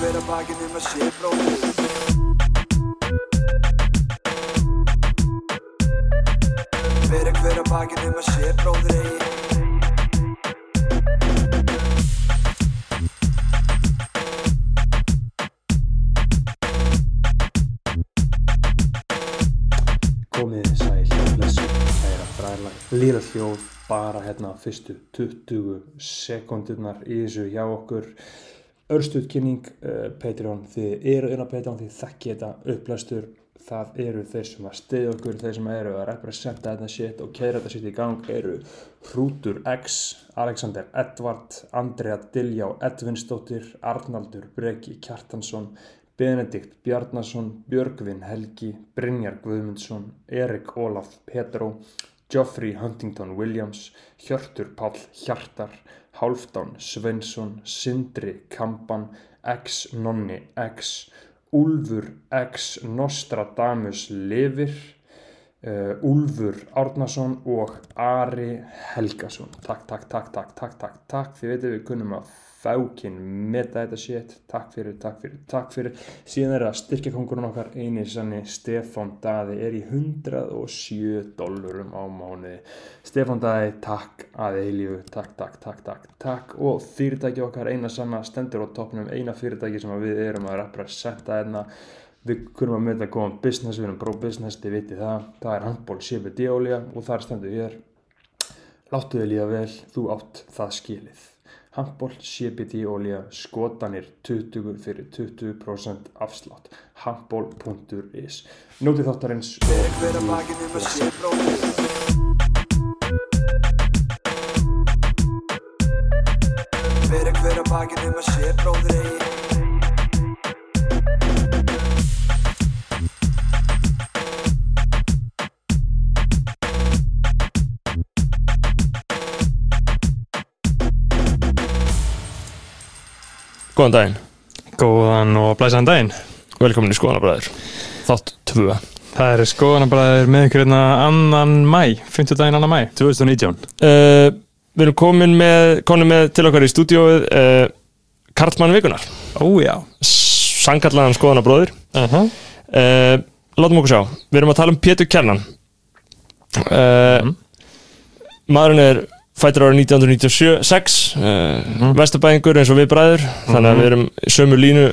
hver að bakinn um að sé bróðir Fyrir hver að bakinn um að sé bróðir eigi. Lýra þjóð, bara hérna fyrstu 20 sekundirnar í þessu hjá okkur. Örstuð kynning, uh, Patreon, þið eru inn á Patreon, þið þekki þetta upplæstur, það eru þeir sem að stiðja okkur, þeir sem eru að representa þetta shit og keira þetta shit í gang, eru Hrútur X, Alexander Edvard, Andrea Diljá, Edvinsdóttir, Arnaldur Breki Kjartansson, Benedikt Bjarnason, Björgvin Helgi, Brynjar Guðmundsson, Erik Ólaf Petró, Geoffrey Huntington Williams, Hjörtur Páll Hjartar, Hálfdán Svensson, Sindri Kampan, X Nonni X, Úlfur X Nostradamus Lifir, uh, Úlfur Árnason og Ari Helgason. Takk, takk, takk, takk, takk, takk, takk. Þið veitum við kunnum að fákinn meta þetta shit. Takk fyrir, takk fyrir, takk fyrir. Síðan er það styrkjakongurinn okkar eini sannig Stefán Daði er í 107 dollurum á mánuði. Stefán Daði, takk að eilífu, takk, takk, takk, takk, takk. Og fyrirtæki okkar eina sanna stendur á toppnum, eina fyrirtæki sem við erum að representa hérna. Við kunum að mynda að koma business, við erum bró business, þið vitið það. Það er handból CBD olja og þar stendur hér. Láttu þið líða vel, þú átt það skilið. Handból CBD olja skotanir 20 fyrir 20% afslátt. Handból.is Nótið þáttarins Fyrir hver að bakinn um að sé bróðir eigi Góðan daginn, Góðan og blæsaðan daginn. velkomin í Skoðanabræður. Þátt 2 Það er skoðanabræðir með ykkur hérna annan mæ, 50 daginn annan mæ, 2019. uh, Við erum komin með, komin með til okkar í stúdíóið uh, Karlmann Vikunar Ó já. Sangallaðan Skoðanabróðir. Uh -huh. uh, Látum okkur sjá, við erum að tala um Pétur Kjarnan. Uh, Maðurinn er fættur árið 1996 uh, Vesturbæðingur eins og við bræður. Þannig að við erum sömu línu.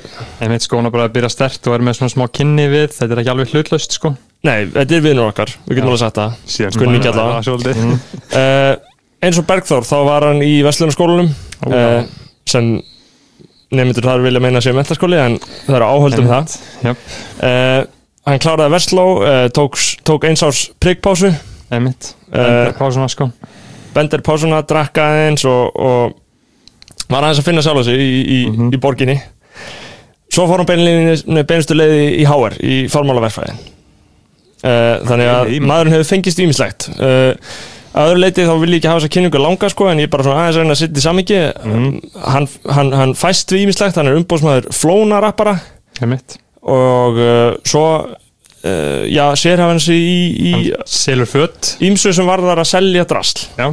Ég meit skoðanabræðir byrja stert og er með svona smá kynni við, þetta er ekki alveg hlutlaust sko. Nei, þetta er viðnur okkar, við getum alveg sagt það. Síðan Kunni ekki allavega. Svolítið. uh, eins og Bergþór þá var hann í Vestlunarskólanum uh, sem nefndur þar vilja meina sér mentaskóli en það eru áhöld um það. Jöp, uh, hann kláraði Vestló uh, tók, tók eins árs priggpásu meit. Eh, Uh, Pásuna sko. Bendir pásuna, drakka aðeins og, og var aðeins að finna sjálf sig í, í, Mhm. í borginni svo fór hann beinustu leiði í HR í formálafærfræði uh, þannig að Ok, maðurinn hefur fengist ímislegt uh, að öðru leiti þá vil ég ekki hafa þessa kynningu langa sko en ég er bara svona aðeins að reyna að setja í samingi Mhm. hann, hann, hann fæst við ímislegt hann er umbóðsmaður flóna rappara Ég meit. og uh, svo uh, já, sér hafa hans í, í Selur fött. ímsu sem varðar að selja drasl Já.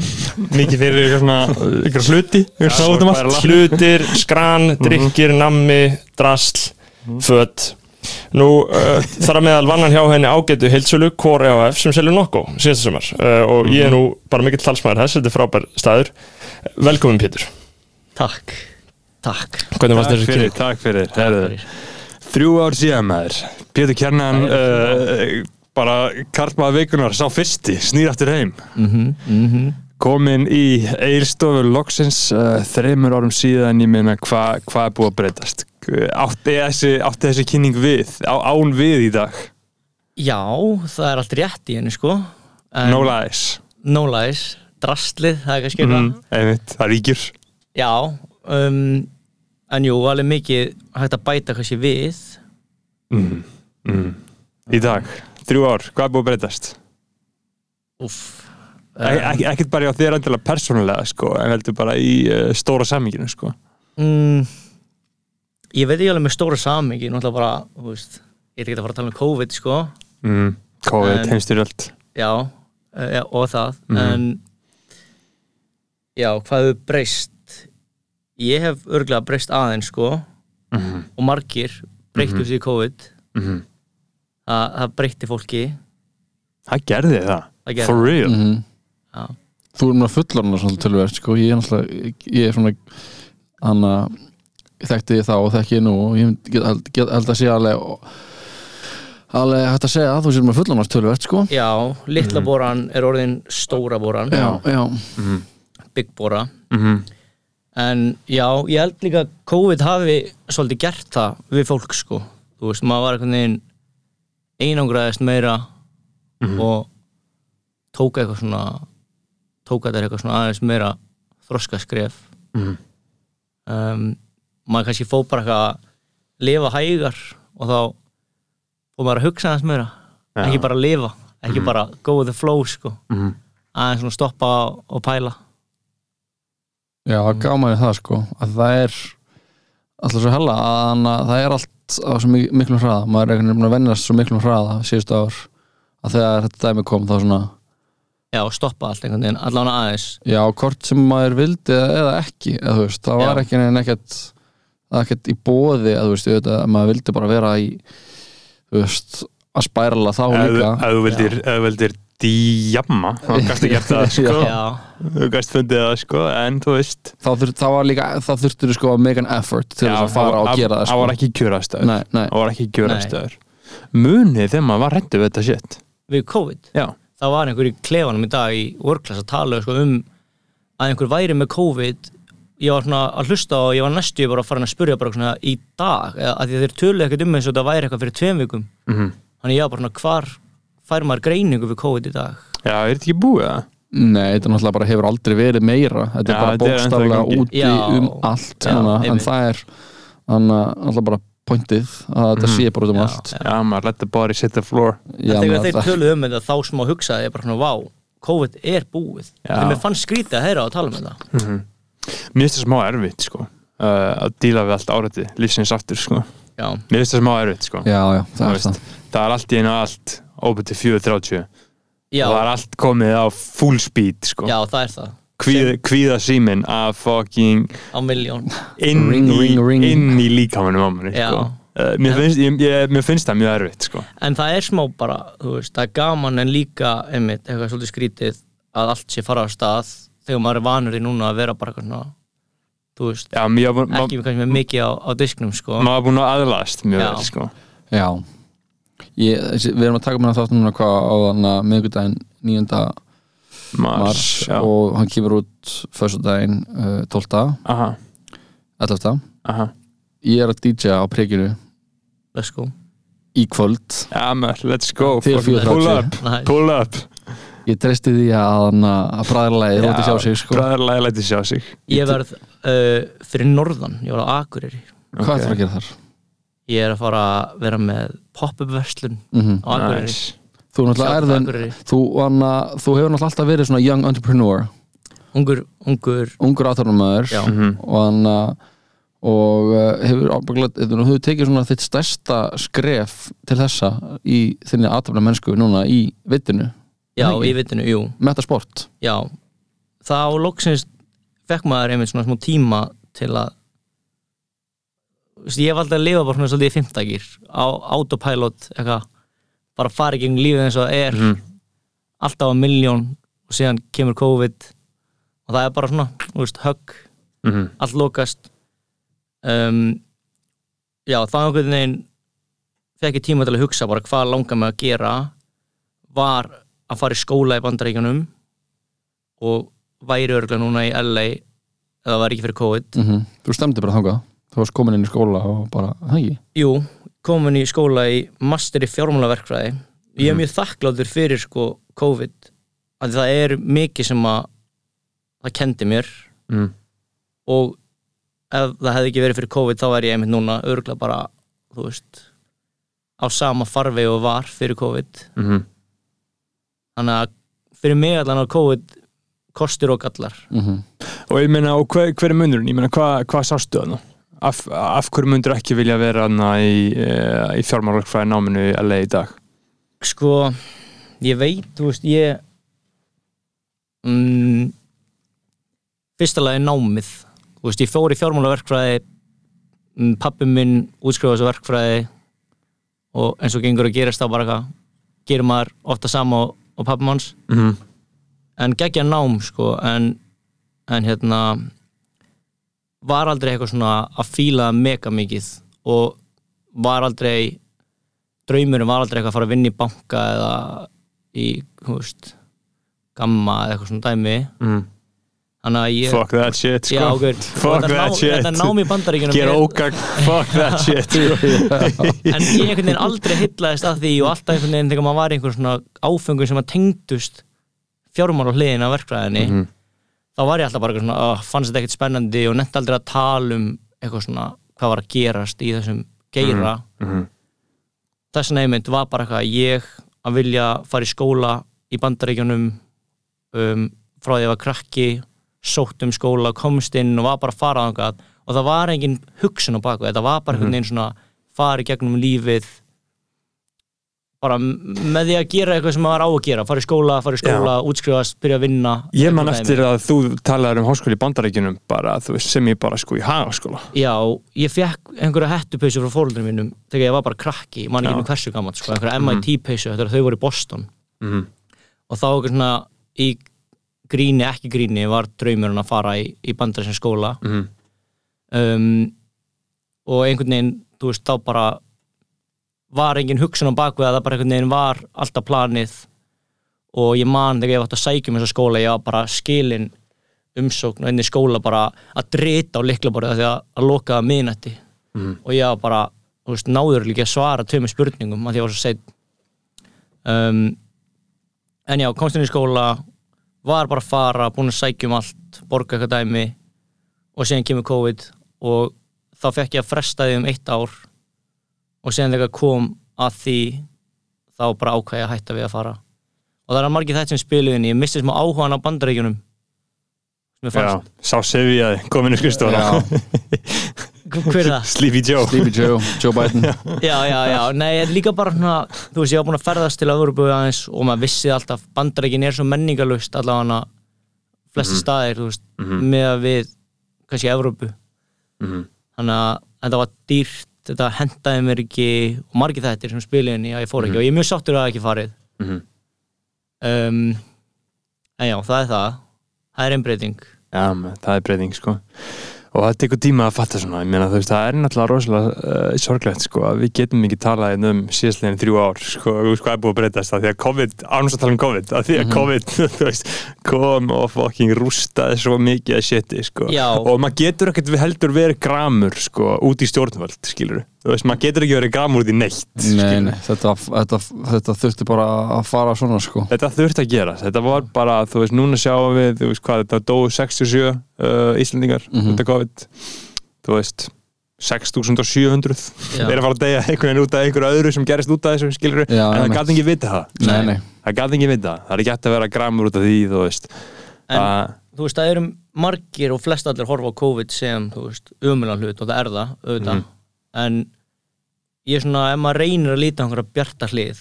Mikið fyrir eitthvað svona, eitthvað hluti. Eitthvað svona út um allt. hlutir, skran, drikkir, nammi, drasl, föt Nú uh, þar að meðal vannan hjá henni ágætu heilsölu Core EAF sem selur nokko síðasta sumar uh, og ég er nú bara mikill talsmaður þess, þetta er frábær staður Velkomin Pétur, Takk, takk hvernig varst Takk fyrir, takk fyrir. Fyrir. Þrjú ár síðan maður. Pétur Kjarnan, uh, bara karlmaður vikunar, sá fyrsti, snýr aftur heim. mm -hmm, komin í Eilstofu loksins uh, þreymur árum síðan ég meina hvað hva er búið að breytast? Átti þessi, átti þessi kynning við á, án við í dag? Já, það er allt rétt í henni sko. En, no lies. No lies, drastlið, það er kannski eitthvað. Mm, einmitt, það ríkjur Já, um, en jú, alveg mikið hægt að bæta kannski við. Mm, mm. í dag, þrjú ár, hvað er búið að breytast? Úff Ek, ek, ekkert bara á þér endilega persónulega sko, en heldur bara í uh, stóra samminginu sko. mm, Ég veit ekki alveg með stóra samingi Náttúrulega bara, þú veist Ég er ekki að fara að tala um COVID sko. Mm, COVID, heimstyrjöld Já, uh, já og það. En Já, hvað hefur breyst Ég hef örglega breyst aðeins sko mm, og og margir breyttu Mhm. sig í COVID Mhm. að það breytti fólki Það gerði það, Það gerði for real Mhm. Já. Þú erum að fullorna svolítið tölverð sko. ég er náttúrulega, ég er svona hann að þekkti ég þá og þekki ég nú og ég get, held, get, held að sé alveg alveg hægt að segja að þú sér með fullorna tölverð sko. Já, litla boran er orðin stóra boran já, já, Big bora Mhm. En já, ég held líka COVID hafi svolítið gert það við fólk sko. Þú veist, maður var einhvern veginn einangraðist meira og tók eitthvað svona tók þetta eitthvað svona aðeins meira þroska skref Mhm. um, maður kannski fó bara eitthvað að lifa hægar og þá fór maður að hugsa aðeins meira. Já. ekki bara lifa, ekki bara go with the flow sko, Mhm. aðeins svona stoppa og pæla já, gaman er það sko. Að það er alltaf svo hella að, að það er allt á svo mik- miklum hraða. Maður er einhvern veginn að vennast svo miklum hraða síðustu ár. Að þegar þetta dæmi kom þá svona já, stoppa allt einhvern veginn, allan aðeins. Já, hvort sem maður vildi eða eða ekki eða, þú veist, það var ekki neina ekkert ekkert í bóði eða, þú veist, auðvitað, að maður vildi bara vera í þú veist, að spærala þá líka. ef þú vildir, ef þú vildir djamma, þá gæstu gert það sko. þú gæst fundið það sko, en þú veist. Þá, þurft, þá var líka, þá þurftur þú sko að make an effort til þess að fara og gera það það sko. var ekki kjörastöður Nei, nei, það var ekki kjörastöður munið þegar maður var hrættu við þetta shit. Við COVID? Já, þá var einhver í klefanum í dag í workclass að tala sko, um að einhver væri með COVID. Ég var svona að hlusta og ég var næstu bara að fara að spyrja bara svona í dag að því þeir tölu ekkert um eins og það væri eitthvað fyrir tveim vikum. Mhm. þannig ég var bara svona hvar fær maður greiningu við COVID í dag já, er þetta ekki búið það? nei, þetta náttúrulega bara hefur aldrei verið meira þetta Já, er bara þetta er ennþá í bókstaflega gangi. úti Já. um allt Já, núna, en einmitt. það er þannig að alltaf bara pointið að þetta Mhm. sé bara út um Já, allt já. já, maður let the body sit the floor Já, en þegar maður- þeir það- töluðu um þetta þá sem að hugsa ég bara svona vá, COVID er búið Já. þegar mér fann skrítið að heyra og tala um þetta mér finnst það smá erfitt sko uh, að díla við allt árætti lífsins aftur sko já, mér finnst það smá erfitt sko já, já, það Þú er veist, það það er allt í einu allt óbyrð til 4.30 já, og það er allt komið á full speed sko. já, það er það Kvíða, kvíða síminn að fucking á miljón inn, Ring, í, ring, ring. inn í líkamanum á manni Já. sko. uh, mér, finnst, ég, ég, mér finnst það mjög erfitt sko. En það er smá bara, þú veist, það er gaman en líka, einmitt, eitthvað svolítið skrítið að allt sé fara á stað þegar maður er vanur í núna að vera bara eitthvað svona, þú veist, Já, mér, ma, ma, ekki kannski með mikið á, á disknum, sko. maður er búin að aðlast mjög Já. vel sko. Já ég, Við erum að taka með þátt núna hvað á þannig að miðgudaginn 9. Mars, og hann kemur út föstudaginn uh, 12. aha, 11. aha. Ég er að DJ-a á prikinu Let's go. í kvöld Já, maður, let's go Til Fucking 4:30. Pull up, Nice. pull up Ég treysti því að, hann að bræðarlæði róti sjá sig sko. Bræðarlega læti sjá sig Ég verð uh, fyrir norðan, ég var á Akureyri. Hvað Ok. er það að gera þar? Ég er að fara að vera með pop-up verslun Mm á Akureyri. Nice. Þú, erðin, þú, hana, þú hefur náttúrulega alltaf verið svona young entrepreneur Ungur, ungur, ungur átarnumæður Já. Mhm. og hann og uh, hefur ábygglega þú hefur tekið svona þitt stærsta skref til þessa í þinni aðtöfna mennsku núna í vittinu já, Nei. í vitinu, jú, metasport já. Þá loksins fekk maður einmitt svona smá tíma til að Ég valdi að lifa bara svona svolítið í fimmtækir á autopilot, eitthvað bara fara í gegn lífið eins og það er Mhm. alltaf á miljón og síðan kemur COVID og það er bara svona, þú veist, högg Mhm. allt lokast um, já, það einhvern veginn fekk ég tíma til að hugsa bara hvað langar mig að gera var að fara í skóla í bandaríkjunum og væri örgulega núna í LA eða var ekki fyrir COVID mm þú stemdi bara þangað þú varst komin inn í skóla og bara, það ekki Jú, komin í skóla í master í fjármálaverkfræði ég er mjög þakkláttur fyrir sko COVID að það er mikið sem að það kendi mér Mhm. og ef það hefði ekki verið fyrir COVID þá er ég einmitt núna örgulega bara, þú veist á sama farvegi og var fyrir COVID Mhm. þannig að fyrir mig allan á COVID kostur og gallar mm Og ég meina, og hver, hver er munurinn? Ég meina, hvað hva sástu þarna? Af, af hverju mundur ekki vilja vera í, eh, í fjármálagfræði náminu í LA í dag? sko, ég veit, þú veist, ég mm, fyrsta lagi námið þú veist, ég fór í fjármálaverkfræði mm, pappi minn útskrifaði þessu verkfræði og eins og gengur að gerast þá bara eitthvað gerir maður ofta sama og, og pappi manns Mhm. en geggja nám sko en, en hérna var aldrei eitthvað svona að fíla mega mikið og var aldrei draumurinn var aldrei eitthvað að fara að vinna í banka eða í, þú veist gamma eða eitthvað svona dæmi. Að ég Fuck that shit sko. Já, ok, Fuck that ná- shit. er- ógagn. Fuck that shit sko. En ég einhvern veginn aldrei hyllaðist að því og alltaf einhvern veginn þegar maður var í einhver svona áfengum sem að tengdust fjármál og hliðin af verkfræðinni. Mhm. Þá var ég alltaf bara eitthvað svona, uh, fannst þetta ekkert spennandi og nefndi aldrei að tala um eitthvað svona hvað var að gerast í þessum geira. Mhm. þess vegna einmitt var bara eitthvað ég að vilja fara í skóla í bandaríkjunum um, frá því að ég var krakki sótt um skóla, komst inn og var bara að fara þangað. Og það var engin hugsun á baku, þetta var bara einhvern veginn svona fara í gegnum lífið bara með því að gera eitthvað sem maður á að gera, fara í skóla, fara í skóla útskrifast, byrja að vinna Ég man eftir að þú talaður um háskóli í bandarækjunum bara, sem ég bara sko í hagaskóla Já, ég fekk einhverja hettupeysu frá fóröldrum mínum þegar ég var bara krakki, ég man ekki Já. með hversu gammalt sko, einhverja MIT-peysu, þetta er að þau voru í Boston Mhm. og þá eitthvað svona í gríni, ekki gríni var draumurinn að fara í, í bandarísins skóla Mhm. um, og einhvern veginn, þú veist, þá bara var engin hugsun á bakvið að það bara einhvern veginn var alltaf planið. Og ég man þegar ég var átt að sækja um þessa skóla, ég var bara skilin umsókn og inn í skóla bara að drita á liklaborðið því að, að loka að miðnætti. Mhm. og ég var bara, þú veist, náður líka að svara tveimur spurningum að því ég var svo seitt um, en já, komst inn í skóla var bara að fara, búin að sækja um allt borga eitthvað dæmi. Og síðan kemur COVID og þá fekk ég að fresta því um eitt ár og síðan þegar kom að því þá bara ákvæði að hætta við að fara. Og það er að margir þetta sem spiluðin ég misti smá áhugan á bandaríkjunum. Sem ég Já, sá sefiðaði, komin í skristofana hver er það? Sleepy Joe. Sleepy Joe, Joe Biden. Já, já, já, nei, er líka bara svona, þú veist, ég var búin að ferðast til Evropu aðeins og maður vissi alltaf bandarækin er svo menningalust allavega flesti staðir, þú veist, með að við kannski Evropu Mhm. þannig að þetta var dýrt þetta hendaði mér ekki og margir þættir sem spiliðin í að ég fór ekki og ég er mjög sáttur að það ekki farið. Mhm. um, en já, það er það. Það er einbreyting. Já, menn, það er breyting sko og það tekur tíma að fatta svona meina veist, það er náttúrulega rosalega uh, sorglegt sko, við getum ekki talað hérna um síðastlegin þrjú ár, sko, hvað er búið að breytast að því að COVID, ánum að tala um COVID að því að COVID, þú veist, kom og fucking rústaði svo mikið að shiti, sko, Já. og maður getur ekkert við heldur verið gramur, sko, út í stjórnvöld, skilur þú veist, maður getur ekki verið gramur út í neitt, Nei, nei, þetta, þetta, þetta þurfti bara að fara svona sko. Þetta þurfti að gera, þetta var bara, þú veist, núna sjáum við, þú veist hvað, þetta dóu 67 uh, Íslandingar, Mhm. þetta COVID, þú veist, 6700, Já. þeir eru að fara að deyja einhvern veginn út af einhverju öðru sem gerist út af þessu, skilur Já, en það gæti ekki vita það, Nei, nei, það gæti ekki vita það, það er ekki hægt að vera gramur út af því, þú veist, En- að, þú veist, það eru margir og flest allir horfa á COVID sem, þú veist, umulan hlut og það er það, auðvitað. Mhm. en ég er svona, ef maður reynir að líta á einhverja bjarta hlið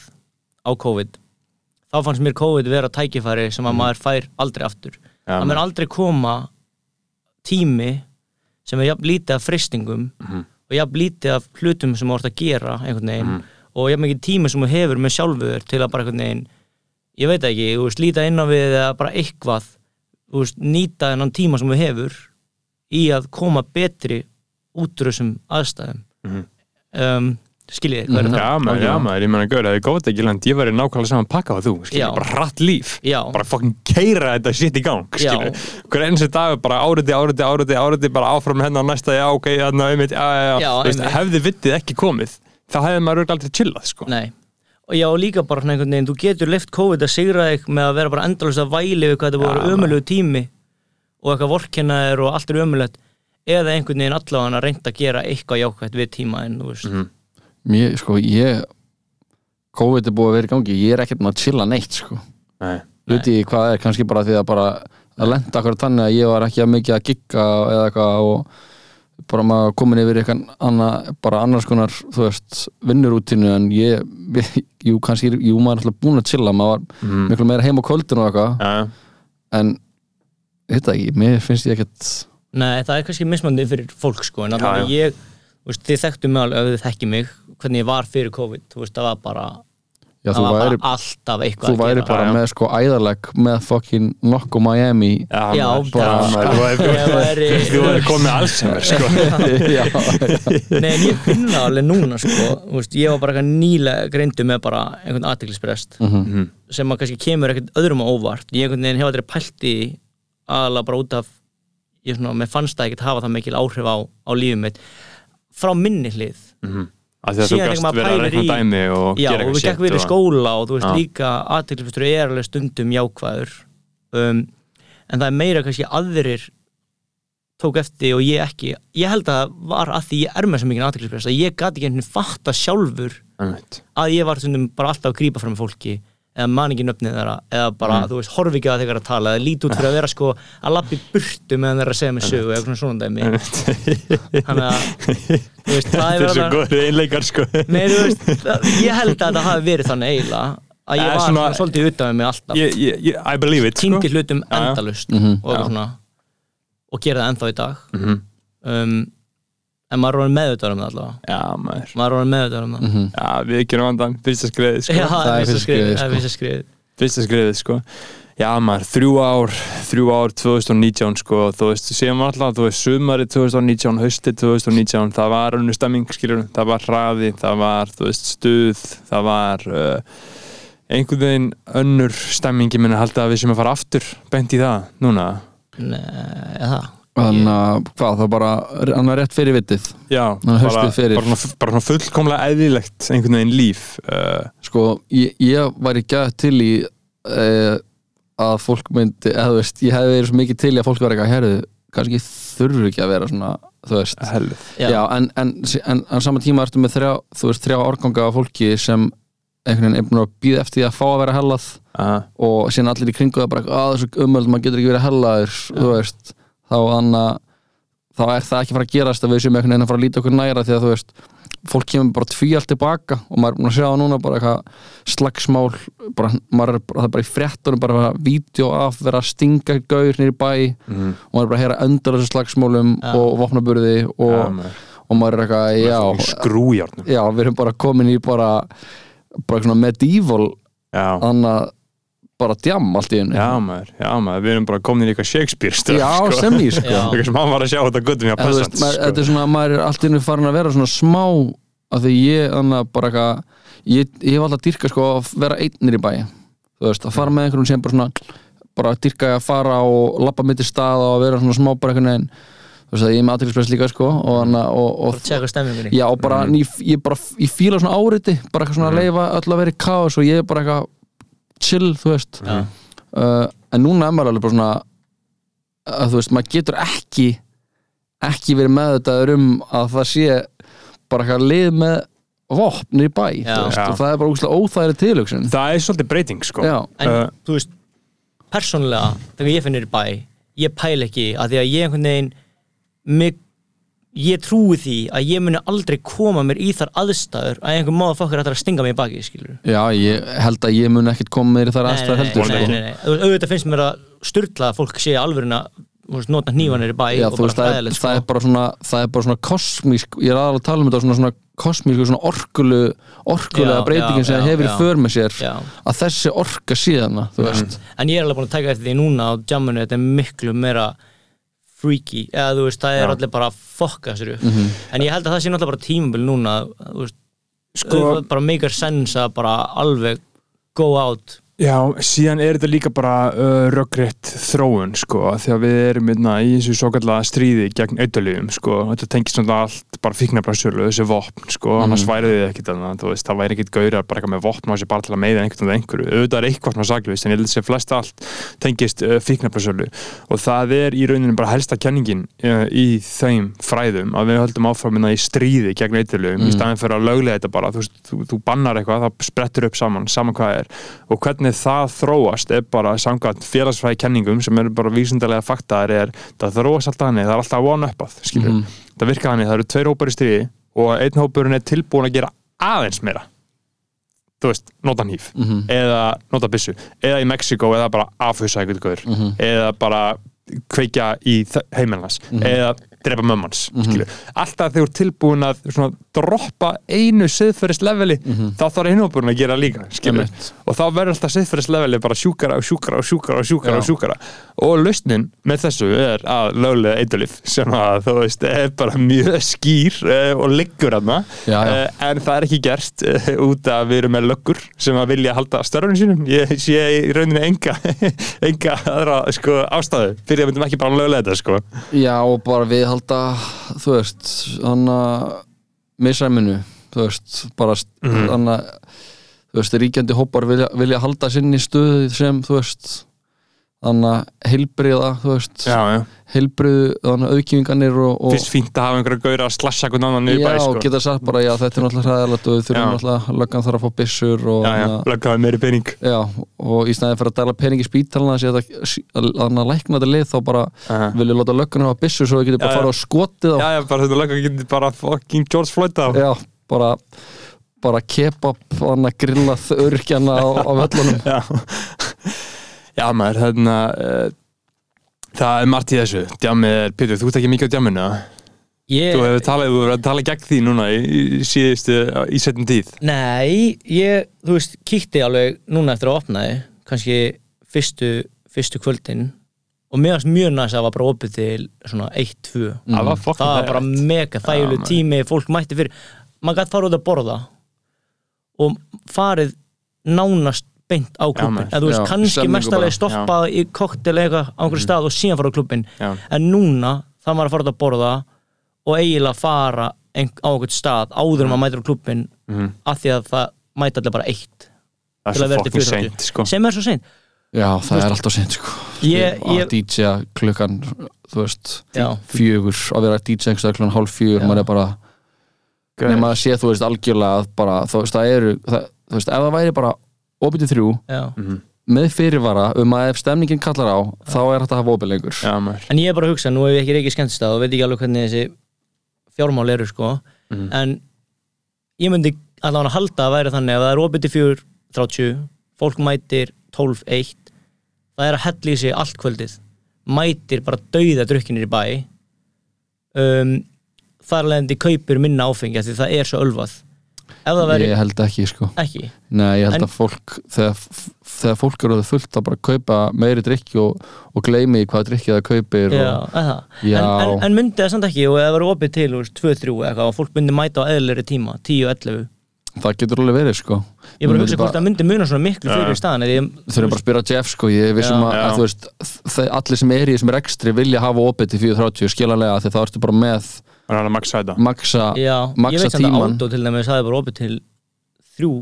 á COVID þá fannst mér COVID vera tækifæri sem að maður fær aldrei aftur ja, það mun aldrei koma tími sem er jafn lítið af fristingum Mhm. og jafn lítið af hlutum sem þú ert að gera einhvern veginn Mhm. og jafn mikið tími sem þú hefur með sjálfur til að bara einhvern veginn ég veit ekki, þú veist, líta inn á við eða bara eitthvað, þú veist, nýta þennan tíma sem þú hefur í að koma betri út úr þessum aðstæðum Mhm. um, skiljið, hvað er það? já, maður, já, maður, ég meina, gaur, það er góð ekki land, ég væri nákvæmlega saman pakka á þú, skilur, Já. bara hratt líf, Já, bara fucking keira þetta shit í gang, skilur, Já. hver eins dag bara áriti, áriti, áriti, áriti bara áfram hennar næsta, já, ok, þannig að einmitt, já, já, já, Já, hefði vittið ekki komið, þá hefði maður örugglega aldrei chillað, sko. Nei, og já, og líka bara svona einhvern veginn, þú getur lift COVID að sigra þig með að vera bara endalust að væli mér, sko, ég COVID er búið að vera í gangi, ég er ekkert með að chilla neitt sko Nei. Luti í hvað er, kannski bara því að bara að lenda akkur þannig að ég var ekki að mikið að gigga eða eitthvað og bara maður komin yfir eitthvað anna, bara annars konar, þú veist, vinnurútinu en ég, jú, kannski jú, maður er alltaf búin að chilla, maður var Mhm. miklu meira heim á kvöldinu og eitthvað Já, en, þetta ekki, mér finnst ég ekkert Nei, það er kannski mismandi fyrir fólk sko en Já, allavega ég, veist, þið þekktu mig alveg, ef þið þekki mig hvernig ég var fyrir COVID, þú veist, það var bara Já, það þú var væri, bara alltaf eitthvað þú að væri gera. bara með sko æðarleg með fucking Nokko Miami. Já, bara- þú væri- Ég væri- þú væri komið Alzheimer sko. Já, Nei, en ég finn það alveg núna sko, þú veist, ég var bara eitthvað nýlega greindu með bara einhvern aðtiklisbrest Mhm. sem að kannski kemur ekkert öðrum á óvart. Ég einhvern veginn hef aldrei pælt í aðalega bara út af ég svona, fannst það ekkert hafa það mikil áhrif á, á lífið mitt frá minni hlið. Að þú Síðan þegar maður pælir í- og Já, og við eitthvað gekk við í skóla og þú veist Já. líka aðtiklisbrestur er alveg stundum jákvæður. Um, en það er meira kannski aðrir tók eftir og ég ekki. Ég held að það var að því ég er með svo mikið aðtiklisbrest að ég gati ekki einhvern veginn fatta sjálfur Einmitt. að ég var stundum bara alltaf að grípa fram með fólki eða man ekki nöfnið þeirra eða bara, þú veist, horfi ekki að þeir að tala eða líti út fyrir að vera sko að lappi burtu meðan þeir eru að segja mig sögu eða eitthvað svona dæmi. Þannig að, þú veist, það er svo góður einleikar sko. Nei, þú veist, það- ég held að það hafi verið þannig eiginlega að ég var svona- svolítið utan með mig alltaf. Ég- ég- I believe it sko. Kynkti hlutum endalust Mhm. og, eitthvað svona, og gera það ennþá í dag. Mhm. um, en maður er orðin meðvitaður um það allavega. Já, maður. Maður er orðin meðvitaður um það. Mhm. Já, við gerum vandan, fyrsta skriðið sko. Já, það er fyrsta skrið, skrifið, það er sko. fyrsta skrið fyrsta skriðið sko. Já maður, þrjú ár, þrjú ár 2019 sko, þú veist, séum alltaf þú veist, sumari 2019, hausti 2019 það var önnur stemming, skilur það var hraði, það var, þú veist, stuð það var uh, einhvern veginn önnur stemming ég minna halda að við sem að fara aftur beint í það, núna? Nei, eða? það Þannig að hvað, það bara hann er rétt fyrir vitið. Já, bara, fyrir. bara, bara fullkomlega eðlilegt einhvern veginn líf uh, Sko, ég, ég væri gæð til í uh, að fólk myndi, eða þú veist, ég hefði verið svo mikið til í að fólk var eitthvað, herðu, kannski þurfur ekki að vera svona, þú veist. Já. Já, en, en, en, en saman tíma ertu með þrjá, þú veist, þrjá árganga af fólki sem einhvern veginn er búin að býða eftir því að fá að vera hellað uh, og síðan allir í kringu það bara, að þessu umöld, maður getur ekki verið hellaður, þú veist þá þannig að þá er það ekki fara að gerast að við séum einhvern veginn að fara að líta okkur næra því að þú veist, fólk kemur bara tvíalt tilbaka og maður er búin að sjá núna bara eitthvað slagsmál bara, maður er bara, það er bara í fréttunum bara að vídeo af vera að stinga gaur nýri bæ mm, og maður er bara að heyra endur þessu slagsmálum Já. og vopnaburði og, ja, og maður er eitthvað, já. skrújárnum. Já, við erum bara komin í bara bara svona medieval þannig að bara djam allt í hennu já maður, já maður, við erum bara komin í eitthvað Shakespeare stöf já sko. sem í sko eitthvað sem hann var að sjá þetta guttum hjá maður, sko. þetta er svona, maður er allt í hennu farin að vera svona smá af því ég, þannig að bara eitthvað ég, ég hef alltaf dyrka sko að vera einnir í bæ þú veist, að fara með einhverjum sem bara svona bara dyrka að fara og labba mitt í stað og vera svona smá bara einhvern veginn þú veist að ég er með aðtilspress líka sko og, hana, og, og, bara tjekka stemmingunni já, og bara, mm. ég, ég bara ég fíla svona áriti, bara eitthvað svona að leifa öll að vera í kaos og ég er bara eitthvað chill, þú veist. Uh, en núna er maður alveg bara svona að þú veist, maður getur ekki ekki verið með þetta um að það sé bara eitthvað lið með vopn í bæ veist, og það er bara úslega óþægri tilhugsun. Það er svolítið breyting sko. Já. en Uh, þú veist persónulega, þegar ég finnir í bæ ég pæl ekki að því að ég einhvern veginn mig, ég trúi því að ég muni aldrei koma mér í þar aðstæður að einhver máða fokkar ætlar að stinga mig í baki skilur Já, ég held að ég mun ekkert koma meir í þar aðstæður heldur nei, sko. nei, nei. Veist, auðvitað finnst mér að styrla að fólk sé veist, nota hnífanir í bæ Já, og þú veist, bara það, er, hræðilegt það er sko. bara svona það er bara svona kosmísk, ég er aðalega að tala um þetta svona, svona kosmísku, svona orkulu orkulega Já, breytingin já, sem já, hefur í já. för með sér Já. að þessi orka síðana, þú veist en ég er alveg búin að taka eftir því núna á jamminu þetta er miklu meira freaky, eða þú veist, það er allir bara fokka sér upp, Mhm. en ég held að það sé náttúrulega bara tímabil núna þú veist, Sko- bara make sense að bara alveg go out Já, síðan er þetta líka bara uh, röggrétt þróun sko, að við erum minna, í þessu svo kallega stríði gegn auðvöluðum, sko, þetta tengist svona allt bara fíknabræðsölu, þessi vopn sko, annars væri þið ekkit annað, þú veist, það væri ekkit gaurar bara eitthvað með vopn á sig bara til að meiða einhvern veginn einhverju, auðvitað er eitthvað svona saglust en ég held að þessi flest allt tengist uh, fíknabræðsölu og það er í rauninni bara helsta kenningin uh, í þeim fræðum að við höldum áfram minna í stríði gegn auðvöluðum í staðin fyrir að löglega þetta bara, þú, þú, þú er hvernig það þróast er bara samkvæmt félagsfræði kenningum sem eru bara vísindarlega faktaðar er það þróast alltaf hannig, það er alltaf one up að skilur, það virka hannig, það eru tveir hópar í stríði og einn hópurinn er tilbúin að gera aðeins meira. Þú veist, nota hníf eða nota byssu, eða í Mexiko eða bara afhusa eitthvað gaur, eða bara kveikja í heimilnas, eða drepa mömmans mm alltaf þegar þú ert tilbúin að svona, droppa einu siðferðisleveli þá þarf hinn hópurinn að gera líka og þá verður alltaf siðferðisleveli bara sjúkara og sjúkara og sjúkara og sjúkara og sjúkara. Og lausnin með þessu er að löglega eitulif sem að þú veist er bara mjög skýr uh, og liggur já. Uh, en það er ekki gert uh, út að við erum með löggur sem að vilja halda störfinu sínum. Ég sé í rauninni enga enga aðra sko, ástæðu fyrir að myndum ekki bara löglega þetta sko. Já, og bara við halda þú veist, hann að misræminu, þú veist bara Mhm. hann að þú veist, ríkjandi hópar vilja, vilja halda sinni stöðu sem, þú veist hann að heilbriða, heilbriðu, þannig að og fyrst fínt að hafa einhverja gauðra að slassa hvernig annan niður já, bæ sko. geta sagt bara, já, þetta er náttúrulega hræðilegt og við þurfum náttúrulega, löggan þarf að fá byssur og já, já, hann að- löggaði meiri pening Já, og í snæðin fyrir að dæla pening í þetta, þannig að lækna þetta lið þá bara Aha. vilja láta löggan hafa byssu svo við getum bara já. fara á skotið já, já, bara þetta löggaði getur bara fucking George Floyd á já, bara bara kebab, að grillað örkjana á, á völlunum já, maður, þarna uh, það er margt í þessu. Djamið er, Pétur, þú ert ekki mikið á djaminu? Ég, þú hefur talað, þú hefur verið að tala gegn því núna í, í síðustu, í setjum tíð. Nei, ég, þú veist, kíkti alveg núna eftir að opnaði, kannski fyrstu, fyrstu kvöldin. Og varst mjög næst að það var bara opið til svona 1-2 það var það var bara mega þægilegu maður. tími fólk mætti fyrir, maður gæti fara út að borða og farið nánast beint á klubbin maður. eða þú veist, Já, kannski bara. stoppað í koktel eitthvað á einhverju stað og síðan fara á klubbin Já. en núna það maður að fara út að borða og eiginlega fara ein, á einhvern stað áður en maður mætir á klubbin Mhm. af því að það mæti allir bara eitt það til er að svo vera til fucking 40 seint sko. sem er svo seint Já, það er alltaf sent sko Ég- að ég- DJ klukkan þú veist, Já. fjögur að vera DJ einhverstað klukkan hálf fjögur, maður er bara nema að sé, þú veist, algjörlega að bara, þú veist, það eru það, þú veist, ef það væri bara opið til þrjú. Já. með fyrirvara um að ef stemningin kallar á þá er þetta að hafa opið lengur. Já, en ég er bara að hugsa, nú hef ég ekki reikið skemmtistað og veit ekki alveg hvernig þessi fjármál eru sko. Mhm. en ég myndi allavega að halda að væri þannig að það er opið til 4.30 fólk mætir 12.1 það er að hella í sig allt kvöldið. Mætir bara dauða drukkinir í bæ. Um, þar leðandi kaupir minna áfengi af því það er svo ölvað það væri Ég held ekki, sko ekki Nei, ég held En- að fólk þegar, þegar fólk eru fullt að bara kaupa meiri drikki og, og gleymi hvað drikki það kaupir Já, og. Já. En, en, en myndi það samt ekki og það var opið til úr 2-3 eitthvað og fólk myndi mæta á eðlilegri tíma 10-11 það getur alveg verið sko ég bara hugsa hvort það myndi muna svona miklu Já. fyrir í staðan ég, þurfum bara að spyrja Jeff sko ég vissum Já. að, Já. að þú veist allir sem er í þessum rekstri vilja hafa opið til 4.30 skilanlega því þá ertu bara með það er að maksa þetta maksa já, ég Maxa veit samt að tímann. átó til dæmis það er bara opið til þrjú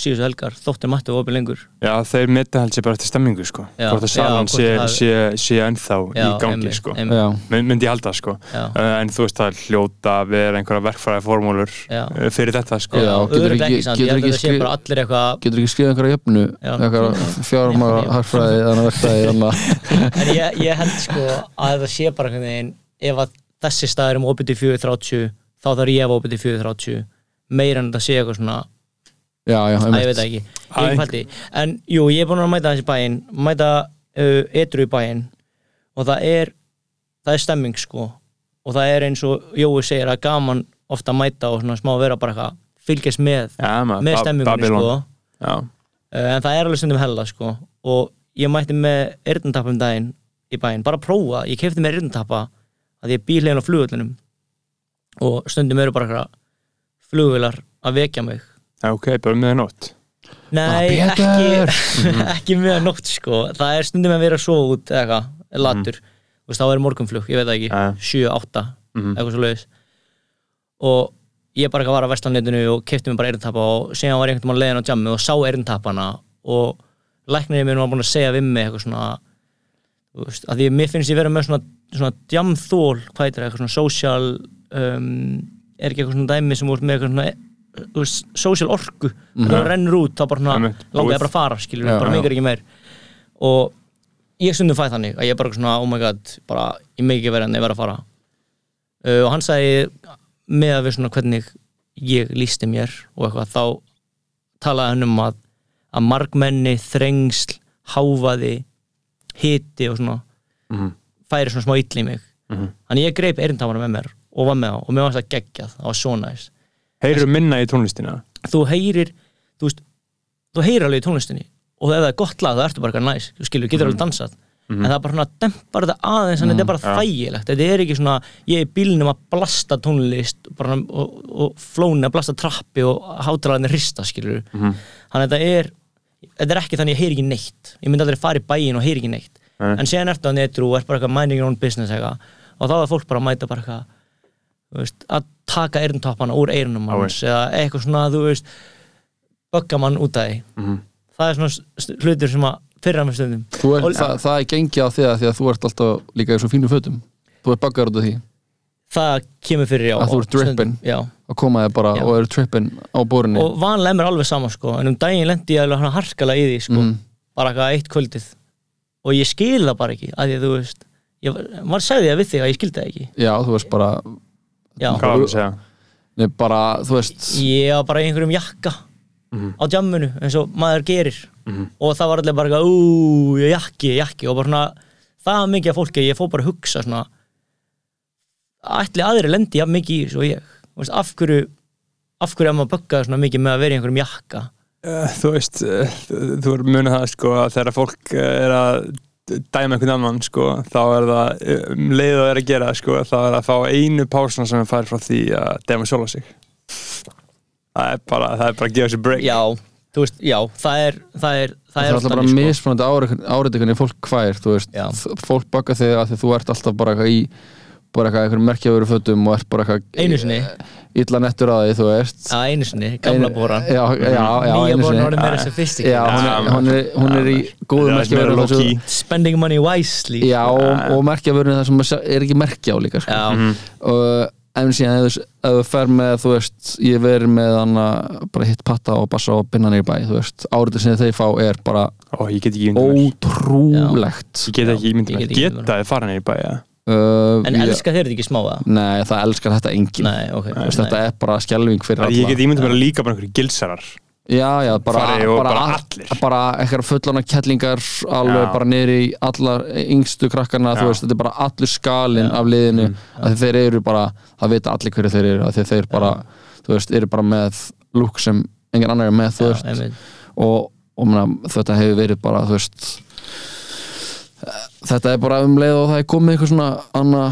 síðustu helgar þóttir mættu opið lengur já, þeir metta held sér bara eftir stemmingu sko. Já, hvort að já, salan hvort sé, það- sé, sé ennþá í gangi einmitt, sko. einmitt, já, My- myndi ég halda sko. já, uh, en þú veist það er hljóta að vera einhverja verkfræði formúlur Já. uh, fyrir þetta sko. Já, já, getur öðrugt ekki- ekki samt, getur ég held ekki að það sé skrif- bara allir eitthvað getur ekki skrifað einhverja jöfnu Já. einhverja fjármára Já. harfræði þannig að verkfræði þannig að en ég, ég held sko að það sé bara einhvern veginn ef að þessi staður um opið til 4.30 þá þarf ég að opið til 4.30 meira en það sé eitthvað svona já, já, að ég veit ekki, er fælti en jú, ég er búin að mæta þessi bæinn mæta uh, etru í bæinn. Og það er það er stemming sko. Og það er eins og Jói segir að gaman ofta að mæta og svona smá vera bara eitthvað fylgjast með, Já, maður, með stemmingunni sko. Já. uh, en það er alveg stundum hella sko. Og ég mætti með eyrnatappa um daginn í bæinn, bara prófa, ég kefti með eyrnatappa að ég bíl hérna á flugvöllunum og stundum eru bara flugvölar að vekja mig. Ok, bara með nótt. Nei, ekki, ekki með að nótt sko. Það er stundum að vera svo út eða eitthvað, latur. Veist, þá er morgunflug, ég veit ekki. Ja. 7-8, Mhm. eitthvað svo leiðis Og ég bara var að verslanetinu og kefti mig bara eyrntappa og síðan var ég einhvern veginn leiðin á jammi og sá eyrntappana og læknirinn minn var búin að segja við mig eitthvað svona að því mér finnst ég vera með svona, svona jamþól, hvað heitir það, eitthvað svona social um, er ekki eitthvað svona dæmi sem voru með eitthvað svona veist, social orku, mm það rennur út þá bara svona, langar ég bara að fara skilur, Já, bara mingar ekki meir. Og ég stundum fæ þannig að ég bara svona, oh my god, bara ég megi ekki verið en ég verið að fara. Uh, og hann sagði með að við svona hvernig ég lísti mér og eitthvað, þá talaði hann um að, að margmenni, þrengsl, háfaði hiti og svona. Mhm. Færi svona smá ill í mig. Þannig ég greip eirindamana með mér og var með á og mér var það geggjað, það var svo næst Heyrðu minna í tónlistina? Þú heyrir þú veist, þú heyrir alveg í tónlistinni og ef það er gott lag, þá ertu bara eitthvað næs þú skilur, getur alveg dansað. En það er bara svona dempar þetta aðeins, en þetta er bara þægilegt. Þetta er ekki svona, ég er í bílnum að blasta tónlist bara, og, og flóni að blasta trappi og hátalarnir rista, skilur þannig að þetta er þetta er ekki þannig að ég heyri ekki neitt. Ég myndi aldrei fara í bæinn og heyri ekki neitt Nei. en séðan ertu að netru og er bara eitthvað minding your own business eitthvað og þá er fólk bara að mæta bara eitthvað veist, að taka eyrntoppana úr eyrnum hans eða eitthvað svona, þú veist bögga mann út af því Mhm. það er svona hlutur sem að fyrra með stundum Þú er, Og- það, það er gengið á því að því að þú ert alltaf líka í svo fínu fötum Þú ert baggar út af því það kemur fyrir já Að þú ert drippin. að koma þér bara Já. og eru trippin á borunni og vanlega er mér alveg sama sko en um daginn lendi ég alveg hana harkalega í því sko Mm. bara eitthvað eitt kvöldið og ég skil það bara ekki að því að þú veist ég, maður sagði það við þig að ég skildi það ekki Já, þú veist bara já, Hvað var það að segja? Nei, bara, þú veist ég var bara í einhverjum jakka Mhm. á jammunu eins og maður gerir Mhm. og það var allir bara eitthvað úúúú, jakki, jakki og bara svona það mikið af fólki, ég fór bara að hugsa svona ætli aðri lendi jafn mikið í þessu og ég Þú veist, af hverju af hverju að maður böggaði svona mikið með að vera í einhverjum jakka þú veist, uh, þú er munið það sko að þegar fólk uh, er að dæma einhvern annan sko þá er það, um leið og er að gera sko þá er að fá einu pásna sem það fær frá því að dæma sjálfa sig það er bara, það er bara að gefa sér break já, þú veist, já, það er það er, það Það er alltaf bara sko. mismunandi árið hvernig fólk kvær, þú veist Já. Fólk bakka þig að því þú ert alltaf bara í bara eitthvað einhverjum merkjaveru fötum og ert bara eitthvað Einu sinni. illa nettur að því, þú veist Já, einu sinni, gamla bóran Já, já, já, Nýja einu bóran orðin meira Já, sophisticated hún er, Já, hún er, hún er í góðu er key Spending money wisely. Já, og, og merkjaveru það sem er ekki merkja á líka sko. Já, og en síðan ef þú, fer með þú veist, ég verið með hana, bara hitt patta og bassa og binna nýr bæ þú veist, áriðið sem þeir fá er bara Ó, ég ótrúlegt. Ég get ekki ímyndið mér. Geta þið fara neyri bæja uh, en ég- elska þeir þetta ekki smá það? Nei, það elskar þetta enginn Nei, ok Þú veist, Þetta er bara skelving fyrir alla Ég get ímyndið mér að líka bara einhverju gilsarar Já, já, bara, bara, bara all- allir. bara eitthvað fullana kettlingar alveg Já. bara niður í allar yngstu krakkarna, þú Já. veist, þetta er bara allur skalinn af liðinu, mm. að þeir eru bara það vita allir hverju þeir eru, að þeir bara þú veist, eru bara með lúk sem engin annar er með, þú Já, veist og, og mena, þetta hefur verið bara, þú veist þetta er bara um leið og það er komið eitthvað svona anna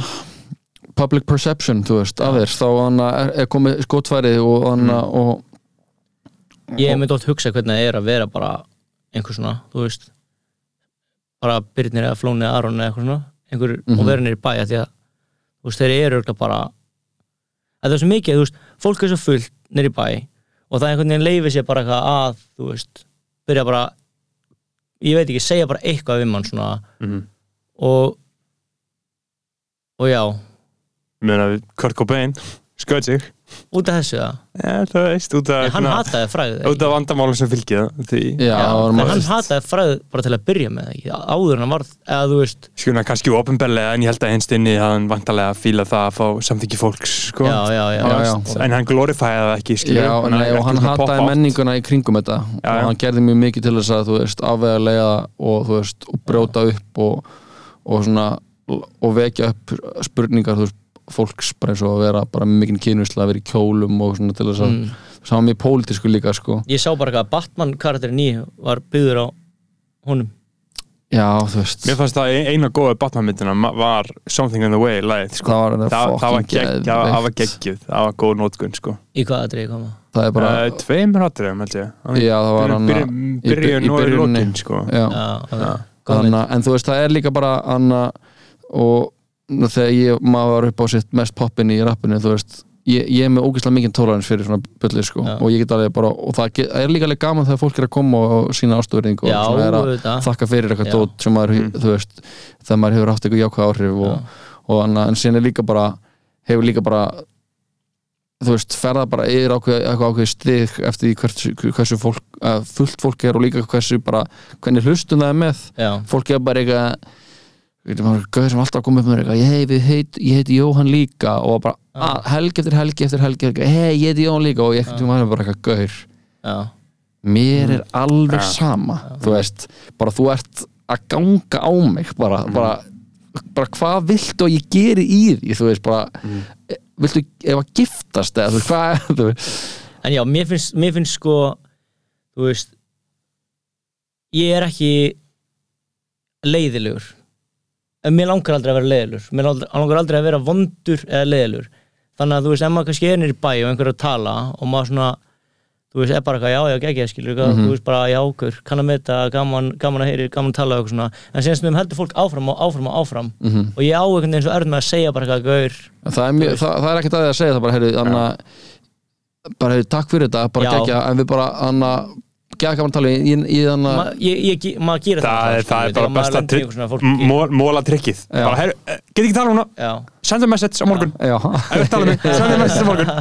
public perception, þú veist, af þér þá anna, er, er komið skotfærið og, anna, og Ég hef myndi oft hugsa hvernig það er að vera bara einhver svona, þú veist bara Byrnir eða Flóni eða Aron eða eitthvað svona einhver, Mhm. og vera nýri bæja því að þú veist, þeir eru örugglega bara að það er svo mikið, þú veist, fólk er svo fullt nýri bæ og það einhvern veginn leifir sér bara eitthvað að, þú veist byrja bara, ég veit ekki, segja bara eitthvað við mann svona. Mhm. og og já, Meina, Kurt Cobain Skoð sig. Út af þessu það Já, það veist, út af en hann hataði fræðið Út af vandamálum sem fylgja því. Já, var en hann hataði fræðið bara til að byrja með ekki, áður en hann varð, eða þú veist Skuna kannski ofinbellega en ég held að einst inni hann vantarlega fíla það að fá samþykki fólks sko. já, já, já, Já, já. en hann glorifæði það ekki skilur Já, nei, og hann hataði menninguna í kringum þetta. Já, og já. hann gerði mjög mikið til þess að þú veist, afvegalega og þú veist, og og, og og fólks bara eins og að vera bara mikinn kynvisla að vera í kjólum og svona til þess að Mm. það var mjög pólitísku líka sko ég sá bara að Batman karakterin í var byggður á honum Já, þú veist, Mér fannst það ein- eina góða Batman-myndina var Something in the Way lagið sko. það var það, það, var gegg, það, var geggjuð það var góð nótgun sko. í hvað aðrið koma það er bara, uh, Tveimur atriðum held ég já, það var hann by- byrjun og í byrjuninni. lokin sko. já, ok. Þannig, en þú veist, það er líka bara anna, og nú, þegar ég maður var upp á sitt mest poppin í rappinu þú veist, ég, ég er með ógeðslega mikið tólarins fyrir svona byllir sko, Já. og ég get alveg bara og það get, er líka alveg gaman þegar fólk er að koma og sína ástöðurinn og já, svona er að auðvitað. þakka fyrir eitthvað tót sem maður, Mm. þú veist þegar maður hefur haft eitthvað jákvæð áhrif og, og anna, en síðan er líka bara hefur líka bara þú veist, ferða bara yfir ákveð, eitthvað ákveð stig eftir hversu, hversu fólk, fullt fólk er og líka hversu bara, hvernig hlustum það er með. Já, fólk er bara eitthvað gauður sem alltaf komið upp með hei, við heit, ég heiti Jóhann líka. Og bara, að, helgi eftir helgi eftir helgi hei, ég heiti Jóhann líka. Og ég ekkert maður bara eitthvað gauður já, mér er alveg Ja. sama þú veist, bara þú ert að ganga á mig bara, bara bara hvað viltu að ég geri í því þú veist bara mm. viltu ef að giftast eða þú veist hvað þú veist. En já, mér finnst, mér finnst sko þú veist ég er ekki leiðilegur en mér langar aldrei að vera leiðilegur mér langar- langar aldrei að vera vondur eða leiðilegur þannig að þú veist, ef maður kannski er nýr í bæ og einhver er að tala og maður svona þú veist, er bara eitthvað, já, já, ekki, skilur mm Mhm. þú veist, bara, já, okkur, kann að meta gaman, gaman að heyri, gaman að tala og eitthvað svona. En síðan sem heldur fólk áfram og áfram og áfram. Mhm. og ég á einhvern veginn svo örð með að segja bara eitthvað, gaur, það er, mjög, það, það er ekkert að því að segja það bara heyrðu, anna, bara heyrðu, takk fyrir þetta bara gegja, en við bara anna, að tala í, í, í anna, ma, ég, ég, ég, maður gerir það er, það er bara besta tryggið. Já. herru, eh, get ekki tala núna, já, senda message á morgun. já, um senda message á morgun.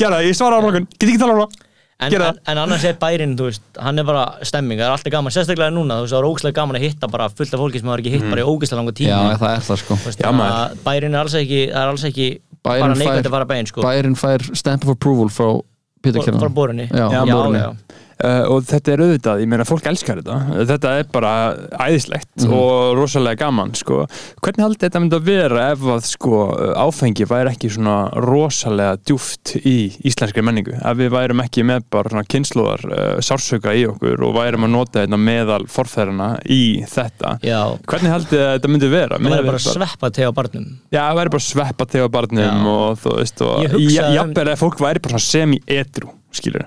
Gera það, ég svara á morgun, get ekki tala núna. En, Gera en, en annars er bærin, þú veist, hann er bara stemming, það er alltaf gaman, sérstaklega núna, þú veist, það er ógæslega gaman að hitta bara fullt af fólki sem maður ekki hitt bara í ógæslega langa tíma. já, það er það sko. Veist, Já, að bærin er alls ekki, það er alls ekki bara neikvæmt að fara bæinn, sko, bærin fær stamp of approval frá Peter frá Kjernan borunni. Já, já, borunni. já. Uh, og þetta er auðvitað, ég meina fólk elskar þetta þetta er bara æðislegt Mhm. og rosalega gaman sko. hvernig haldið þetta myndi að vera ef að sko, áfengi væri ekki svona rosalega djúft í íslenskri menningu ef við værum ekki með bara kynnslóðar uh, sársauka í okkur og værum að nota þetta meðal forfæðurna í þetta Já, hvernig haldið að þetta myndi vera? það væri bara sveppa til á barnum. Já, það væri bara sveppa þig á barnum Já. og þú veist og um- jafnvel að fólk væri bara svona semi-edru skilur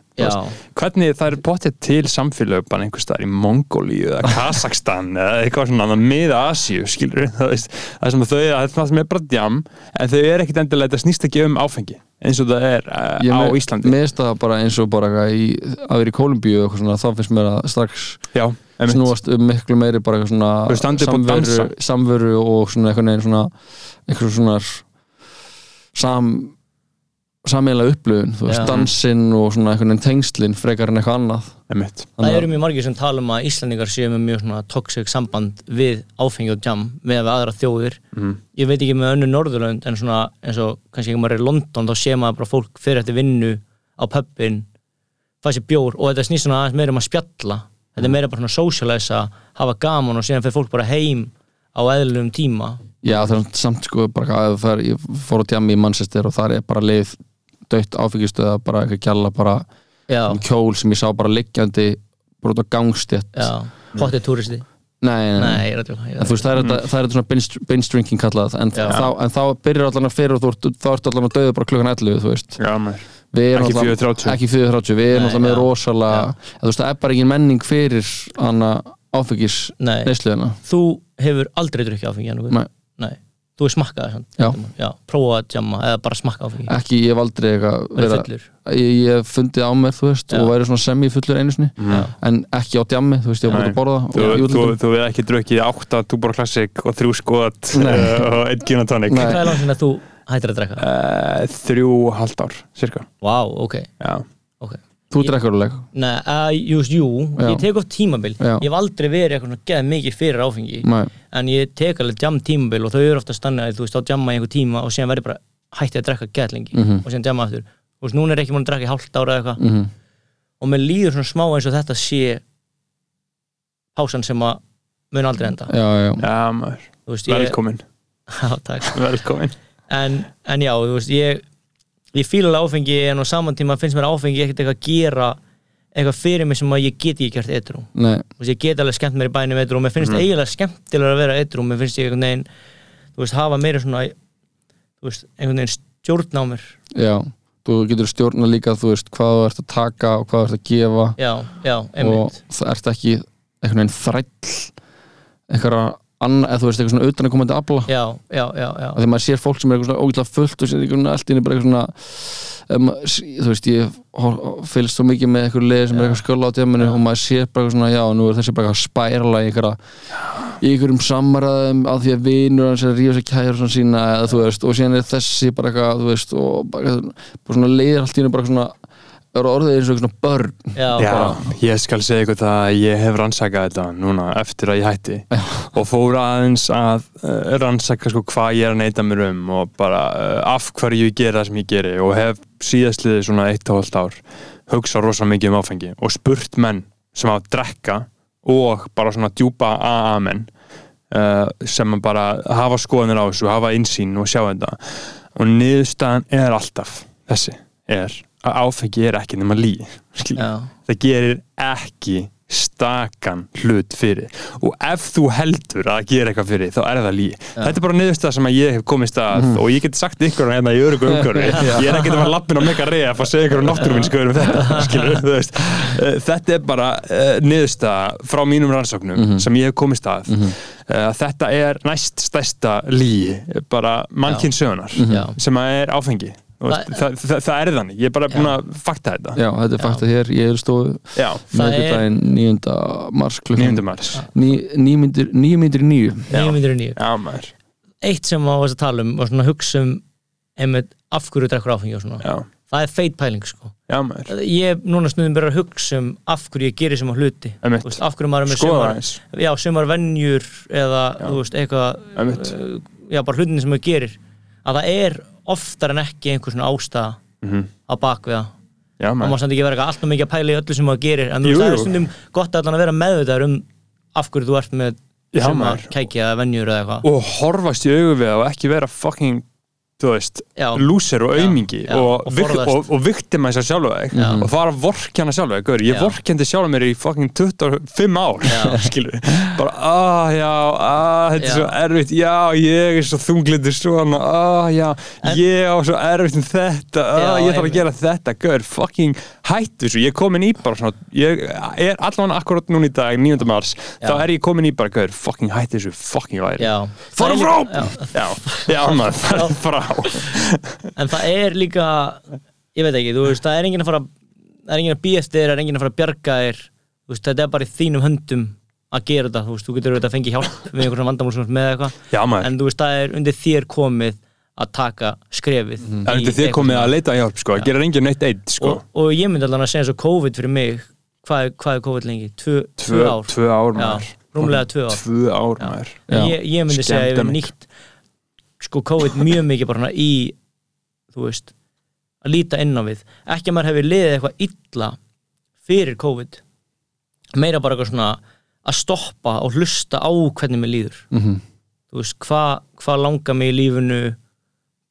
hvernig það er potið til samfélag bara einhvers staðar í Mongóliu eða Kazakstan eða eitthvað svona miða Asíu skilur það það sem þau það er það sem er bara djam en þau er ekkit endilega þetta snýst ekki um áfengi eins og það er uh, á me- Íslandi. Mér finnst það bara eins og bara í, að vera í Kólumbíu og eitthvað svona, þá finnst mér að strax já, snúast um miklu meiri bara eitthvað svona samveru, samveru og svona eitthvað neginn svona eitthvað svona sam sameiginlega upplöfun, þú veist, Já. dansinn og svona eitthvað neginn tengslinn frekar en eitthvað annað einmitt. það Þannig eru mjög margir sem tala um að Íslandingar séu með mjög svona toxic samband við áfengi og jam með við aðra þjóðir. Mhm. Ég veit ekki með önnu Norðurlönd en svona eins og kannski ekki maður er í London þá sé maður bara fólk fyrir eftir vinnu á pubin, fæ sér bjór og þetta snýst svona aðeins meira um að spjalla. Þetta er meira bara svona socialisa, hafa gaman og síðan fyrir fólk bara heim á eðlum tíma. Já, það er samt sko bara að það er, ég fór á djami í Manchester og þar er bara leið dött áfengistöða bara eitthvað kjalla bara um kjól sem ég sá bara liggjandi bara út á gangstétt já, potið túristi. Nei, nei, nei. Nei, ég er tjóka. En þú veist, það er er þetta svona binge, drinking kallað en, þá, en þá byrjar allan að fyrir og þú ert, þá ertu allan að döðu bara klukkan 11 þú veist já, maður. Við erum Ekki náttúrulega- 4:30. Ekki 4.30, við erum alltaf með rosalega en, þú veist, það er bara engin menning fyrir áfengis neysluðina þú hefur aldrei drukkið áfengi? Nei. Þú er smakkað það Já. Já, prófa að jamma eða bara smakka áfengi ekki, ég hef aldrei eitthvað vera- ég, ég hef fundið á mér, þú veist Já. og væri semi-fullur einu sinni Já. en ekki á djammi, þú veist, ég var bara að borða Þú, og í þú, útlöndum. þú við ekki drukkið átta Tuborg Classic og þrjú skot Nei. uh, og einn gin and tonic Nei. Hvað er langt sinni að þú hættir að drekka? uh, þrjú halvt ár, cirka Vá, ok, já, Þú drekkur alveg Nei, uh, just, jú, Já. ég tek oft tímabil. Já. Ég hef aldrei verið eitthvað svona geð mikið fyrir áfengi. Nei, En ég tek alveg jam tímabil og þau eru ofta stannið að þú veist, þá jamma í einhver tíma og síðan verður bara hættið að drekka geð lengi Mhm. og síðan jamma aftur. Þú veist, núna er ekki múin að drekka í hálft ára eða eitthvað. Mhm, og mér líður svona smá eins og þetta sé pásan sem að mun aldrei enda. Já, já. Já maður. Þú veist, ég, velkomin, Já, takk. velkomin. En, en já, þú veist, ég ég fíla áfengi en á saman tíma finnst mér áfengi ekkert eitthvað að gera eitthvað fyrir mig sem að ég get ekki þú veist, ég get alveg skemmt mér í bænum edru og mér finnst eiginlega skemmtilega að vera edru mér finnst ég einhvern veginn veist, hafa meira svona veist, einhvern veginn stjórn á mér. Já Þú getur stjórna líka, þú veist, hvað þú ert að taka og hvað þú ert að gefa. Já, já, og það ert ekki einhvern veginn þræll einhverja anna, eða þú veist, eitthvað svona utan að komandi afla. Já, já, já, já, og þegar maður sér fólk sem er eitthvað svona ógætlega fullt og sér eitthvað allt inni bara eitthvað svona um, þú veist, ég fylgst svo mikið með eitthvað leið sem er eitthvað skjöla á djáminu og maður sér bara eitthvað svona, já, nú er þessi bara eitthvað að spærala í í einhverjum samræðum að því að vinur hans er að rífa sér kæður svona sína eða þú veist, og síðan er þessi bara eitthvað, þú veist, og bara, bara svona leiðir allt í hennu bara svona er orðið eins og svona börn. Já, Já, ég skal segja ykkur það að ég hef rannsakað þetta núna eftir að ég hætti. Og fór aðeins að uh, rannsaka sko hvað ég er að neyta mér um og bara uh, af hverju ég gera það sem ég geri. Og hef síðastliðið svona eitt og hálft ár hugsað rosa mikið um áfengi og spurt menn sem hafa að drekka og bara svona djúpa AA menn uh, sem að bara hafa skoðanir á þessu, hafa insýn og sjá þetta. Og niðurstaðan er alltaf þessi, er að áfengi er ekki nema lí Já. það gerir ekki stakan hlut fyrir. Og ef þú heldur að gera eitthvað fyrir þá er það lí. Þetta er bara niðurstað sem að ég hef komist að og ég get sagt ykkur hérna í örugu umhverfi. Ég er ekki að fara lappin á mega reyð að segja ykkur á náttúruminn skoður um þetta skilur, þú veist. Eh, þetta er bara uh, niðurstað frá mínum rannsóknum sem ég hef komist að. Mm þetta er næst stærsta lí bara mannkinn sögunar Já. sem að er áfengi veist, Það- það, það, er þannig, ég er bara búin að fakta þetta. Já, þetta er fakta hér, ég er stóð Já, Það er- meðgudaginn 9. mars klukkan 9. mars. Nýjum myndir nýju 909 Já, maður. Eitt sem á að tala um og svona hugsa um einmitt af hverju drekkur áfengi og svona. Já, það er feit pæling sko. Já maður. Ég er núna snuðum byrjar að hugsa um af hverju ég gerir sem á hluti veist, af hverju maður er með sumar, já, sumar venjur eða þú veist, eitthvað uh, já, bara hlutinni sem maður gerir. Að það er oftar en ekki einhver svona ástæða Mhm. á bakviða og maður samt ekki vera alltaf mikið að pæla í öllu sem maður gerir en Jú, það er stundum gott að vera meðvitaður um af hverju þú ert með Já, sumar maður. kækja venjur eða eitthvað Og horfast í augu við og ekki vera fucking þú veist, Já. lúser og Já, aumingi já, og, og forðast. og, og viktima þess að sjálfa þig Já. og fara að vorkjana Gaur, ég Já. vorkendi sjálfa mér í fucking 25 ár Já. skilur, bara ah já ah, þetta er Já. svo erfitt, já ég er svo þunglindur svona, ah já En- ég á svo erfitt um þetta ah, Já, ég þarf að gera þetta, gaur, fucking hættu þessu, ég er komin í bara svona ég er allan akkurat núna í dag 9. mars, Já. þá er ég komin í bara, gaur, fucking hættu þessu, fucking væri já, Fara Það er frá! já. Já, já maður, fara frá en það er líka ég veit ekki, þú veist, það er enginn að fara það er enginn að býja þér, það er enginn að fara að bjarga þér. Veist, þetta er bara í þínum höndum að gera þetta, þú veist, þú getur auðvitað að fengið hjálp við einhverjum vandamál sem þú ert með eitthvað. En þú veist, það er undir þér komið að taka skrefið er undir þið komið að leita hjálp sko, það gerir engin neitt eitt sko. Og, og ég myndi alveg að segja svo COVID fyrir mig hvað, hvað er COVID lengi? Tvö, tvö, Tvö ár. ár rúmlega tvö ár. Tvö ár ég, ég myndi segja sko COVID mjög mikið bara í þú veist að líta inn á við, ekki að maður hefur liðið eitthvað illa fyrir COVID. Meira bara eitthvað svona að stoppa og hlusta á hvernig mér líður. Mhm. þú veist, hvað hva langar mig í lífinu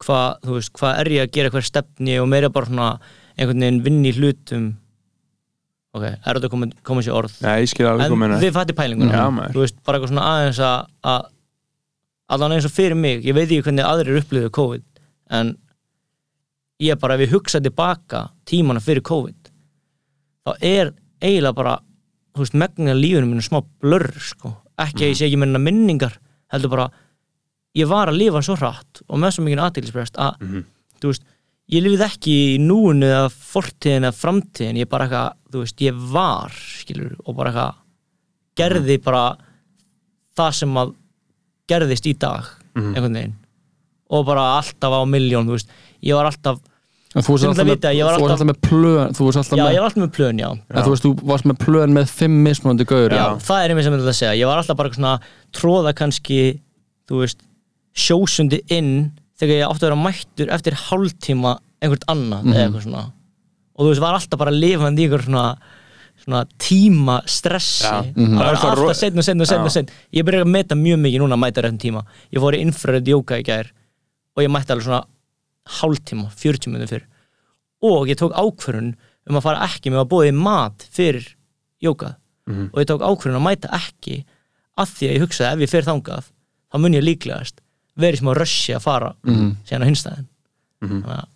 hvað, þú veist, hvað er ég að gera hver stefni og meira bara svona einhvern veginn vinn í hlutum. Ok, er þetta koma sér orð? Nei, ég skil alveg en komið þið fætti pælinguna. Já maður. Þú veist, bara eitthvað svona aðeins að, að allan eins og fyrir mig, ég veit ekki hvernig aðrir upplifðu COVID en ég bara, ef ég hugsa tilbaka tímana fyrir COVID þá er eiginlega bara þú veist, megnin af lífunum minu smá blurr sko, ekki að ég sé ekki með minningar heldur bara, ég var að lifa svo hratt og með svo mikið aðtilsprest að, Mhm. þú veist ég lifið ekki í núinu eða fortíðin eða framtíðin, ég bara eitthvað þú veist, ég var, skilur og bara eitthvað, gerði bara það sem að gerðist í dag, Mhm. einhvern veginn. Og bara alltaf á miljón, þú veist, ég var alltaf En þú varst Sem alltaf, varst alltaf- alltaf með plön Þú varst alltaf já, með ég var alltaf með plön, já. En þú veist, þú varst með plön með fimm mismunandi gaur já, það er einmitt sem ég ætla að segja. Ég var alltaf bara svona tróða kannski þú veist, sjósundi inn þegar ég átti að vera mættur eftir hálftíma einhvert annað eða eitthvað svona. Og þú veist, var alltaf bara lifandi í einhver svona svona tíma stressi. Það vera alltaf ro- alltaf setn og setn og setn og setn ég byrja að meta mjög mikið núna að mæta réttum tíma. Ég fór í infrared jóka í gær og ég mætti alveg svona hálftíma, 40 minnum fyrr. Og ég tók ákvörun um að fara ekki með að bóði mat fyrir jókað Mhm. og ég tók ákvörun að mæta ekki að því að ég hugsaði ef ég fer þangað þá mun ég líklegast verið sem að rössi að fara Mhm. síðan á hinstæðin Mhm. þannig að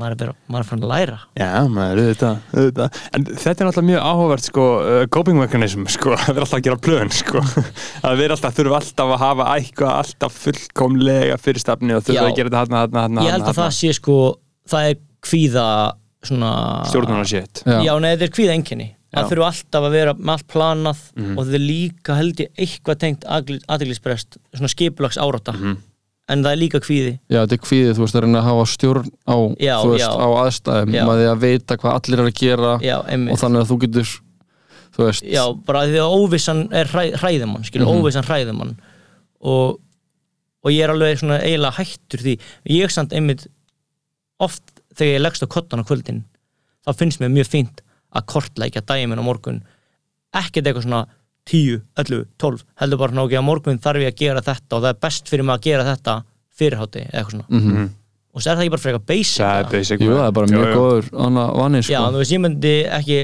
maður er bara, maður er fann að læra Já, maður, auðvitað, auðvitað En þetta er náttúrulega mjög áhugavert sko, uh, coping mechanism, sko, að vera alltaf að gera plön sko, að vera alltaf, þurfa alltaf að hafa eitthvað alltaf fullkomlega fyrir stafni og þurfa Já. að gera þetta hann, hann, hann, ég held að það sé sko það er kvíða svona stjórnunar shit Já. já, nei, þetta er kvíða enginni það þurfa alltaf að vera með allt planað Mhm. og þetta er líka held ég eitthvað tengt aðeinsprest svona skipulags árátta Mhm. En það er líka kvíði. Já, þetta er kvíðið, þú veist, að reyna að hafa stjórn á, Já, veist, á aðstæðum. Já. því að vita hvað allir er að gera já, og þannig að þú getur þú já, bara því að óvissan er hræ, hræðumann skilur, Mhm. óvissan hræðumann og, og ég er alveg svona eiginlega hættur því. Ég samt einmitt oft þegar ég leggst á kottan á kvöldin þá finnst mér mjög fínt að kortleikja daginn minn á morgun. Ekkert eitthvað svona 10, 11, 12 heldur bara ok, á morgun þarf ég að gera þetta og það er best fyrir mig að gera þetta fyrirhátti eða eitthvað svona. Mhm. og það er það ekki bara frekar basic Það er basic Jú, það er bara mjög Jú, góður annað vanni Já, sko. þú veist, ég myndi ekki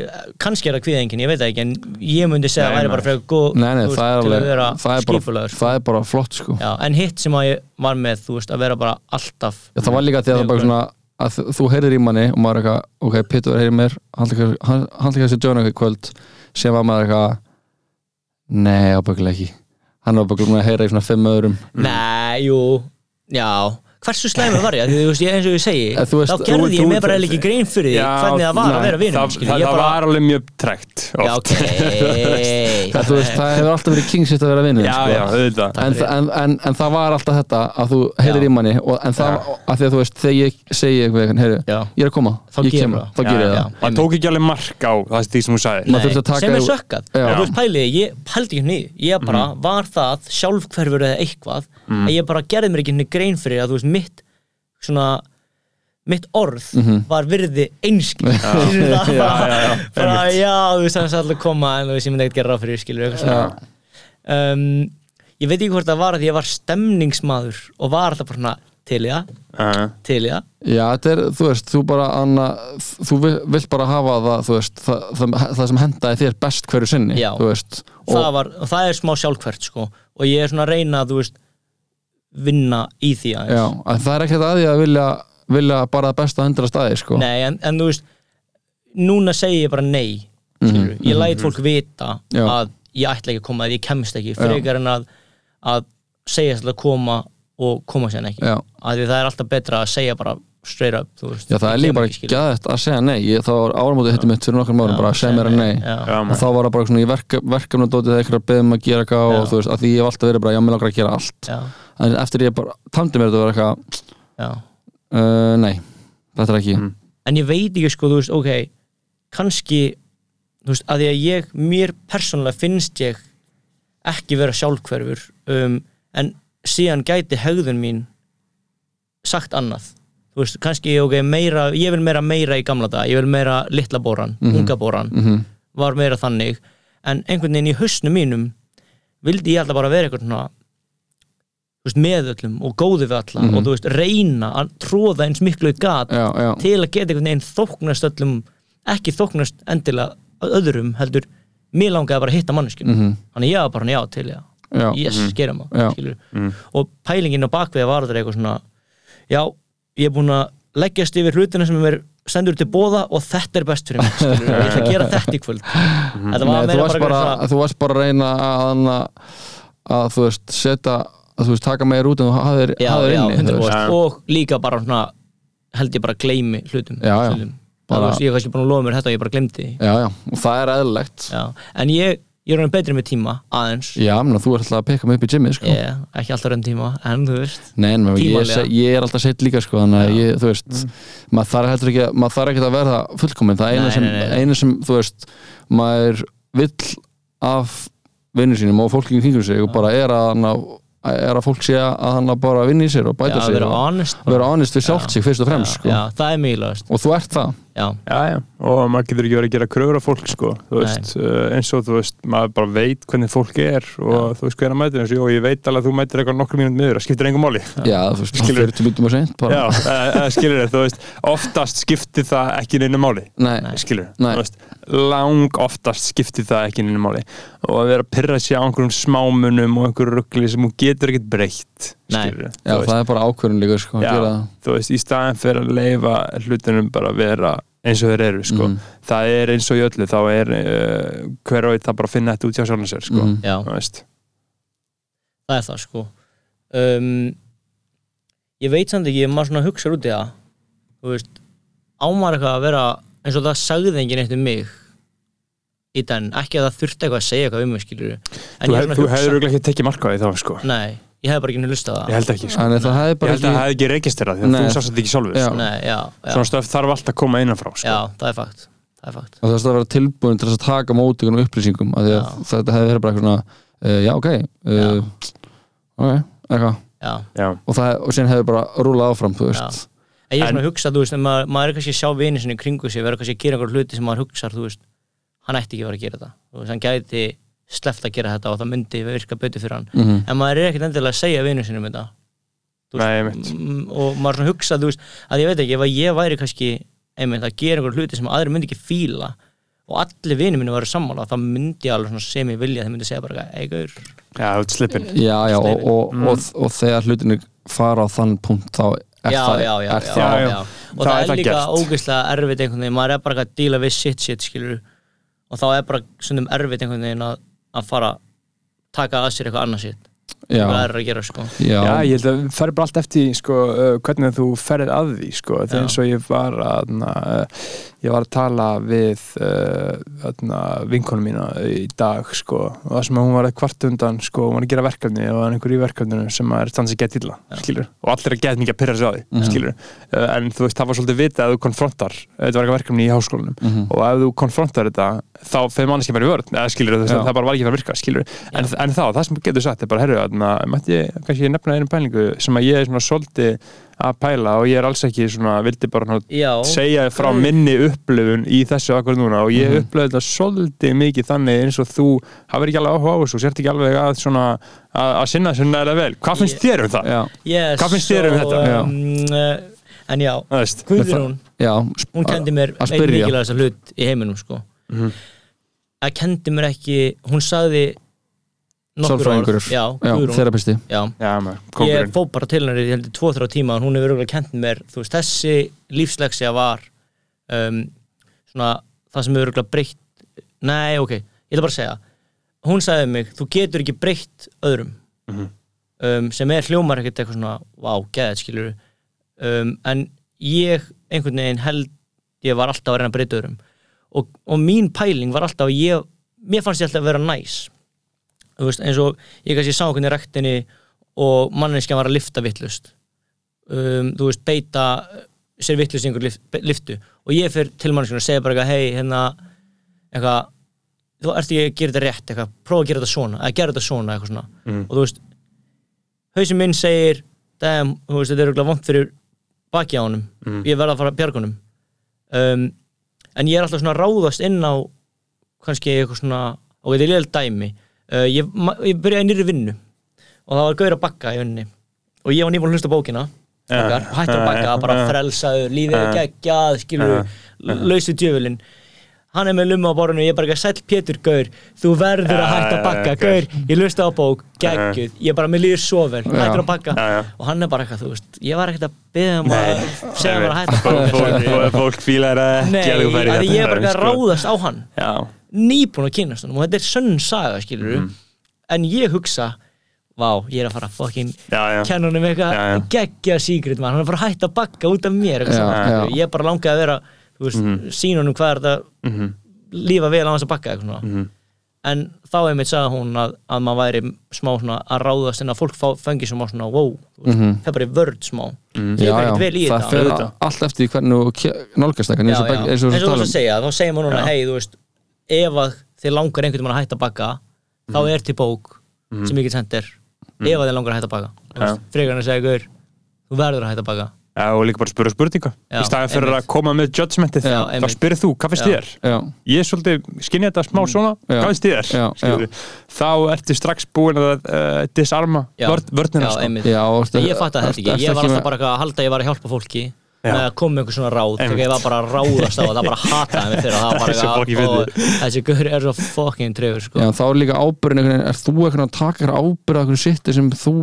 kannski er það kvíðengin, ég veit það ekki en ég myndi segja að Nei, það nei. bara frekar góð Nei, nei, veist, það er alveg að það er, bara, sko. það er bara flott sko. Já, en hitt sem að ég var með, þú veist, að vera bara alltaf Já, það var líka því að það bara svona að þú- heyrðir í manni og maður er eitthvað, ok, Pittur heyrir mér hann líka þessi eitthvað kvöld sem var maður eitthvað nei, ábyggilega ekki. Hann var bara að heyra í svona fimm öðrum. Nei, jú, já hversu slæmur var ég, Því, þú veist, ég, eins og ég segi veist, þá gerði þú- ég mér bara eiginlega ekki grein fyrir því hvernig það var að vera vinur það, það, það var alveg mjög trekt Já, ok. Það, veist, það hefur alltaf verið kingsitt að vera vinnur já, sko. en, en, en, en það var alltaf þetta að þú heyrir í manni og, en það, að því að þú veist, þegar ég segi eitthvað, heyri, ég er að koma Þá ég kem, það. þá gerir ég það. hann tók ekki alveg mark á það því sem þú sagði að sem er sökkað. Og þú veist pælið, ég pældi ekki henni ég bara, var það sjálfhverfur eða eitthvað, að ég bara gerði mér ekki henni grein fyrir að þú veist, mitt svona mitt orð var virði einskil það? Já, já, bara, já, já, þú veist, það er alltaf að koma en þú veist, ég myndi ekkert gera ráð fyrir skilur eitthvað svona. Um, ég veit ekki hvort það var að ég var stemningsmaður og var alltaf bara svona til það, uh, til það. Já, þetta er, þú veist, þú bara Anna, þú vil- vilt bara hafa það þú veist, það, það, það sem hendaði þér best hverju sinni, Já. þú veist það, og, var, og það er smá sjálfkvært sko. og ég er svona að reyna þú veist vinna í því aðeins. Já, að það er ekkert að því að vilja, vilja bara besta hundra staði, sko. Nei, en, en þú veist núna segi ég bara nei skilur, ég læt fólk vita Já. að ég ætla ekki að koma, að ég kemst ekki frekar en að, að segja alltaf að koma og koma sér ekki. Já. að því það er alltaf betra að segja bara straight up þú veist, Já, það er líka bara ekki, gæðið að segja nei. Ég, þá var áramótið hittum mitt fyrir nokkrum árum bara að segja mér að nei. og maður. þá var það bara svona í verka, verkefnadótið þegar eitthvað að beðum að gera eitthvað og þú veist, að því ég hef alltaf verið bara, já, mér langar að gera allt. Já, en eftir ég bara tamdi mér þetta var eitthvað já. uh, nei, þetta er ekki. Mm. en ég veit ekki sko, þú veist, ok kannski, þú veist, að því að ég mér persónulega finnst ég ekki vera sjálfhverfur um, en síðan gæti hegðun mín sagt annað þú veist, kannski, ok, meira ég vil meira meira í gamla dag, ég vil meira litla bóran, unga bóran, Mhm. var meira þannig. En einhvern veginn í hausnum mínum vildi ég alltaf bara vera eitthvað svona með öllum og góði við alla og þú veist, reyna að tróða eins miklu í gat já, já, til að geta einhvern veginn þóknast öllum ekki þóknast endilega öðrum heldur, mér langaði bara að hitta manneskinu Mhm. þannig ég var bara já til já já, yes, gerum Já. það mm. og pælingin á bakvið var þetta eitthvað svona já, ég er búin að leggjast yfir hlutina sem er sendur til bóða og þetta er best fyrir mig skilur, ég ætla að gera þetta í kvöld. Þetta var Nei, þú varst bara, bara, bara þú varst bara að reyna að, að, að þú veist, setja að þú veist, taka meir út en þú hafðir, já, hafðir já, inni veist. 100% og líka bara svona held ég bara að gleymi hlutum Já, já. Bara- bara, ég er kannski búin að lofa mér þetta og ég bara glemdi já, já, og það er eðlilegt. Já, en ég, ég er hann betri með tíma aðeins. Já, menn, þú ert alltaf að peka mig upp í gymmi sko. ég, ekki alltaf raun tíma, en þú veist Nei, en ég, ég, er alltaf sett líka sko, þannig að ég, þú veist maður þarf heldur ekki, maður þarf ekki að verða fullkomin, það eina Nei, sem, nei, nei, nei. eina sem þú veist, maður vill af vinnur sínum og fólki í kringum sig og bara er að, er að fólk sé að hann að bara vinna í sér og bæta já, sig vera og vera honest við sjálft sig fyrst og fremst já, sko. já, það er mikilvægast og þú ert það já, Já, já, og maður getur ekki verið að gera kröfur á fólk sko, veist, uh, eins og þú veist maður bara veit hvernig fólk er og þú veist hvernig mætir þessu, og ég veit alveg að þú mætir eitthvað nokkur mínúti miður, það skiptir engum máli. Já, þú veist, Skilur. 40 mínutum og seint Já, bara, uh, uh, skilur þið, þú veist oftast skiptir það ekki neina máli. Nei, þú veist lang oftast skiptir það ekki neina máli. Og að vera að pyrra sig á einhverjum smámunum og einhverju ruggli sem hún getur ekkert breytt já, það er bara ákvörðun líka sko, að Já, gera það. þú veist, í staðin fyrir að leifa hlutunum bara að vera eins og þeir eru sko. Mhm. það er eins og í öllu þá er uh, hver og einn það bara að finna þetta út hjá sjálfum sér sko. Veist það er það sko um, ég veit samt ekki, ef maður svona hugsa út í það þú veist, ámar eitthvað að vera eins og það sagði enginn eitt um mig í den, ekki að það þurfti eitthvað að segja eitthvað um mig skilur en þú, hef, er þú hefur ekki tekið marka á því þá sko. nei, ég hef bara ekki hlustað á ég það held ekki sko. en það ég bara held að það hefði ekki registrað því að þú sást þetta ekki sjálfur Já. sko. nei, já, já, svona stöf þarf alltaf að koma innanfrá sko. já, það er fakt það er fakt og það er að vera tilbúin til að taka móti einhvern upplýsingum af því að Já. þetta hefði verið bara eitthvað svona uh, já, ok, uh, ok eitthvað, já, Já. og, það, og síðan hefði bara rúlað áfram, þú veist Já. En ég er svona að hugsa, þú veist, maður, maður er kannski að sjá vini sinni í kringu sig, verður kannski að gera einhver hluti sem maður hugsar, þú veist, hann ætti ekki að vera að gera þetta. Þú veist, hann gæti sleppt að gera þetta og það myndi virka betur fyrir hann. Mhm. en maður er ekkert endilega að segja vinnu sinum þetta. Þú Nei, mm, og maður svona hugsa, þú veist, að ég veit ekki ef að ég væri kannski, einmitt, að gera einhver hluti sem aðri myndi ekki fíla og allir vinnu minni væri sammála, þá myndi ég alveg sem ég vilja, þeir myndi segja bara, eigur Já, slippin Já, já, og, og, og, og þegar hlutinir fara á þann punkt þá er já, það, já, já, er já, það já. já. og Það það, er er líka ógeðslega erfitt einhvern veginn, maður er bara að díla við shit shit skilur og þá er bara svona erfitt einhvern veginn að, að fara taka að sér eitthvað annað shit. Já, hvað er að gera sko. Já, Já, ég held að það fer bara allt eftir því, sko, uh, hvernig þú ferð að því sko. það er eins og ég var að uh, ég var að tala við uh, vinkonum mína í dag sko, og það sem að hún var að kvart undan sko, hún var að gera verkefni og það er einhver í verkefninu sem er stansi gett illa skilur, og allir er gett mikið að pyrra sig á því Mhm. skilur, uh, en þú veist, það var svolítið vitað að þú konfrontar, þetta var eitthvað verkefni í háskólanum Mhm. og ef þú konfrontar þetta þá fyrir mannski bara í vörð, eða skilur Já. það bara var ekki að virka, skilur en, en þá, það sem getur sagt er bara, herru, mætti ég kannski nefna einu pælingu sem að ég er svona svolítið að pæla og ég er alls ekki svona, vildi bara já, segja frá minni upplifun í þessu akkur núna og ég upplöði þetta svolítið mikið þannig eins og þú hafur ekki alveg áhuga á þessu og sért ekki alveg að svona að, að sinna þessu næra vel. Hvað finnst þér um það? yes, Hvað finnst þér um so, þetta? um, uh, en já. Guðrún hún kendi mér einn mikilvægast hlut í heiminum sko Mhm. að kendi mér ekki, hún sagði Sálfræðingur. þerapisti já, Já, maður, ég fó bara til hennar í heldur 2-3 tíma og hún hefur örgulega kent mér þú veist, þessi lífsleksja var um, svona það sem hefur örgulega breytt nei, ok, ég ætla bara að segja. Hún sagði við mig, þú getur ekki breytt öðrum. Mhm. um, sem er hljómar ekkert eitthvað svona vá, geðið, skilur um, en ég einhvern veginn held ég var alltaf að reyna að breyta öðrum. Og, og mín pæling var alltaf að ég mér fannst ég alltaf að vera næs veist, eins og ég kannski sá hvernig rektinni og manneskjan var að lifta vittlust um, þú veist, beita uh, sér vittlust í einhver lift, liftu og ég fyrir til manneskjan og segja bara eitthvað hei, hérna eitthvað, þú ert ekki að gera þetta rétt eitthvað, prófa að gera þetta svona, að gera þetta svona eitthvað svona, Mhm. og þú veist hausinn minn segir damn, þú veist, þetta er auðvitað vant fyrir baki á honum, Mhm. ég verð að fara honum. Um, en ég er alltaf svona ráðast inn á kannski eitthvað svona og þetta er liðal dæmi uh, ég, ég byrjaði nýri vinnu og það var gaur að bakka í vinninni og ég var nýbúin að hlusta á bókina okkar, hætti að bakka, bara frelsaður lífið er geggjað, skilur lausu djöfulinn. Hann er með lumma á borðinu og ég er bara ekki sæll Pétur Gaur þú verður að hætta að bakka, Gaur ég lusta á bók, geggjuð, ég er bara með líður svo vel hættur að bakka. Og hann er bara eitthvað, þú veist, ég var ekkert að beða um að segja mér að hætta að bakka. fólk- fílar að ekki að þú færi að ég er bara ekki að sko. ráðast á hann nýbúin að kynast honum og þetta er sönn saga, skilur Mhm. en ég hugsa vá, ég er að fara að já kenna honum eitthvað geggja síkrit mann, hann er bara að hætta að bakka út af mér eitthvað Já, já. ég bara langaði að vera veist, Mhm. sína honum hvað er þetta Mhm, lífa vel á hans að bakka eitthvað svona mhm. en þá einmitt sagði hún að, að maður væri smá svona að ráðast en að fólk fengi smá svona wow, Mhm. það er bara vörd smá Mhm. Ég já, er já, ekkert vel í það auðvitað. allt eftir hvernig nálgast það eins og þú að segja, þá segir maður núna hei, þú veist, ef að þið langar einhvern veginn að hætta að bakka þá Mhm. er til bók sem ég get sendir ef að þið langar að hætta að bakka Þú veist, frekar en að segja, gaur, þú verður að hætta að bakka Já, og líka bara spura spurninga. Í staðan fyrir einmitt. að koma með judgmentið Já, þá spyrir þú, hvað finnst þér? já, Ég er svolítið, skinni þetta smá svona Já. hvað finnst þér? Þá ertu strax búin að uh, disarma vörnina já, sko. ég fatt að þetta ekki, ég var alltaf bara að halda að ég var að hjálpa fólki. Með að koma með einhver svona ráð þegar ég var bara að ráðast á það, það bara hataði mig fyrir það var bara og þessi gaur er svo fucking trefur sko. Já, þá er líka ábyrðin einhvern veginn, er þú eitthvað að taka eitthvað ábyrð á eitthvað sitti sem þú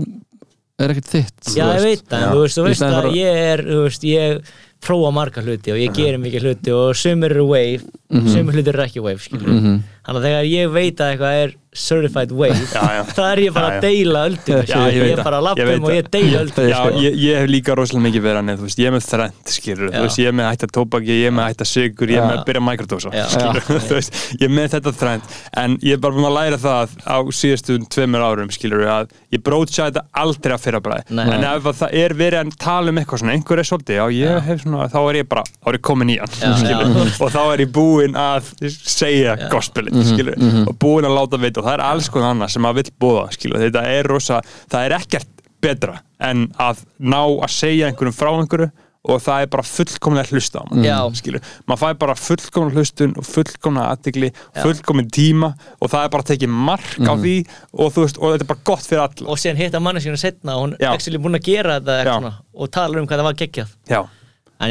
er ekkert þitt Já, ég veit það, þú veist, þú veist að að- ég er, þú veist, ég prófa marga hluti og ég gerir mikið hluti og sumir eru wave, Mhm. sumir hluti eru ekki wave, skilur Þannig að þegar ég veit að eitthvað er certified wave, þá er ég bara Já, að deila öldum, Já, ég ég, er það. bara að lappa um og það. ég deila öldum. Já, ég, ég hef líka rosalega mikið verið hann þú veist, ég er með þrend, skilur þú veist, ég er með að hætta tóbaki, ég er með að hætta sigur ég er með að byrja að microdósa, Já. skilur þú veist, ég er með þetta þrend en ég er bara búin að læra það á síðustu tveimur árum, skilur að ég brótsa þetta aldrei að fyrra bræði en ef að það er verið að tala um eitthvað svona einhver er svolítið, já, ég hef svona þá er ég bara, þá er ég komin í hann skilur, og þá er ég búin að segja gospelin, skilur og búin að láta vita og það er alls konar annað sem maður vill búa, þetta er rosa það er ekkert betra en að ná að segja einhverjum frá einhverju og það er bara fullkomlega hlusta á skilur, maður fær bara fullkomlega hlustun og fullkomlega aðtigli, Já. fullkomin tíma og það er bara að tekið mark á því og veist, og þetta er bara gott fyrir alla. Og síðan hitta manneskjuna setna og hún er actually búin að gera þetta og talar um hvað það var geggjað. Já.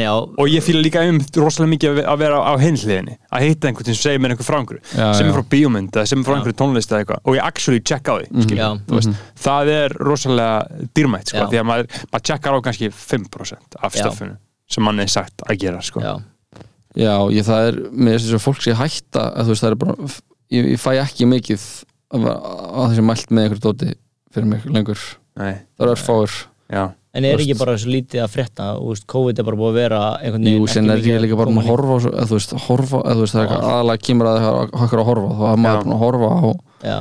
Já, og ég fýla líka um rosalega mikið að ve- að vera á hinhliðinni að hitta einhvern sem segir mér einhver frá einhverju Já, sem er frá bíómynd eða sem er frá einhverju tónlist og ég actually check á því mm Já. þú veist, það er rosalega dýrmætt sko, því að maður, maður checkar á kannski 5% af Já. stöffinu sem mann er sagt að gera sko. já, Já, ég, það er með þess að fólk sé hætta að þú veist, er bara ég, ég fæ ekki mikið að, að þessi mælt með einhverju dóti fyrir mig lengur. Nei, það er örfáur já, en er ekki bara svo lítið að frétta og veist, COVID er bara búið að vera einhvern Jú, veginn sen er ekki líka bara að horfa eða þú veist, horfa, eða þú veist, það er eitthvað aðalega kemur að það hækkar að horfa, þá er maður að horfa á, já,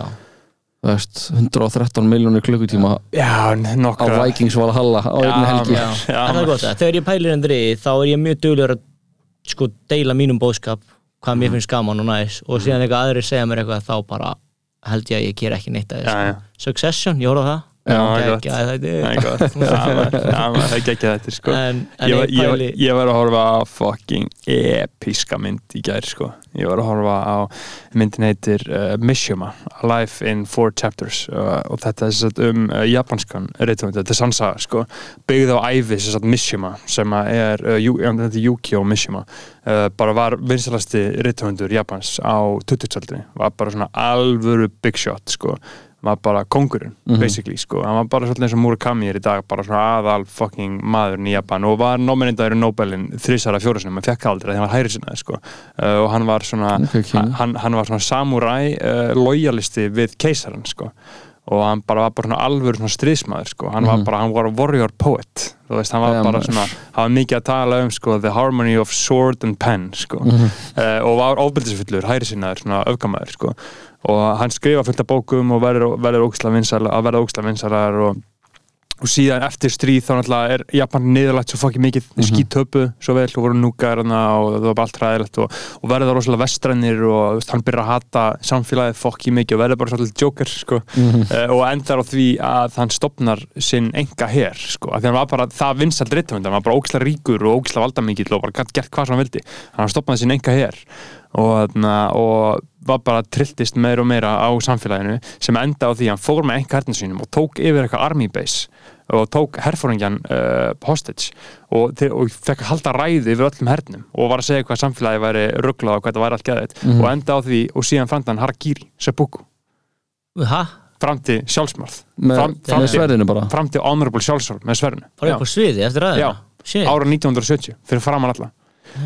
þú veist, 113 miljónir klukkutíma já, á nokkra Vikings Valhalla á einni helgi. já. Já, en það er gott að þegar ég pælir endri þá er ég mjög duglegur að sko deila mínum bóðskap hvað Mhm. mér finnst gaman og næs. Og síðan eitthvað aðrir segja mér eitthvað þá bara held ég að ég ger ekki neitt að þessu já. Succession, ég horfði á það það er ekki þetta sko. en, en ég, var- ég var- ég var að horfa á fucking episka mynd í gær sko. ég var að horfa á myndin heitir uh, Mishima Life in Four Chapters uh, og þetta er satt, um uh, japanskan reytumund, þetta er sansa sko, byggð á æfi sagt, Mishima sem er, uh, er Yukio Mishima. Uh, bara var vinsalasti reytumundur Japans á 20-saldri var bara svona alvöru big shot sko var bara kongurinn, basically, sko. Hann var bara svolítið eins og Murakami er í dag bara svona aðal fucking maðurinn í Japan og var nómennindæður í Nobelin þrísara fjórusinum en fekk aldrei hann var hæri sinnaði, sko. Uh, og hann var svona hann, hann var svona samuræ uh, lojalisti við keisaran, sko og hann bara var bara svona alvöru svona stríðsmaður sko, hann var bara, hann var warrior poet. Þú veist, hann var Já, bara svona hann var mikið að tala um sko, the harmony of sword and pen sko, uh, og var ofbeldisfullur, hæri sinnaður, svona öfgamæður sko, og hann skrifa fullt af bókum og verður, ógisla vinsal að verða ógisla vinsalar og og síðan eftir stríð þá náttúrulega er Japan niðurlægt svo fokkið mikið mm skítöpu svo vel og voru núgar og það var bara allt ræðilegt og, og verður það rosalega vestrænir og hann byrjar að hata samfélagið fokkið mikið og verður bara svolítið joker sko. uh, og endar á því að hann stopnar sinn enga her sko. af því hann var bara það vinsald rittvönd hann var bara ógislega ríkur og ógislega valdamikill og bara gert hvað sem hann vildi hann stopnaði sinn enga her og, og var bara trilltist meira og meira á samfélaginu sem enda á því að hann fór með enga hertin sínum og tók yfir eitthvað army base og tók herfóringjan uh, hostage og, og fekk að halda ræði yfir öllum hernum og var að segja hvað samfélagi væri rugglað og hvað það væri allt geðið og enda á því og síðan framdi hann Harakiri, seppuku. Hæ? framdi sjálfsmörð Fram- framdi honorable sjálfsmörð með sverðinu. Á ára 1970 fyrir framan alla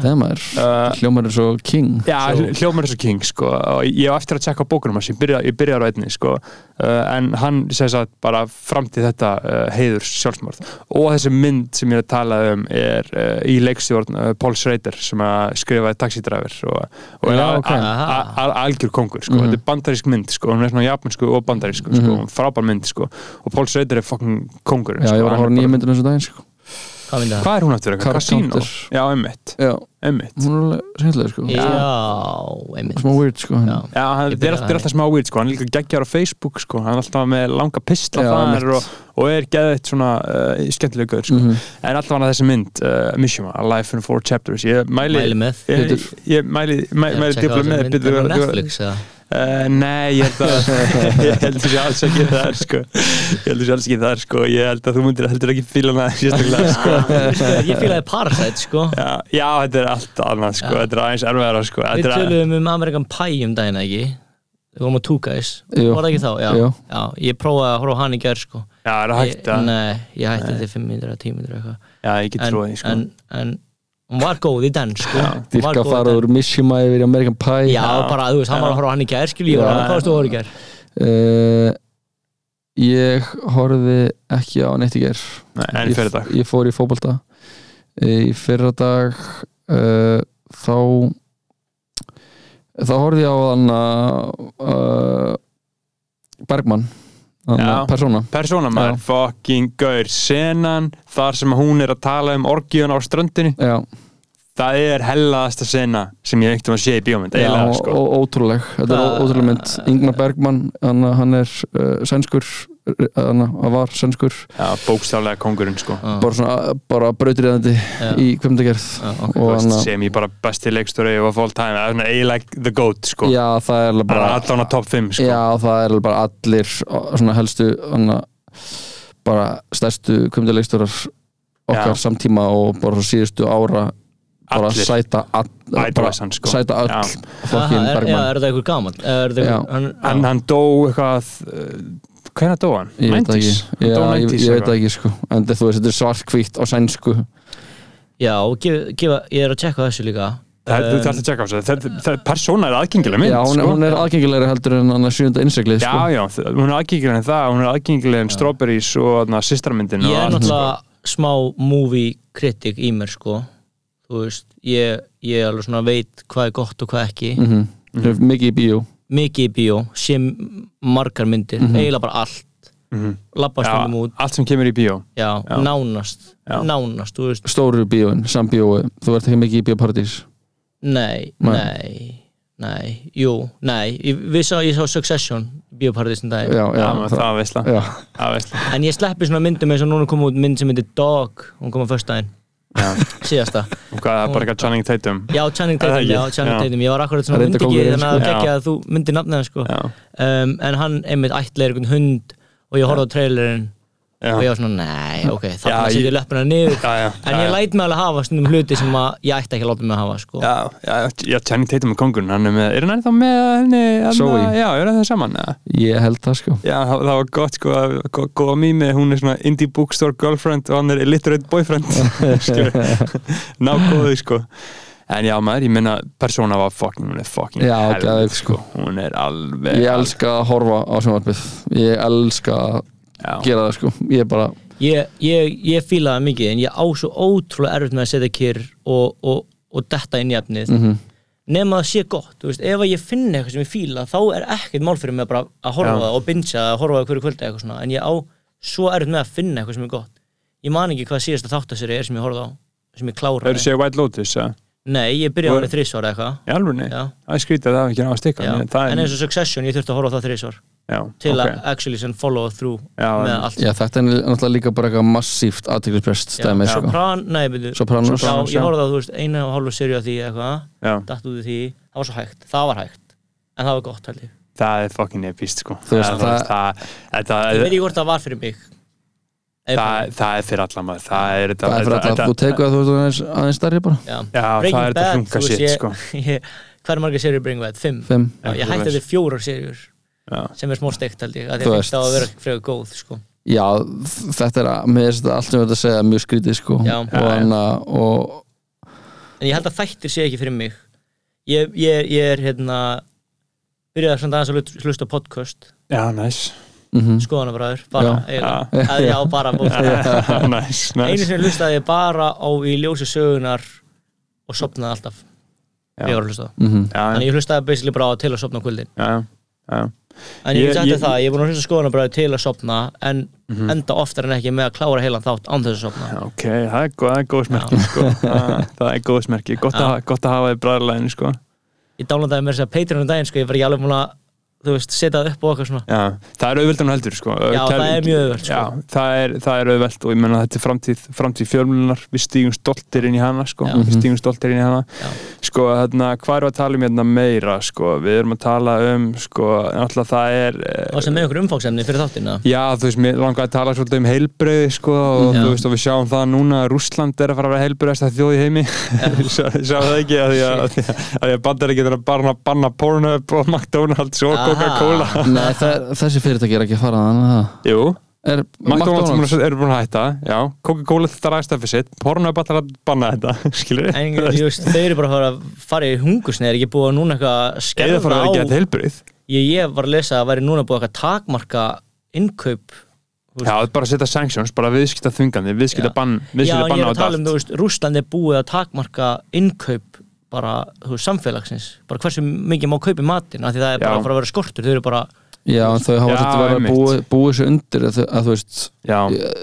er Uh, hljómar er svo king Já, Svo- hljómar er svo king sko. og ég hef eftir að tjekka á bókunum hans, ég byrja, ég byrjar á einni sko. uh, en hann segir að bara framtíð þetta uh, heiðurs sjálfsmörð og þessi mynd sem ég er að tala um er uh, í leikstjórn uh, Paul Schrader sem að skrifaði Taxi-Driver og, og Já, al- ok. al- Aha. al- algjör kongur sko. þetta er bandarísk mynd, sko. hún er svona japansku og bandarísku, sko. frábær mynd sko. og Paul Schrader er fucking kongurinn já, sko. ég var að Hann er horfa nýja bara- myndinu þessu daginn sko. Hvað? Hvað er hún? Card Casino? Já, emmitt. hún er alveg skemmtileg sko. Já, einmitt smá weird sko. Já. Já, hann Ég er alltaf, alltaf smá weird sko, hann er líka geggjar á Facebook sko, hann er alltaf með langa pistla þar og, og er geðið svona uh, skemmtilega gaur sko. Mhm. en alltaf hann að þessi mynd, uh, Mishima, A Life in Four Chapters, ég mæli Mæli með. ég, ég mæli, mæli, með Netflix eða? Uh, nei, ég held að ég held sé alls ekki þar sko. ég held sé alls ekki þar sko. ég held að þú myndir heldur ekki fíla hana sérstaklega sko. Ég fílaði Parasite sko já, já, þetta er allt annað sko. Já. þetta er aðeins erfiðara sko. Við er töluðum um American Pie um daginn ekki Við vorum á Two Guys Jú. Var það ekki þá? Já, Jú. já ég prófaði að horfa á hann í gerð sko já, er það hægt ég, að Nei, ég hætti þetta 500 10 minnur eitthvað já, ég get trúið því sko. en, en hún var góð í den sko dyrka að í fara úr Mishima yfir í American Pie. Já, bara, þú veist, hann var að horfa hann í gerð skil Ég var Já. að, hvað varstu að horfa í gerð? uh, ég horfði ekki á neitt í ger Nei, en fyrir dag ég fór í fótbolta. Í fyrra dag uh, þá þá horfði ég á hann uh, Bergman hann Já. Persóna. Persóna maður, fucking gaur. Senan, þar sem hún er að tala um orgíun á ströndinu já, það er hellaðasta sena sem ég ekkert um að sé í bíómynd já sko. ótrúleg. Þetta er ótrúleg mynd. Ingmar Bergman hann, er uh, sænskur að var sænskur Já, bókstaflega kongurinn sko bara svona, bara brautriðandi Já. í kvimdagerð Já, ok. og Þú veist, hann að sem ég bara besti leikstóri of all time, það er svona eiginlega the goat sko, já, það er bara allan á top 5 sko já, það er bara allir svona helstu hann að bara stærstu kvimdalegsturar okkar Já. samtíma og bara síðustu ára bara Allir. sæta all, hann, sko. sæta öll fokkin Aha, er, Bergman er það einhver gaman? Einhver, hann, hann, hann dó eitthvað uh, hvenær dó hann? ég veit það 90s? ekki, Hann já, dó ég, 90s ég veit það ekki sko. En þú veist, þetta er svartkvítt á sænsku. Já, gef, gefa, ég er að tjekka þessu líka. Það, þú Um, þarfst að tjekka á þessu, það, það, persóna er aðgengilega mynd já, hún, sko. hún er aðgengilegri heldur en hann að sjönda innseglið Já, sko. já, þ- hún er aðgengilega en það, hún er aðgengilega en Strawberries og na, sýstramyndin Ég er allt, náttúrulega smá movie kritik í mér sko. Þú veist, ég, ég alveg svona veit hvað er gott og hvað ekki. Mm mikið í bíó Mikið í bíó, sé margar myndir eiginlega bara allt. Mhm. Labba Já, stundum út, allt sem kemur í bíó. Já, Já. nánast Já. Nánast, stóru bíóin, sambíói, þú ert ekki mikið í bíóparadís? Nei, Nei. nei, nei, jú, nei. Ég, við sá, ég sá Succession já, já, Já, það, veistla En ég sleppi svona myndum eins og núna kom út mynd sem heitir Dog Hún kom á Já, síðasta. Og hvað, það er bara eitthvað Channing Tatum? Já, Channing Er það Tatum, já, Channing. Tatum. Ég var akkurat svona, myndi kóngurinn, þannig að sko. gegja Já. að þú myndir nafnið hans, sko um, En hann einmitt ætlaði einhvern hund og ég horfði á trailerinn já, og ég var svona, nei, ok, Já, þarna ég- setjum löppina niður. Já, já, En já, ég læt mig alveg hafa stundum hluti sem að ég ætti ekki að láta mig að hafa, sko. Já, já, já, Channing Tatum er kongurinn, hann er með, er hann ennþá með henni, Zoe. já, er það saman, eða? ég held það sko. Já, það, það var gott sko, að- gó- góða mými, hún er svona indie bookstore girlfriend og hann er illiterate boyfriend, skilur, ná góðu sko. En já maður, ég minna, persóna var fucking, hún er fucking Já, helvít, geðveik, sko. hún er alveg, ég elska að horfa á sjónvarpið. Ég elska að gera það sko. Ég er bara, Ég, ég, ég fíla það mikið en ég á svo ótrúlega erfitt með að setja kyrr og, og, og detta inn í efnið. Mhm. Nema það sé gott, þú veist, ef að ég finn eitthvað sem ég fíla þá er ekkert mál fyrir mig bara að horfa Já. það og bingja það, að horfa það hverju kvöldi eitthvað svona, en ég á svo erfitt með að finna eitthvað sem er gott. Ég man ekki hvað síðasta þáttaseri er sem ég horfði á sem ég eru kláraði séð White Lotus, eða? nei, ég byrjaði á Og- henni þrísvar eitthvað. Það er skrítið að það hafi ekki að stikka, en er, eins og Succession, ég þurfti að horfa á það þrísvar já, til ok. að actually sem follow through Já, með en- allt já, þetta er náttúrulega líka bara eitthvað massíft aðteglisprest stæmi já, sko Sopran, nei, byrju Sopranos. já, Sopranos, ég já. horfði á, þú veist, eina og hálfu serið af því eitthvað, Já, datt út í því það var svo hægt, það var hægt en það var gott, held ég það er fucking epist, sko. Þú veist, það, það- það, það, ég veit ekki hvort það var fyrir mig það, það er fyrir alla maður, það er þetta, það er fyrir alltaf, þú tekur það þú veist aðeins, aðeins stærri bara já. Já, það er þetta veist, shit, ég- sko. ég- hvað er marga serið Breaking Bad? Fimm? fimm Já, ég Eitthvað hætti svoleiðis. þetta fjórar serjur Já. sem er smá steikt held ég að ég veist. finnst á að vera frekar góð sko. já, þetta er að, mér finnst þetta allt sem við þetta að segja mjög skrítið sko og, já. hana, og en ég held að þættir sé ekki fyrir mig ég, ég, ég er hérna byrjaði samt aðeins að hlusta á podcast Já, næs. mhm. skoðanabræður, bara, að já, bara bókstaflega. Næs, einu næs. sinni hlustaði ég bara á í ljósi sögunar og sopnaði alltaf Já. ég var að hlusta á Mhm. Já, Þannig ég hlustaði basically bara á til að sopna á kvöldin já, já. En ég ég- þér það, ég er búin að hlusta skoðanabræði til að sopna en Mhm. enda oftar en ekki með að klára heilan þátt án þess að sopna Ok, það er, það er góð smerki sko. það, það er góð smerki, gott, gott að hafa þið bræðarlegin sko. Ég downloadaði mér að Patreon um daginn sko, ég var ekki alveg búin að þú veist, setja það upp og okkar svona Já, það er auðvelt en heldur sko. Já, það er mjög auðvelt, sko. Já, það er, það er auðvelt og ég menna þetta er framtíð, framtíð fjölmjölunar við stígum stoltir inn í hana sko. Við stígum stoltir inn í hana sko, þarna, hvað við að tala um hérna meira sko? við erum að tala um sko, náttúrulega það er eh, og sem með okkur umfáksemni fyrir þáttina Já, þú veist, mér langar að tala svolítið um heilbreyði sko, og Já. þú veist, og við sjáum það núna að Rússland er að fara að vera heilbreyðast það. Coca-Cola Nei, það, þessi fyrirtæki er ekki að fara þannig að Jú, er McDonalds, McDonalds? eru búin að hætta Já, Coca-Cola þetta ræðst af fyrir sitt. Pornhub ætlar að banna þetta, skilur en þau eru bara að fara í hungusni er ekki búið að núna eitthvað að Eða skerða fara að á vera gett heilbreyð ég, ég var að lesa að væri núna búið eitthvað takmarka innkaup Já, bara að setja sanctions, bara viðskipta þvingandi viðskipta Já. bann, Já, viðskipta en ég er á að tala um, þetta þú veist, Rúsland er búið að takmarka innkaup bara, þú veist, samfélagsins. Bara hversu mikið má kaupa í matinn af því það er bara að fara að vera skortur, þau eru bara Já, en þau hafa þetta verið að búi, búi sér undir að, að þú veist Já,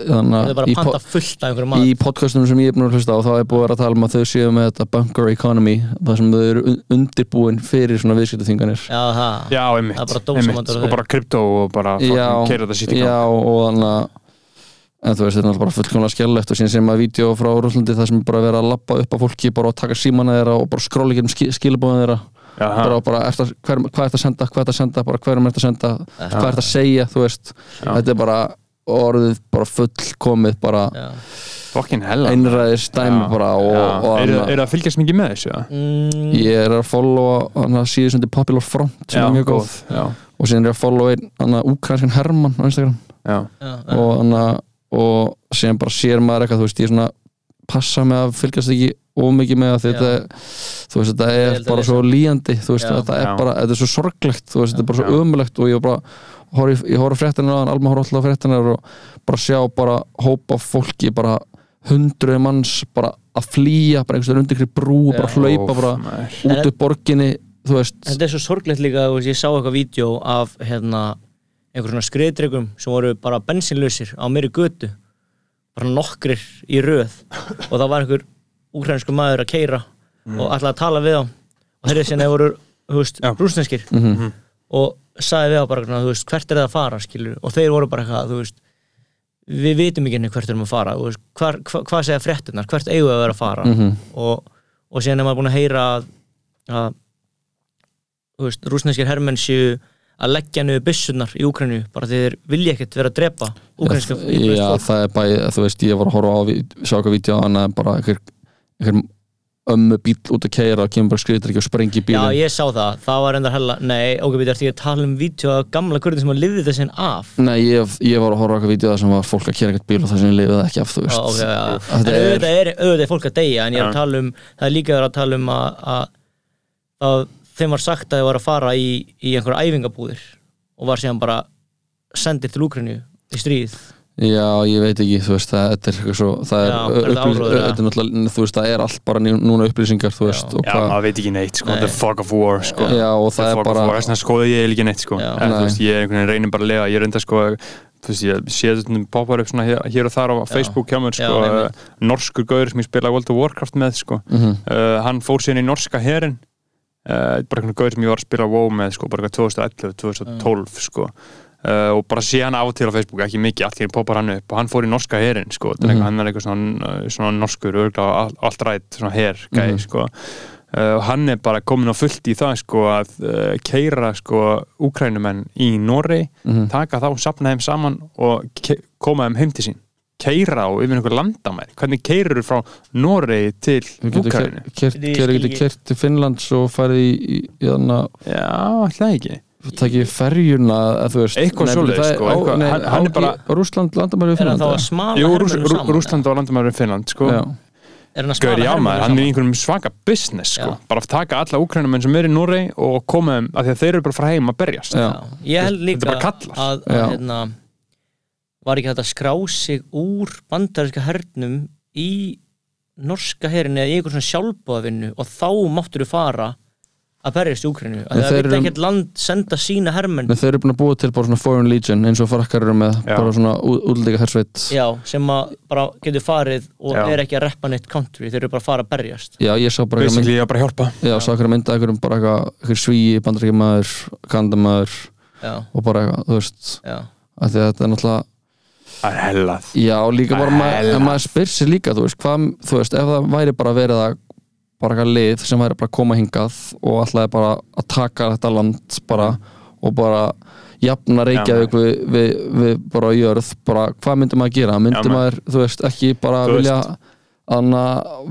þannig bara að í, að panta fullt af einhverjum mat í podcastunum sem ég er búin að hlusta á þá er búið að vera að tala um að þau séu með þetta bunker economy þar sem þau eru un- undirbúin fyrir svona viðskiptaþinganir já, það, já, einmitt, Það er bara dósamat einmitt. og bara krypto og bara keira þetta gang. já og þannig að en þú veist, þetta er bara fullkomlega skellegt og síðan sem að vídeo frá Rúslandi það sem er bara verið að lappa upp á fólki bara að taka símana þeirra og bara skróla ekki um skilabóðin þeirra. Já, bara, bara eftir, hver, hvað ert að senda, hvað ert að senda bara hverjum ert að senda, hvað ert að segja þú veist, þetta er bara orðið bara fullkomið bara já. einræðis dæmi bara og, og Eru er það að fylgjast mikið með þessu? eða? Mm, ég er að followa hana síðu sem þetta Popular Front sem Já, er mjög góð. Já, og síðan er ég að followa einn úkranskan Hermann á Instagram. Já, já, já. og, hana, og síðan bara sér maður eitthvað þú veist, ég svona passa með að fylgjast ekki ómikið með að þetta er, þú veist, þetta er bara svo líjandi þú veist, þetta er bara, þetta er svo sorglegt þú veist, þetta er bara svo ömulegt og ég var bara horf, ég horf fréttina á hann, Alma horf alltaf á fréttina og bara sjá bara hópa fólki bara hundruði manns bara að flýja, bara einhvers veginn undir ykkur brú og bara hlaupa bara. En- út upp borginni þú veist, þetta er svo sorglegt líka ég sá eitthvað vídeo af hérna, einhver svona skriðdregum sem voru bara bensinlausir á meiri götu bara nokkrir í röð. Og það var einhver úkrænsku maður að keira og ætlaði að tala við á og þeirri sinni voru þú veist, rúsneskir Mhm. og sagði við á bara þú veist, hvert er það að fara skilur og þeir voru bara eitthvað þú veist, við vitum ekki henni hvert erum að fara veist, hvar, hva, hvað segja fréttunar, hvert eigum við að vera að fara? Mhm. og, og síðan er maður búin að heyra að, að þú veist, rúsneskir hermenn séu að leggja niður byssunar í Úkrænu bara því þeir vilja ekkert vera að drepa úkrænska já, það er bæði, þú veist, ég var að horfa á sjá eitthvað vídeo á hann að bara einhver, einhver ömmu bíl út að keira og kemur bara skriður ekki og sprengi Já, bílinn. ég sá það, það var endar hella Nei, ok, við erum að tala um vídeo af gamla kurðin sem að lifði þessin af? Nei, ég, ég var að horfa á eitthvað vídeo sem var fólk að kera eitthvað bíl og það sem ég lifið ekki af, þú Já, veist já. En Þetta er, er, er að er að það er að að, að, að þeim var sagt að þið var að fara í, í einhverja æfingabúðir og var síðan bara sendir til Úkrænu í stríð. Já, ég veit ekki, þú veist, það þetta er eitthvað svo það er, Já, er það er náttúrulega, þú veist, það er allt bara nú- núna upplýsingar, þú veist, og Já, maður veit ekki neitt, sko, Nei. the fuck of war, sko. Já, og það The er fuck bara of war, þess vegna skoði ég ekki neitt, sko. En þú veist, ég er einhvern veginn reynir bara að lega, ég er enda, sko þú veist, ég sé þetta poppar upp svona hér, hér og þar á Facebook hjá mér, Já, sko einmitt. norskur gauður sem ég spilaði World of Warcraft með, sko. Mhm. uh, hann fór síðan í norska herin uh, bara einhvern gauður sem ég var að spila WoW með sko, bara eitthvað 2011, 2012 sko. uh, og bara sé hann og til á Facebook ekki mikið, henni poppar hann upp og hann fór í norska herin, sko, mm Mhm. hann er eitthvað svona, uh, svona norskur, all, allt rætt her, gæði, Mhm. sko Uh, og hann er bara komin á fullt í það sko, að uh, keira sko, úkrænumenn í Norei Mhm. taka þá, sapna þeim saman og koma þeim heim til sín keira á yfir einhver landamæri hvernig keirur frá Noregi til Þú kert, skil getur kert til Finnlands og farið í, í, í þannig já, alltaf ekki takk í ferjuna, þú Eitthvað er sko, nei, hann- hann er bara- í Rússland landamæri Er hann Finnland þá að smala Jú, hermönnum saman? Rússland og landamæri Finnland sko. Já. Er hann að Gaur, smala hann er í einhverjum svaka business sko. Já. bara að taka alla úkrænumenn sem er í Noregi og koma þeim, af því að þeir eru bara frá heim að berjast Já. Já. Ég held líka að, hérna, var ekki hægt að skrá sig úr bandaríska hernum í norska herin eða í einhver svona sjálfbóðavinnu og þá máttur þú fara að berjast í Úkrænu að það eru- ekkert land senda sína hermenn. Nei, þeir eru búin að búa til bara svona foreign legion eins og frakkar eru með Já. bara svona útlíka hersveit. Já, sem að bara getur farið og Já. er ekki að reppa neitt country þeir eru bara að fara að berjast. Já, ég sá bara eitthvað mynd, basically ég er bara að hjálpa. Já, sá eitthvað mynda eitthvað bara eitthvað, svíi, bandaríkjamaður kandamaður já, og bara eitthvað, þú veist. Að að þetta er náttúrulega það er hellað Já, líka bara maður, maður spyr sér líka, þú veist, hvað, þú veist, ef það væri bara verið að, bara eitthvað lið sem væri bara að koma hingað og ætlaði bara að taka þetta land bara og bara jafna Reykjavík við, við, við bara jörð, bara hvað myndi maður gera? Myndi Já, maður, þú veist, ekki bara Þú vilja anna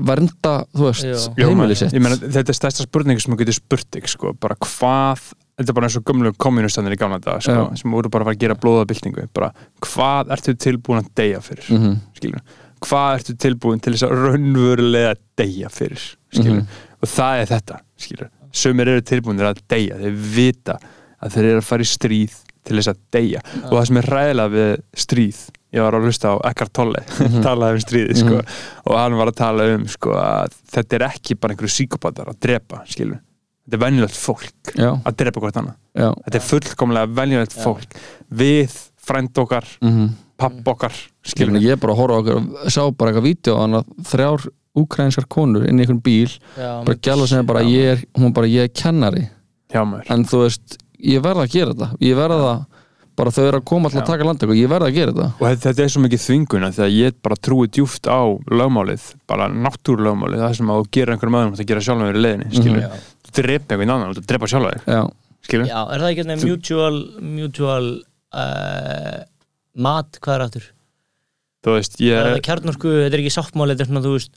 vernda, þú veist, Já. Jó, heimili maður, sitt? ég meina, þetta er stærsta spurning sem þú getur spurt þig sko, bara hvað þetta er bara eins og gömlu kommunistannir í gamla dag sko, sem voru bara að fara að gera blóðabildingu bara, hvað ertu tilbúin að deyja fyrir Mm -hmm. skilur, hvað ertu tilbúin til þess að raunverulega deyja fyrir skilur, Mhm. og það er þetta skilur, sömur eru tilbúinir að deyja þeir vita að þeir eru að fara í stríð til þess að deyja. Og það sem er ræðilega við stríð ég var að hlusta á Eckhart Tolle talaði um stríði sko, og hann var að tala um sko, að þetta er ekki bara einhverju síkopatar að drepa skilur þetta er venjulegt fólk já, að drepa hvort annað. Já. Þetta er fullkomlega venjulegt fólk. Við, frænd okkar, mm papp okkar Skilur, ég bara horfa á okkur og sá bara eitthvað vídeo hann að þrjár úkrænskar konur inn í einhvern bíl Já, bara gæla sem bara ég er, hún bara ég er kennari. Hjá mér en þú veist, ég verða að gera þetta. Ég verða það, bara þau eru að koma alltaf að taka landa ég verða að gera þetta. Og þetta, er svo mikið þvinguna því að ég bara trúi djúft á lögmálið, bara náttúrlögmálið það sem að þú gerir einhverjum öðrum það gera sjálfum í leiðinni, skilur, Já. þú drepa einhvern annan, þú drepa sjálfa þig, já, skilur Já, er það ekki nefn mutual mutual uh, mat, hvað er aftur? þú veist, Er það ég, kjarnorku, þetta er ekki sáttmáli þetta er svona, þú veist,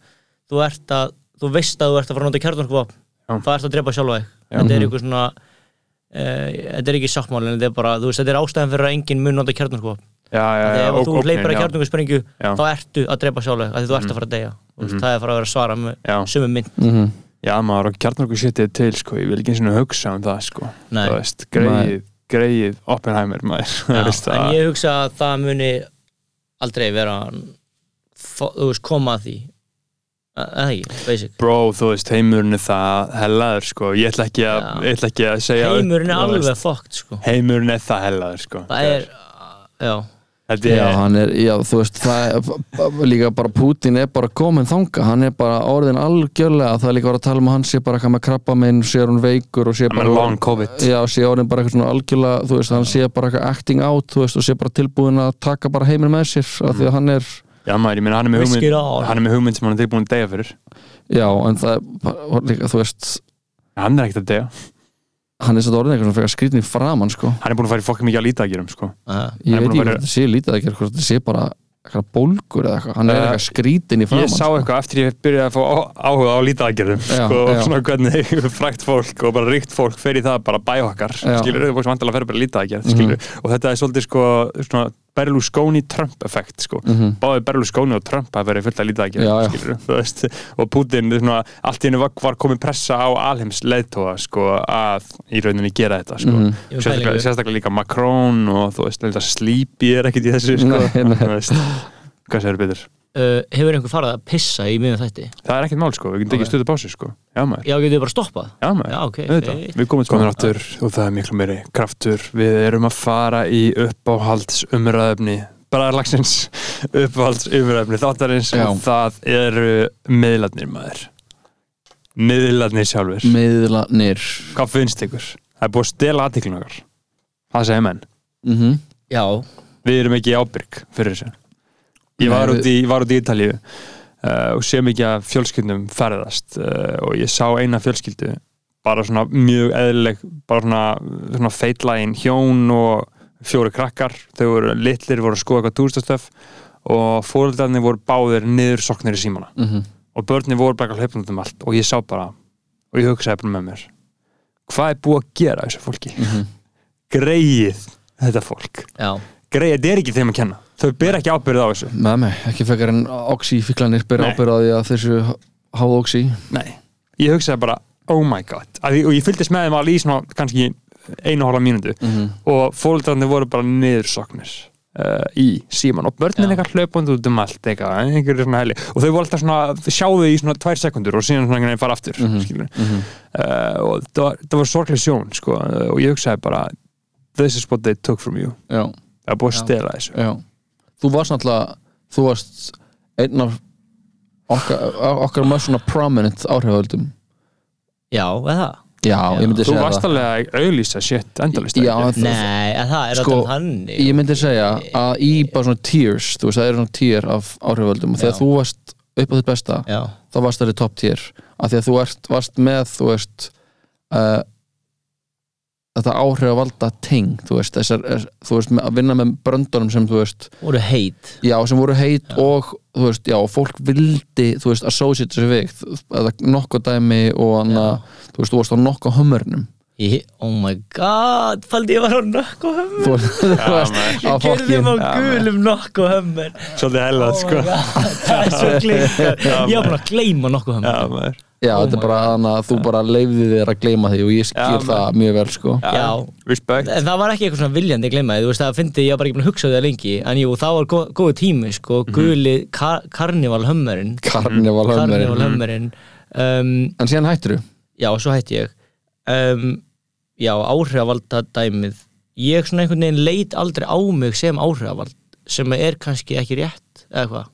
þú ert að þú veist að þú ert að fara að nota kjarnorku Já. það ert að drepa sjálfa þig. Þetta er eitthvað svona uh, þetta er ekki sáttmáli, en þetta er bara, þú veist, þetta er ástæðan fyrir að enginn mun nota kjarnorku já, já, þegar já, ef þú hleypir að sprengju Já. þá ertu að drepa sjálfa þig, af því þú ert að fara að deyja. Mm Mhm. það er að fara að vera að svara með Já. sömu mynd. Mm Já, maður og kjarnorku setið til, sko, ég vil ekki eins og hugsa um það, sko, Nei. þú veist, greið, greið Oppenheimer, maður, Já, en það, ég hugsa að það muni aldrei vera þú veist, koma að því. Eða ekki, basic. Bro, þú veist, heimurinn er það hellaður, sko, ég ætla ekki Já. ég ætla ekki að segja heimurinn er alveg fokkt sko. heimurinn er það hellaður, sko, það er, já, þetta já, er, hann er, já, þú veist það er líka bara Putin er bara komin þanga, hann er bara orðin algjörlega það er líka verið að tala um að hann sé bara eitthvað með krabba minn, sé hún veikur og sé I'm bara a long COVID, já, sé orðin bara eitthvað svona algjörlega þú veist, hann sé bara eitthvað acting out þú veist, og sé bara tilbúin að taka bara heiminn með sér af því að hann er, já, maður, ég meina, hann er með hugmynd, hann er með hugmynd sem hann er tilbúin að deyja fyrir, já, en það er líka, þú veist, hann er ekkert að deyja, hann er satt orðin eitthvað svona frekar skrýtni framan, sko hann er búin að fara í fokk mikið að líta að gerum, sko, uh, ég Hann er veit búinn ekki að vera- hvað þetta sé lítið að gera hvort þetta sé bara eitthvað bólgur eða eitthvað, hann er eitthvað skrítin í framan ég sá sko. eitthvað eftir ég byrjaði að fá áhuga á lítaagerðum Já, sko, já. svona hvernig frækt fólk og bara ríkt fólk fer í það bara bæjokkar Já. skilur, þau sem vantilega fer bara lítaagerð Mhm. skilur, og þetta er svolítið sko svona Berlusconi Trump effekt sko Mhm. báði Berlusconi og Trump að vera fullt af lítaagerð Já, já. veist og Putin, svona, allt í henni var, var komið pressa á alheims leiðtóa sko að í rauninni gera þetta sko. Ég vil sérstaklega, sérstaklega líka Macron og þú veist, þetta Sleepy er ekkert í þessu sko Nei, hvað segir Petur? Uh, hefur einhver farið að pissa í miðum þætti? Það er ekkert mál sko, við getum Ok. ekki stöðu pásu sko. Já maður, já, getur þið bara stoppað? Já maður. Já, ok, Auðvitað. feitt. Við komum komin áttur og það er miklu meiri kraftur. Við erum að fara í uppáhalds umræðefni Bræðarlagsins uppáhalds umræðefni þáttarins. Já. og það eru miðlarnir maður. Miðlarnir sjálfur miðlanir Hvað finnst ykkur? Það er búið að stela aðtiklun okkar. Það segir menn. Mm já, Við erum ekki ábyrg fyrir þessu Ég var út í, í Ítalíu uh, og sé mikið að fjölskyldum ferðast uh, og ég sá eina fjölskyldu bara svona mjög eðlileg bara svona, svona feitlægin hjón og fjóri krakkar. Þau voru litlir, voru að skoða eitthvað túristastöf og fóröldarnir voru báðir niður soknir í símana -hmm. og börnir voru bara hlaupnum um allt og ég sá bara og ég hugsaði bara með mér hvað er búið að gera þessu fólki? Greið þetta fólk. Já, greið, þetta er ekki þeim að kenna þau ber ekki ábyrð á þessu? Með mig, ekki fekar en oxy-fíklanir byrja Nei. ábyrða á því að þessu háð oxy. Nei, ég hugsaði bara oh my god, að, ég- og ég fylgdist með þeim alveg í svona kannski einu og hálfa mínútu. -hmm. og fólöldarnir voru bara niðursoknir uh, í síman og börnin eitthvað hlaupandi út um allt eitthvað, einhverju svona heli og þau voru alltaf svona, sjáðu í svona tvær sekundur og síðan svona einhvern veginn fara aftur Mhm. mm Mhm. og það var, það var sorglega sjón sko, uh, og ég hugsaði bara this is what they took from you. Já, það er búið að Já. stela þessu. Já þú varst náttúrulega þú varst einn af okkar, okkar með svona prominent áhriföldum já, eða já, Já. ég myndi þú segja varst það alveg að auðlýsa shit endalist Já, ekki? það- nei, að það er Sko, alltaf þannig ég myndi segja að í bara svona tiers þú veist, það eru svona tier af áhriföldum og þegar Já. þú varst upp á þitt besta já, þá varst það í top tier af því að þú ert, varst með þú veist uh, þetta áhrif að valda ting þú veist, þessar, þú veist, að vinna með bröndunum sem þú veist, voru heit já, sem voru heit Já. og þú veist, já, fólk vildi þú veist, associate sig við eða nokkuð dæmi og hann Já. þú veist, þú varst á nokkuð hömmurnum ég, oh my god, faldi ég var á nokku hömmur maður. á ég gerði á Já, gulum nokku hömmur svolítið hellað oh sko. það er svo klikkað. Ég var bara að gleyma nokku Já, hömmur maður. já, Oh þetta er bara þannig að þú bara leifði þér að gleyma því og ég skil það mjög vel sko. Já. respect. En það var ekki eitthvað svona viljandi að glemma því, þú veist, það fyndi ég bara ekki búin að hugsa það lengi. En jú, það var gó góðu tími, sko, guli kar karnival hömmerinn Karnival hömmurinn karnival hömmerinn um, en síðan hættir þú Já, svo hætti ég. Um, já, áhrifavalda dæmið. Ég svona einhvern veginn leit aldrei á mig sem áhrifavald sem er kannski ekki rétt eða hvað,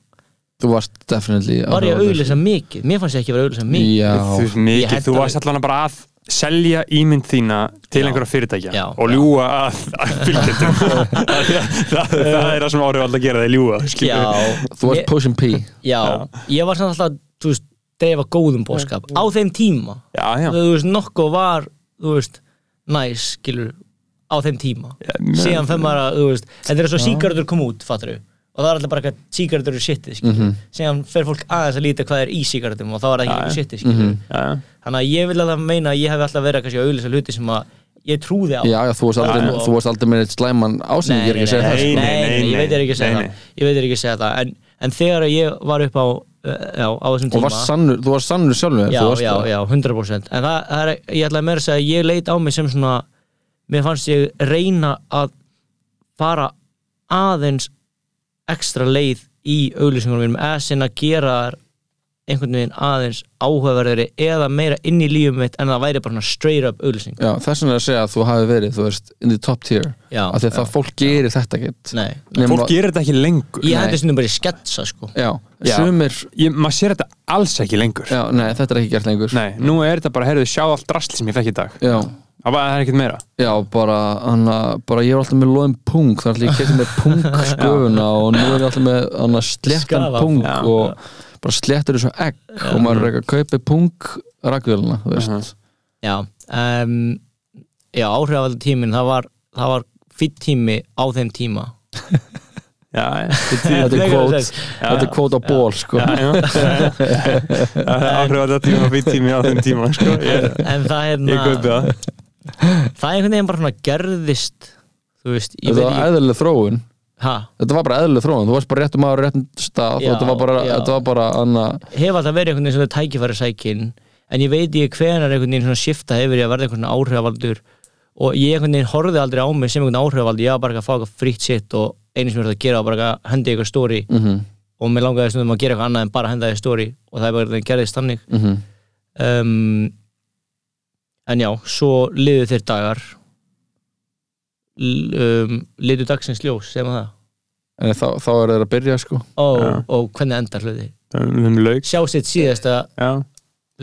Þú varst definitely var ég að auðlýsa mikið? Mér fannst ég ekki að vera að auðlýsa mikið. Já, þú, mikið, þú varst allan bara að selja ímynd þína til Já. einhverja fyrirtækja Já, og já. ljúga að, að fylgjendum. Það, það, það er það sem áhrif alltaf að gera það er ljúga skilur já, þú varst pushing P. Já, ég var samt alltaf þú veist, dreifa góðum bóskap á þeim tíma. Já, já. þú veist, nokkuð var þú veist, næs, skilur á þeim tíma. Menn- síðan fyrir maður að, þú veist, þetta er svo sígaretur kom út, fattur og það er alltaf bara eitthvað sígaretur eru shitið, skilur. Síðan fer fólk aðeins að líta hvað er í sígaretum og þá er það ekki eitthvað shitið, skilur. Já, já. þannig að ég vil alveg meina að ég hef alltaf verið kannski að auðlýsa hluti sem að ég trúði á. Já, já, þú varst aldrei, með eitt slæman ásynning, ég er ekki að segja það nei, nei, nei, Nei, ég veit er ég er ekki að segja það. En, en þegar ég var upp á já, á þessum Og tíma. varst sannur, þú varst sannur sjálfur já, já, já, 100% en það, það er, ég ætlaði meira að segja að ég leit á mig sem svona mér fannst ég reyna að fara aðeins ekstra leið í auglýsingunum mínum eða sinna gera þær einhvern veginn aðeins áhugaverðari eða meira inn í lífum mitt en það væri bara svona straight up Já, þess vegna að segja að þú hafi verið, þú veist, in the top tier. Já, af því að það fólk gerir þetta ekkert. Fólk gerir þetta ekki lengur. Ég hendi stundum bara í sketsa sko. Já, Já. sumir ég, maður sér þetta alls ekki lengur. Já, nei, þetta er ekki gert lengur. Nei, nú er þetta bara, heyrðu, sjá allt drasl sem ég fekk í dag. Já, það er ekkert meira. Já, bara, hana, bara ég er alltaf með loðin pung þannig að ég kemur með pung sköfuna og nú er ég alltaf með hana, sléttan Skafa pung Já, og bara sléttur þessu egg og maður er ekki að kaupa pung rakvélina, þú veist. Já, um, já áhrifaldi tíminn það var, það var fýtt tími á þeim tíma. Já, já, Þetta er kvót, þetta er kvót á ból sko. já, já. áhrif að þetta tíma fyrir tími á þeim tíma sko. ég, En það er ég kaupi það. Það er einhvern veginn bara svona gerðist þú veist, ég Þetta veit var ekki eðlileg þróun ha, Þetta var bara eðlileg þróun, þú varst bara réttum maður á réttum stað Já, þetta var bara, þetta var bara anna, hef alltaf verið einhvern veginn svona tækifæri sækin en ég veit ekki hvenar einhvern veginn svona shifta hefur ég að verða einhvern áhrifavaldur. Og ég einhvern veginn horfði aldrei á mig sem einhvern áhrifavaldur, ég var bara að fá eitthvað frítt sitt og einu sem ég verði að gera var bara að hendi eitthvað story. Mm og mér langaði stundum að gera eitthvað annað en bara henda því story og það er bara að gerðist þannig. -hmm. um, en já, svo liðu þeir dagar um, liðu dagsins ljós, segir maður það? En þá, þá er þeir að byrja sko. Og, og hvernig endar hluti? Um sjá sitt síðasta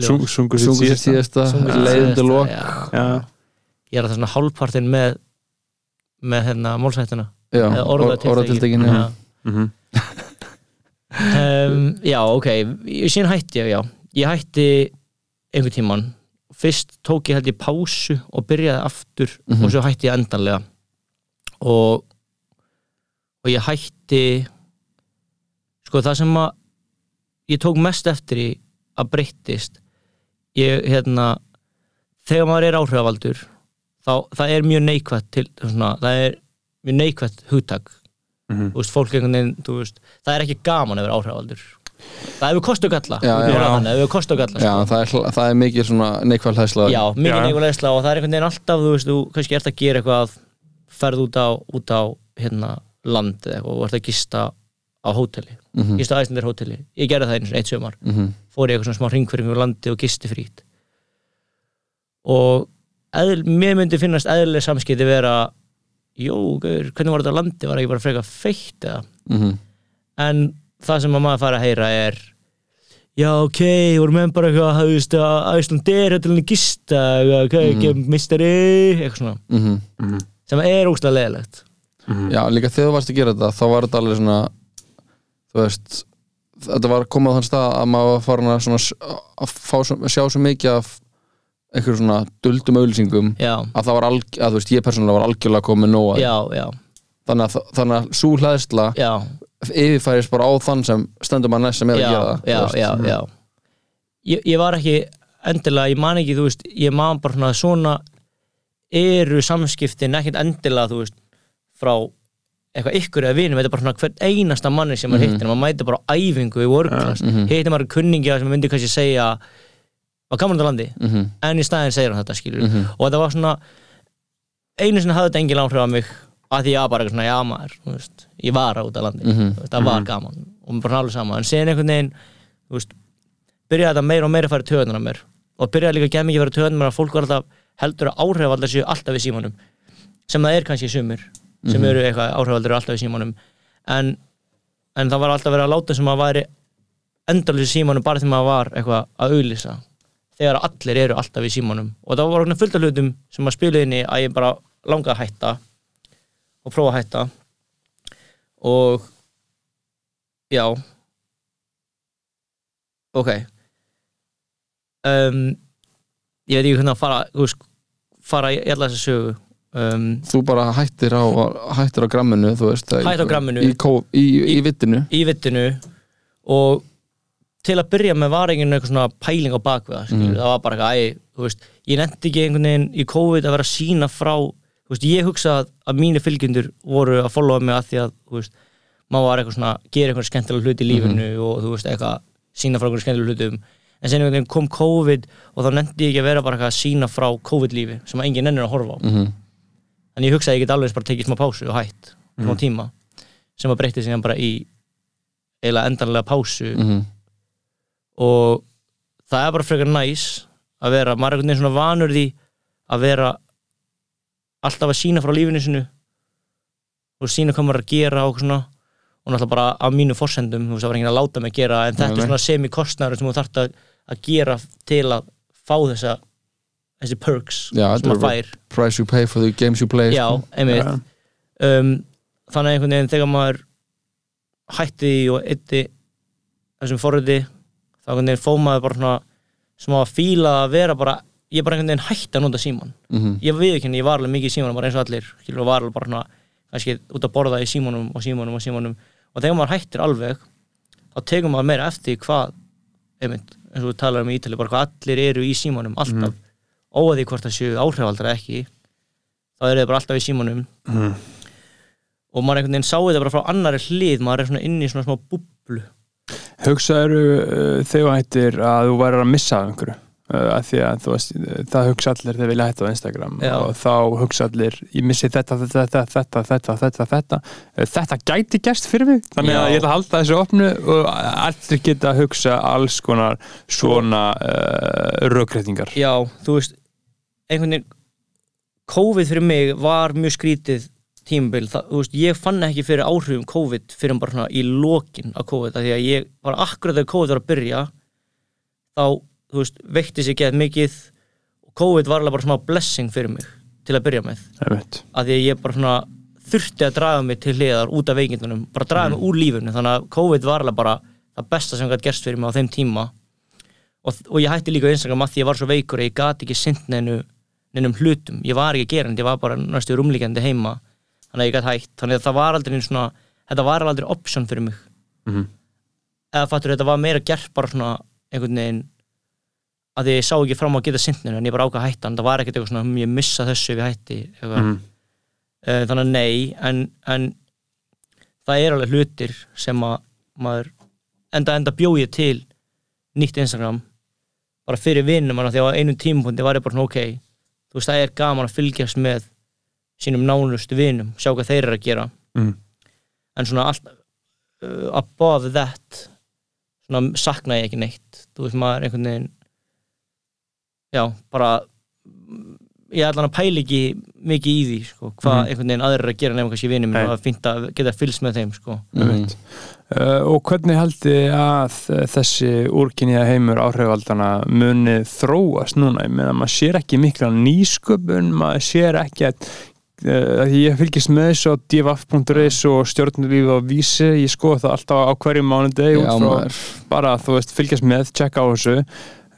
Sung- sungu sitt síðasta. síðasta, síðasta, lók já. já, ég er alltaf svona hálfpartinn með með hérna málsættuna Já, Eða orðatiltækin. orðatiltekin já. mhm. Um, já, ok, ég- síðan hætti ég já, ég hætti einhvern tímann. Fyrst tók ég held ég pásu og byrjaði aftur Mhm. og svo hætti ég endanlega og og ég hætti sko það sem að ég tók mest eftir í að breyttist ég hérna þegar maður er áhrifavaldur þá það er mjög neikvætt til svona, það er mjög neikvætt hugtak Mhm. þú veist, fólk einhvern veginn, veist það er ekki gaman að vera áhrifavaldur það hefur kost og galla Já, já. hefur kost og galla Já, sko. það er, það er mikið svona neikvæð hlæsla já, mikið Já. neikulegsla og það er einhvern veginn alltaf þú veist, þú kannski ert að gera eitthvað ferð út á, út á hérna, land eða eitthvað og ert að gista á hóteli, Mhm, gista á Æslandir hóteli. Ég gerði það einu sinni, eitt sömar mhm, fór ég eitthvað svona smá ringfyrir um landi og gisti frít og eðl, mér myndi finnast eðlileg samskipti vera jú, gaur, hvernig var þetta landi, var ekki bara freka feitt eða? Mhm. en það sem að maður fara að heyra er já ok, voru menn bara eitthvað þú veist að Æsland er höllin gista ok, Mhm. ekki mistari eitthvað svona, mhm. Sem er úslega leðilegt Já, líka þegar þú varst að gera þetta þá var þetta alveg svona þú veist þetta var komið á þann stað að maður var farin að, svona, að fá, að sjá svo mikið af einhverjum svona duldum auðlýsingum að það var alg, að þú veist, ég persónulega var algjörlega komið nóg að. Því. já, já, þannig að, þannig að svo hlæðsla já. yfirfæris bara á þann sem stendur maður næst sem er að gera það já, já, já. Ég, ég var ekki endilega, ég man ekki, þú veist ég man bara svona, svona eru samskiptin ekkert endilega þú veist, frá eitthvað ykkur eða vinum, þetta er bara svona hvern einasta manni sem maður Mhm. hittir, maður mætir bara á æfingu í workclass, mhm. hittir maður kunningja sem myndi kannski segja var gaman á landi, Mhm, en í staðin segir hann þetta skilur, mhm, og þetta var svona einu sinni hafði þetta engin áhrif á mig að því var bara svona, já maður veist, ég var á landi, mhm, það var gaman. Og bara nálega sama, en sen einhvern veginn þú veist, byrjaði þetta meira og meira að fara í töðunar á mér. Og byrjaði líka að gema ekki að fara í töðunar að fólk var alltaf heldur að áhrifaldar séu alltaf við símanum sem það er kannski sumir sem eru eitthvað áhrifaldar alltaf við símanum. En, en það var alltaf verið að láta sem að væri endalus símanum bara þegar maður var eitthvað að auglýsa þegar allir eru alltaf í símanum. Og það var fullt af hlutum sem að spila inn í að ég bara langa að hætta og prófa að hætta. Og já. Ok. Um, ég veit ekki hvernig að fara veist, fara í alla þessa sögu. Um, þú bara hættir á, hættir á gramminu veist, það- Hætt á gramminu. í, í, í, vittinu í vittinu og til að byrja með var einhvern eitthvað svona pæling á bakveða mm. það var bara eitthvað, þú veist ég nefndi ekki einhvern veginn í COVID að vera sína frá, þú veist, ég hugsa að, að mínu fylgjendur voru að followa mig að því að, þú veist, maður var eitthvað svona gera einhvern skemmtilega hluti í lífinu og þú veist, eitthvað, sína frá einhvern skemmtilega hlutum en sen einhvern veginn kom COVID og þá nefndi ég ekki að vera bara eitthvað að sína frá COVID-lífi sem að enginn ennir að horfa á. Mm en ég hugsaði að ég get alveg bara tekið smá pásu og hætt, smá tíma sem að breytti sig bara í eiginlega endanlega pásu. -hmm. og það er bara frekar næs að vera, maður er einhvern veginn svona vanur því að vera alltaf að sína frá lífinu sinu og sína hvað maður er að gera og svona. Og náttúrulega bara á mínu forsendum þú veist það var enginn að láta mig gera en þetta er svona semi-kostnæður sem þú þarft að, að gera til að fá þessa þessi perks Já, sem er maður fær. price you pay for the games you play. Já, einmitt. Ja. um, þannig að einhvern veginn þegar maður hætti og eitti þessum forriti þá einhvern veginn fóð maður bara svona smá að fíla að vera bara ég bara einhvern veginn hætti að nota síman Mhm. ég við ekki, ég var alveg mikið í símanum bara eins og allir skilur, og var alveg bara svona kannski út að borða í símanum og símanum og símanum. Og þegar maður hættir alveg þá tegur maður meira eftir hvað einmitt, eins og við talar um í Ítali bara hvað allir eru í símanum alltaf. Óaði hvort það séu áhrifaldar eða ekki þá eru þeir bara alltaf í símanum. Mhm. og maður einhvern veginn sá þetta bara frá annari hlið maður er svona inn í svona smá búblu. Hugsaður uh, þegar þú hættir að þú værir að missa einhverju að því að veist, það hugsa allir þegar vilja hætta á Instagram Já. og þá hugsa allir ég missi þetta, þetta, þetta, þetta, þetta, þetta, þetta Uh, þetta gæti gerst fyrir mig þannig að Já. ég ætla að halda þessu opnu og allir geta að hugsa alls konar svona uh, rökréttingar já, þú veist einhvern veginn COVID fyrir mig var mjög skrítið tímabil, þú veist, ég fann ekki fyrir áhrifum COVID fyrir bara svona í lokin af COVID, af því að ég var akkurat þegar COVID var að byrja þá, þú veist, veikti sér geð mikið og COVID var alveg bara smá blessing fyrir mig til að byrja með. Að því að ég bara svona þurfti að draga mig til hliðar út af veikindunum bara draga mig úr lífunu, þannig að COVID var alveg bara það besta sem gæti gerst fyrir mig á þeim tíma. Og, og ég hætti líka á Instagram að því ég var svo veikur að ég gati ekki sint neinu, neinum hlutum, ég var ekki gerandi ég var bara næstu rúmlíkjandi heima. Þannig að ég gæti hætt, þannig að það var aldrei svona, þetta var aldrei option fyrir mig. Mhm. eða fattur þetta var meira gert bara svona einhvern veginn að ég sá ekki fram á að geta sint neinu en ég bara ákvað að hætta, en það var ekkert eitthvað svona "Hm, ég missa þessu ég hætti. Eh, þannig að nei en, en það er alveg hlutir sem að maður enda enda bjó ég til nýtt Instagram bara fyrir vinnum manna því að á einum tímapunkti var ég bara svona ok þú veist það er gaman að fylgjast með sínum nánustu vinnum sjá hvað þeir eru að gera Mm. en svona allt uh, above that svona sakna ég ekki neitt þú veist maður einhvern veginn já bara ég ætla að pæla ekki mikið í því sko, hvað Mhm. einhvern veginn aðrir eru að gera nefnum kannski vinum Nei. og að að geta fylgst með þeim sko. Einmitt. Uh, og hvernig haldi að þessi úrkynniða heimur áhrifaldana muni þróast núna, ég meina maður sér ekki mikla nýsköpun, maður sér ekki að uh, ég fylgist með þessu á divaf.is og stjórnulífi á vísi, ég skoða það alltaf á hverju mánudegi Já, út frá bara þú veist fylgjast með, tjekka á þessu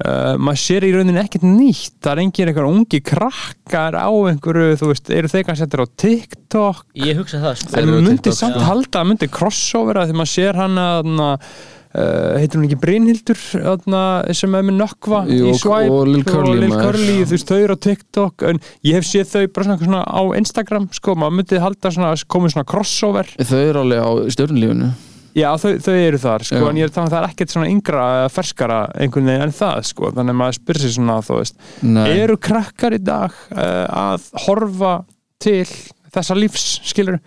uh, maður sér í rauninni ekkert nýtt það er engin einhver ungi krakkar á einhverju, þú veist, eru þeir kannski settir á TikTok ég hugsa það sko. En á myndi TikTok, samt já. halda að myndi crossover að því maður sér hann að uh, heitir hún ekki Brynhildur þarna, sem er með nökkva Jú, í swipe og Lil Curly, Lil maður. Curly þú veist, þau eru á TikTok en ég hef séð þau bara svona, svona á Instagram sko, maður myndi halda svona, komið svona crossover þau eru alveg á stjórnlífinu já, þau, þau eru þar, sko, Já. en ég er að tala um það er ekkert svona yngra, eða ferskara einhvern veginn en það, sko, þannig að maður spyr sér svona, þú veist, Nei, eru krakkar í dag uh, að horfa til þessa lífs, skilur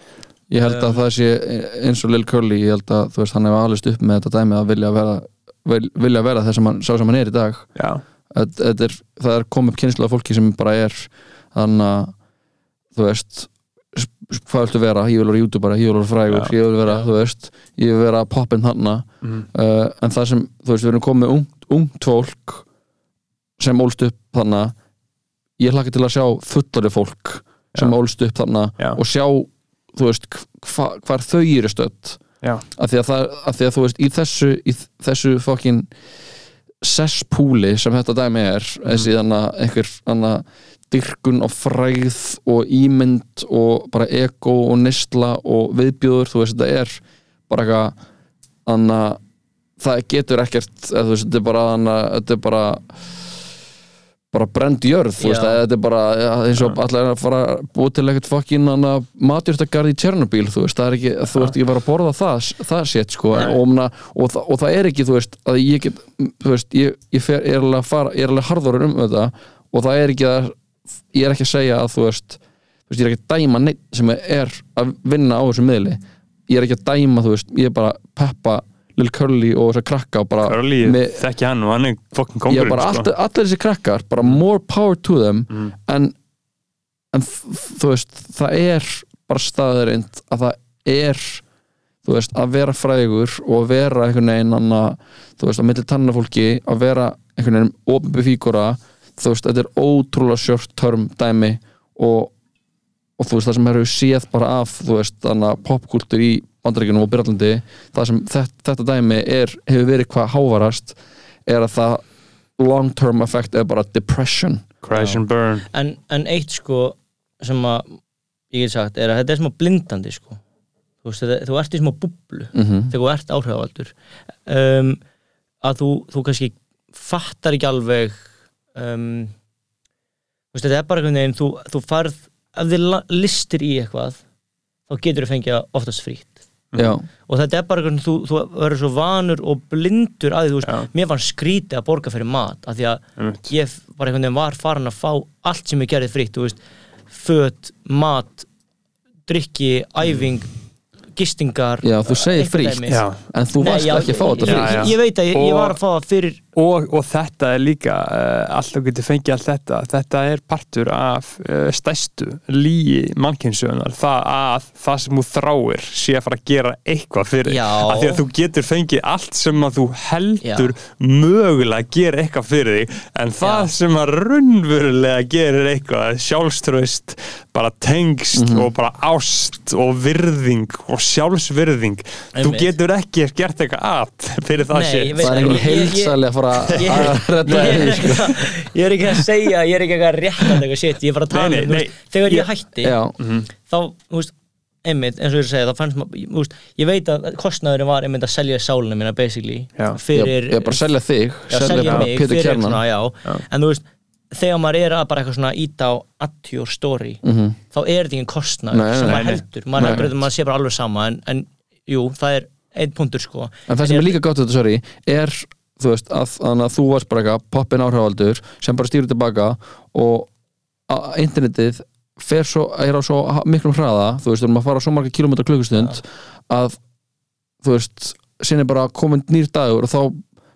ég held að það sé eins og Lil Curly, ég held að þú veist, hann hefur alveg upp með þetta dæmi að vilja vera vil- vilja vera þess að mann, sá sem hann er í dag. Já, þetta, er, það er komið upp kynslu af fólki sem bara er þannig að þú veist hvað viltu vera, ég vil vera youtuber ég vil vera frægur, ég vil vera, þú veist ég vil vera poppin þarna. Mhm. uh, en það sem, þú veist, við erum komið ungt, ungt fólk sem ólst upp þarna. Ég hlakka til að sjá fullari fólk sem ólst upp Já. og sjá, þú veist, hva, hvar þau eru stödd. Af því að, það, af því að þú veist, í þessu í þessu fokkin sesspúli sem þetta dæmi er þessi þannig einhver þannig dyrkun og fræð og ímynd og bara ego og nistla og viðbjóður, þú veist, þetta er bara eitthvað þannig að það getur ekkert þú veist, þetta er bara þannig að þetta er bara bara brend jörð, þú veist, þetta er bara eins og allir er að fara búa til eitthvað fokkin matjúrtagarð í Tjernobyl þú veist, það er ekki, þú veist, ég var að borða það það sétt, sko, og, og, það, og það er ekki, þú veist, að ég get þú veist, ég, ég, fer, er alveg að fara ég er alveg harður um þetta og það er ekki að, ég er ekki að segja að þú veist, þú veist, ég er ekki að dæma neitt sem er að vinna á þessum miðli ég er ekki að dæma, þú veist, ég er bara peppa Lil Curly og þess að krakka og bara Curly, með- þekki hann og hann er fokkin ég kongurinn er bara sko. allir, allir þessi krakkar bara more power to them Mm. en, en þú veist það er bara staðarind að það er þú veist, að vera frægur og að vera einhvern veginn anna, þú veist, að milli tannafólki að vera einhvern veginn ofinbi fígura þú veist, þetta er ótrúlega short term dæmi og, og þú veist, það sem eru séð bara af þú veist, þannig að popkultur í bandaríkjunum og Byrjallandi, það sem þetta, þetta dæmi er, hefur verið hvað hávarast er að það long term effect er bara depression. Crash and burn. En, en eitt sko sem að ég get sagt er að þetta er smá blindandi sko. Þú, veist, þetta, þú ert í smá búblu mm þegar þú ert áhrifavaldur. Um, að þú, þú kannski fattar ekki alveg um, þú veist, þetta er bara einhvern veginn þú, þú farð, ef þið listir í eitthvað þá getur þú fengið oftast frýtt já, og þetta er bara einhvern veginn, þú, þú verður svo vanur og blindur að því, þú veist, Já. mér fannst skrítið að borga fyrir mat af því að Einmitt. ég bara einhvern veginn var farin að fá allt sem ég gerði veist föt, mat drikki, æfing gistingar já, þú segir. Já. en þú varst ekki að fá þetta Já, ég, ég veit að ég, ég var að fá það fyrir og, og þetta er líka uh, alltaf getur fengið allt þetta þetta er partur af uh, stæstu líi mannkynnsögunar það að það sem þú þráir sé að fara að gera eitthvað fyrir Já. að því að þú getur fengið allt sem að þú heldur mögulega að gera eitthvað fyrir þig en það Já. sem að raunverulega gerir eitthvað sjálfströst bara tengst Mhm. og bara ást og virðing og sjálfsvirðing þú Einmitt. getur ekki gert eitthvað að fyrir það Nei, sé ég veit það er ég- heilsæli að fara ég- að redda því er sko. ekki- ég er ekki að segja ég er ekki að rétta eitthvað shit ég er bara að tala Nei, um, nei, þú nei. veist, þegar ég hætti já, þá, þú veist, einmitt eins og ég er að segja, þá fannst maður, þú veist, ég veit að kostnaðurinn var einmitt að selja sálina mína basically, Já. fyrir ég er bara að selja þig já, selja bara mig Pétur fyrir Kjarnan svona, já. en þú veist, þegar maður er að bara eitthvað svona íta á at your story Mhm. þá er þetta engin kostnaður Nei, sem nei, maður nei. heldur, maður, Nei. heldur, maður sé bara alveg sama en, en jú, það er einn punktur sko En það sem er líka gátt þetta, sorry, er þú veist, að, þannig að þú varst bara eitthvað poppin áhrifaldur sem bara stýrur tilbaka og internetið fer svo, er á svo miklum hraða, þú veist, þú erum að fara svo marga kilometra klukkustund að þú veist, sinni bara komin nýr dagur og þá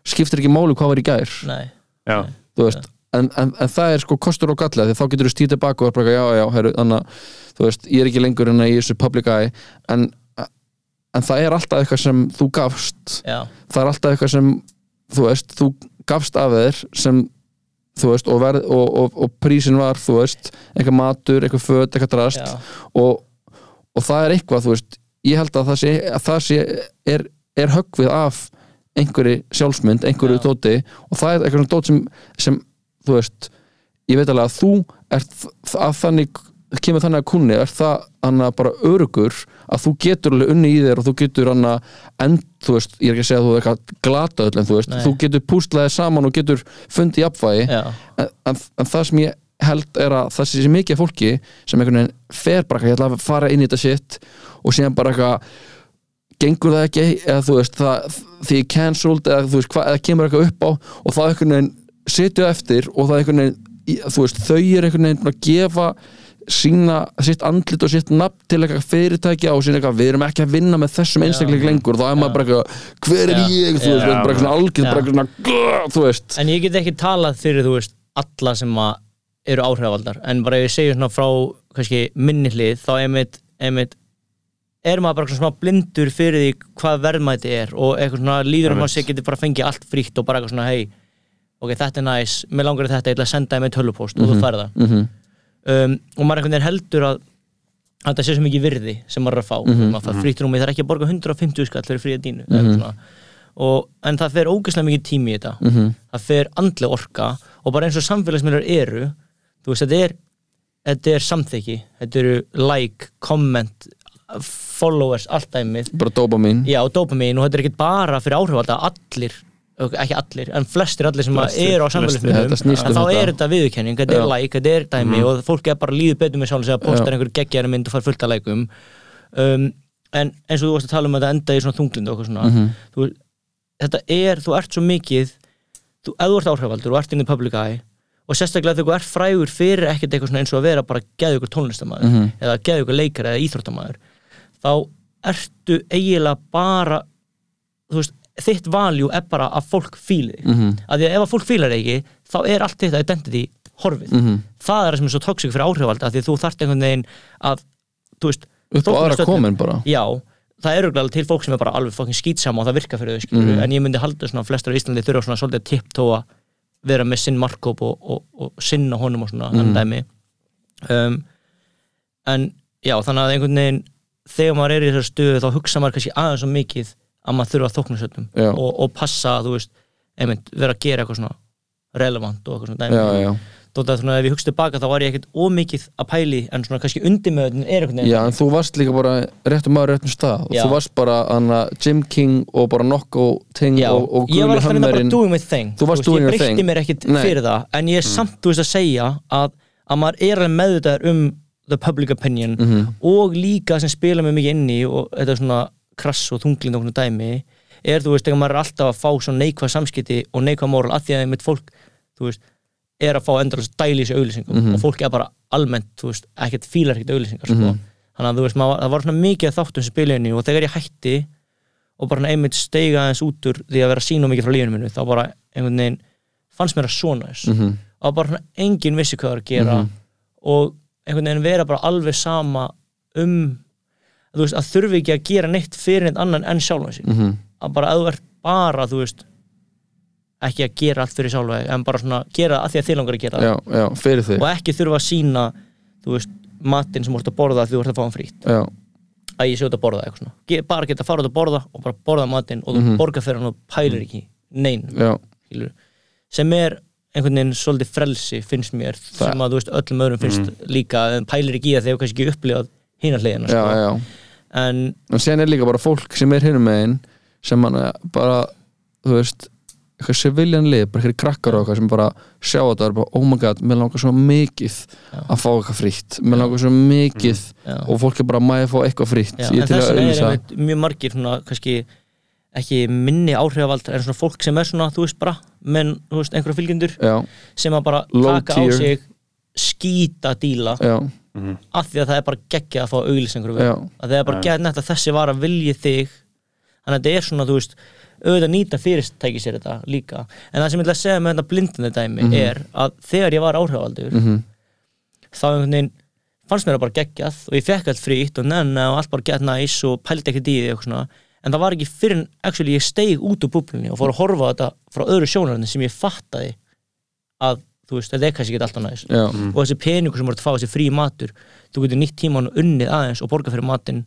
skiptir ekki máli hvað var í gær, Nei, Já. þú veist en, en, en það er sko kostur og galla því þá getur þú stýrt tilbaka og er bara eitthvað, já, já, heru, þannig að þú veist, ég er ekki lengur en að ég er þessu public eye. En, en það er alltaf eitthvað sem þú gafst. Já, það er alltaf eitthvað sem þú veist, þú gafst af þér sem þú veist, og, verð, og, og, og prísin var, þú veist eitthvað matur, eitthvað föt, eitthvað drast og, og það er eitthvað, þú veist ég held að það sé, að það sé er, er höggvið af einhverju sjálfsmynd, einhverju Já. dóti og það er eitthvað svona dót sem, sem þú veist, ég veit alveg að þú ert að þannig kemur þannig að kunni, er það hann bara örugur að þú getur alveg unni í þér og þú getur hann að end, þú veist, ég er ekki að segja að þú er eitthvað glata öll en þú veist, Nei. þú getur pústlaðið saman og getur fundið jafnvægi já, en, en, en það sem ég held er að það sé mikið af fólki sem einhvern veginn fer bara, ætla að fara inn í þetta shit og síðan bara eitthvað gengur það ekki, eða þú veist það, því cancelled, eða þú veist hvað, eða kemur eitthvað upp á og það einhvern veginn setju eftir og það einhvern veginn í- þú veist, þau er einhvern veginn að gefa sína sitt andlit og sitt nafn til eitthvað fyrirtækja og sína eitthvað, við erum ekki að vinna með þessum einstakling lengur, þá er maður bara eitthvað hver er ég, þú veist, bara eitthvað algjörð, bara eitthvað þú veist, En ég get ekki talað fyrir, þú veist, alla sem að eru áhrifavaldar. En bara ef ég segja svona frá, kannski, minni hlið Þá einmitt, einmitt er maður bara svona blindur fyrir því hvað verðmæti er og eitthvað svona líður um að sér getur bara fengið allt frítt og bara eitthvað svona, hei ok, þetta er næs, mér langar þetta, ég ætla að senda þeim með tölupóst og þú færð það. Mhm, um, og maður einhvern veginn heldur að að þetta sé svo mikið virði sem maður er að fá. Mhm, maður fær frítt rúmi, það er ekki að borga 150 skall fyrir fríða dínu mm -hmm. og, en það fer ógeðslega mikið tími í þetta. Mhm, það fer andleg orka og bara eins og samfélagsmiðlar eru þú veist, þetta er þetta er samþykki, þetta eru like, comment followers, allt dæmið. Bara dopamin já, og dopamin og þetta er ekki bara fyrir áhrifalda allir, ekki allir en flestir allir sem Flestir, eru á samfélagsmiðlum snýst um þá er þetta viðurkenning, þetta er like, þetta er dæmi og fólk er bara líður betur með sjálf sem að postar einhver geggjæri mynd og fær fullt að lækum um, en eins og þú varst að tala um að þetta enda í svona þunglindu og eitthvað svona. Mhm. þú, þetta er, þú ert svo mikið þú, ef þú ert áhrifaldur og ert inn í public eye og sérstaklega þegar þú ert frægur fyrir ekkert eitthvað svona eins og að vera bara geðu ykkur tónlistamæður Mhm. eða geðu ykkur leikar eða íþróttamæður þá ertu eiginlega bara þú veist, þitt valjú er bara að fólk fíli þig Mhm. af því að ef að fólk fílar þig ekki þá er allt þitt identity horfið Mhm. það er það sem er svo toxic fyrir áhrifalda af því að þú þarft einhvern veginn að veist, upp á aðra komin bara já, það eru glæðilega til fólk sem er bara alveg fokkin skýtsama og það virkar fyrir þau skilur Mhm. en ég myndi halda svona að flestar á Íslandi þurfa svona svolítið tipptóa vera með sinn markkóp og, og, og sinna honum og svona mm. Mhm. dæmi um, en já, þannig að einhvern veginn þegar maður er í þessar stöðu þá hugsa maður kannski aðeins svo mikið að maður þurfa að þókna Já. og, og passa, þú veist, einmitt vera að gera eitthvað svona relevant og eitthvað svona dæmi. Þótt að ef ég hugst tilbaka þá var ég ekkert ómikið að pæli en svona kannski undirmöðun er veginn já, en þú varst líka bara réttum maður réttum stað. Og þú varst bara hana, Jim King og bara Nokko Ting Já, og, og my thing. Þú varst doing your Ég breytti thing. mér ekkit Nei. fyrir það En ég er samt, þú veist, að segja að, að maður er alveg meðvitaður um the public opinion Mhm. og líka sem spila mig mikið inn í og þetta er svona krass og þunglind og svona dæmi er, þú veist, þegar maður er alltaf að fá svona neikvæð samskipti og neikvæð moral að því að mitt fólk, þú veist er að fá endurlega stæli í þessu auglýsingum Mhm. og fólk er bara almennt, þú veist, ekkert fílar ekkert auglýsingar, sko Mhm. þannig að þú veist, maður, það var svona mikið þáttum sem spilaðinni og þegar ég hætti og bara einmitt steiga aðeins út úr því að vera að sína mikið frá lífinu minu þá bara einhvern veginn fannst mér að svona þess Mhm. og bara enginn vissi hvað það er að gera og einhvern veginn vera bara alveg sama um þú veist, að þurfi ekki að gera neitt fyrir neitt annan enn sjálfan sín Mhm. að bara að þú ert bara, þú veist ekki að gera allt fyrir sjálfa en bara svona gera að því að þið langar að gera já, já, fyrir þig. Og ekki þurfa að sína þú veist, matinn sem þú ert að borða því þú ert að fá hann frýtt að ég sé út að borða eitthvað bara geta að fara út að borða og bara borða matinn og þú Mhm. borga fyrir hann og pælir ekki nein, sem er einhvern veginn svolítið frelsi finnst mér, sem að þú veist öllum öðrum finnst líka, en pælir ekki í það þegar þú kannski ekki upplifað hína hliðina já, sko. En og sen er líka bara fólk sem er hinum megin sem man bara þú veist, eitthvað civilian lið bara eitthvað krakkar og eitthvað sem bara sjá þetta og er bara, oh my god, mér langar svo mikið að fá eitthvað frítt, mér langar svo mikið já, og fólk er bara, maður fá eitthvað frítt? Já, en þess að er einmitt mjög margir svona, kannski ekki minni áhrifavald en svona fólk sem er svona, þú veist bara menn, þú veist, einhverja fylgjendur já, sem að bara Low taka á tier. sig skýta díla já, af því að það er bara geggja að fá auglýsingur að það er bara gett netta þessi var að vilja þig. Þannig að þetta er svona, þú veist auðvitað nýta fyrirtæki sér þetta líka. En það sem ég ætla að segja með þetta blindandi dæmi Mhm. er að þegar ég var áhrifavaldur mhm, þá einhvern veginn fannst mér það bara geggjað og ég fekk allt frýtt og nenna og allt bara gett næs og pældi ekkert í því og svona. En það var ekki fyrir en actually ég steig út úr búblunni og fór að horfa þetta frá öðru sjónarinn sem ég fattaði að þú veist, þetta er kannski ekki alltaf næs já, og þessi peningur sem voru að fá þessi frí matur þú getur nýtt tíman og unnið aðeins og borga fyrir matinn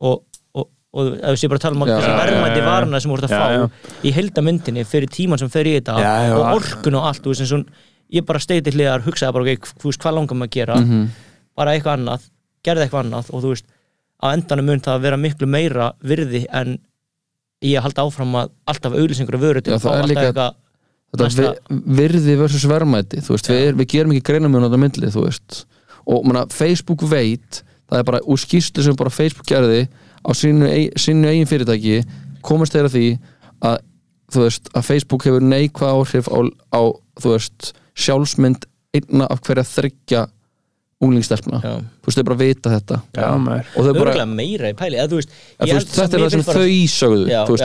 og, og, og ef við séum bara að tala um Já, þessi já, verðmæti já, já. varna sem voru að Já, fá já. í heildamyndinni fyrir tíman sem fer í þetta Já, já, og já. orkun og allt þú veist, eins og ég bara steiti hliðar, hugsaði bara ok, þú veist, hvað langar maður að gera mhm, bara eitthvað annað, gerði eitthvað annað og þú veist, á endanum mun það vera miklu meira virði en ég að halda áfram að alltaf auðlýsingur og vöru til Já, að fá alltaf eitthvað þetta virði versus verðmæti þú veist, við, við gerum ekki greinamjón á þetta myndli þú veist, og manna, Facebook veit, það er bara úr skýrslu sem bara Facebook gerði á sínu, ei- sínu eigin fyrirtæki, komast þeirra því að, þú veist, að Facebook hefur neikvað áhrif á, á þú veist, sjálfsmynd einna af hverja þryggja unglingstelpna. Já. þú veist, þau bara vita þetta. Já, og þau bara, meira í pæli. Eða, þú veist, að, ég þú held veist, þetta er það sem þau sögðu. Þau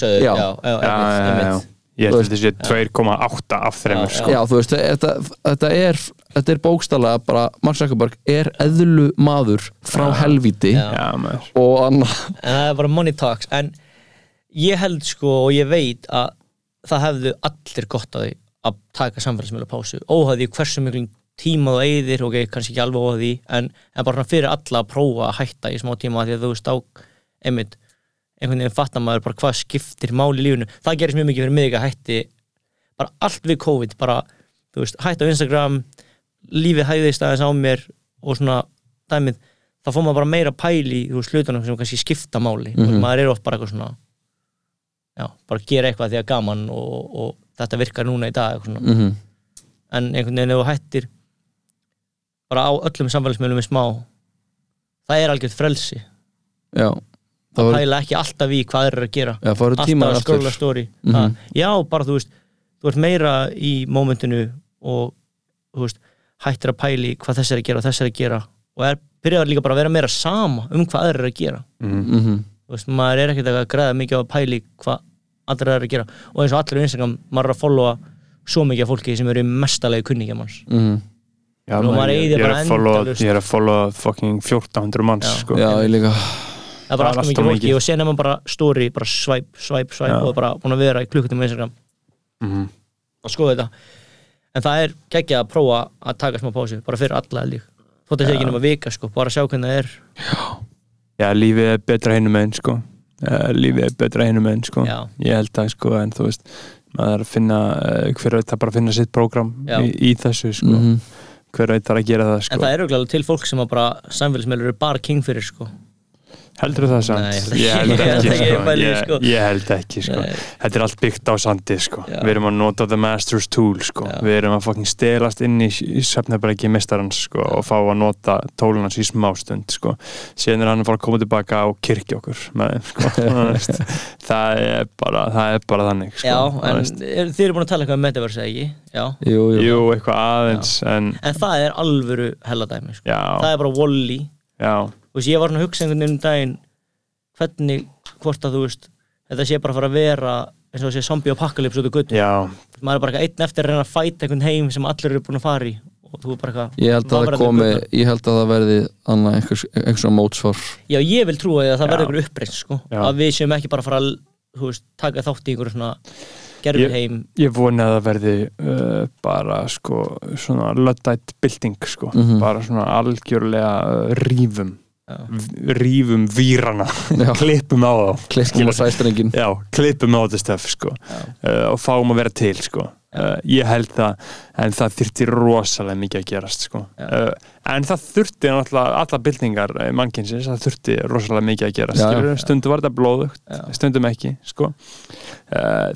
sögðu já, Já, já, Já, já, já. Ég held að þetta sé 2,8 af þreymur Já, sko já, þú veist, þetta, þetta er þetta er bókstala bara Mark Zuckerberg er eðlu maður frá helvíti Já. Já, maður og annað en það er bara money talks en ég held sko og ég veit að það hefðu allir gott að því að taka samfélagsmiðla pásu óhæði hversu miklu tíma þú eigðir ok, kannski ekki alveg óhæði en, en bara fyrir alla að prófa að hætta í smá tíma því að þú veist á einmitt, einhvern veginn fattar maður bara hvað skiptir máli í lífinu. Það gerist mjög mikið fyrir mig að hætti bara allt við COVID bara, þú veist, hætti á Instagram lífið hæðist aðeins á mér og svona dæmið þá fór maður bara meira pæli í hlutunum sem kannski skipta máli. Mm Mhm. maður er oft bara eitthvað svona já, bara gera eitthvað því að gaman og, og þetta virkar núna í dag mm en einhvern veginn ef þú hættir bara á öllum samfélagsmiðlum í smá það er algjörð frelsi. Já, það var, pæla ekki alltaf í hvað þeir eru að gera. Tímar alltaf að skróla story. Mhm. mm já, bara þú veist þú ert meira í mómentinu og veist, hættir að pæli hvað þessi er að gera og þessi er að gera. Og er, byrjar líka bara að vera meira sama um hvað þeir eru að gera. Mm þú veist, maður er ekkert að græða mikið á að pæli hvað allir eru að gera. Og eins og allir á Instagram, maður er að followa svo mikið af fólki sem eru í mestalegi kunningjamanns -hmm. Já, maður ég, ég, er follow, ég er að follow fucking 1400 manns Já. sko. já, ég líka það er bara Það alltaf mikið fólki og sen er maður bara story, bara swipe, swipe, swipe Já. og bara búin að vera í klukkutum á Instagram Mhm. að skoða þetta en það er geggjað að prófa að taka smá pásu bara fyrir alla ég þótt að sé ekki nema vika sko, bara sjá hvernig það er Já, lífið er betra hinum einn sko. uh, lífið er betra hinum einn sko. Já. ég held að sko, en þú veist maður að finna, uh, hver veit að bara finna sitt prógram Já. í, í þessu sko. mm hver veit að gera það sko. en það er auðvitað til fólk sem að bara samfélagsmeilur eru bara king fyrir sko heldur það samt? Nei, ég held ég held ekki, sko. sko. ég held ekki sko. Þetta er allt byggt á sandi sko. Við erum að nota the master's tool sko. Við erum að fucking stelast inn í, í söfnabræki mistarans sko, og fá að nota tólunans í smástund sko. síðan er hann að fara að koma tilbaka og kirkja okkur með sko. Það er bara það er bara þannig sko. já, en er, þið eru búin að tala eitthvað um metaverse ekki já, jú, jú, jú, eitthvað aðeins en en það er alvöru helladæmi sko. já, það er bara Wall-E já, þú veist, ég var svona að hugsa einhvern veginn um daginn hvernig, hvort að þú veist þetta sé bara að fara að vera eins og sé zombie apocalypse út af gutt já. Maður er bara eitthvað einn eftir að reyna að fæta einhvern heim sem allir eru búin að fara í og þú er bara eitthvað ég held að það komi ég held að það verði annað einhvers, einhers svona mótsvar. Já, ég vil trúa því að það verði einhver uppreist sko. Að við séum ekki bara að fara að þú veist, taka þátt í einhverju svona Ég- heim. ég vona að það verði uh, bara sko svona luddætt bylting sko. Mhm. bara svona algjörlega uh, rífum Rífum výrana klippum á þá. Klippum og sæstrengin já, klippum á þetta stöf sko. Uh, og fáum að vera til sko. Uh, ég held það en það þurfti rosalega mikið að gerast sko. Uh, en það þurfti náttúrulega alla byltingar uh, mannkynsins, það þurfti rosalega mikið að gerast Já, stundum var þetta blóðugt Já. stundum ekki sko.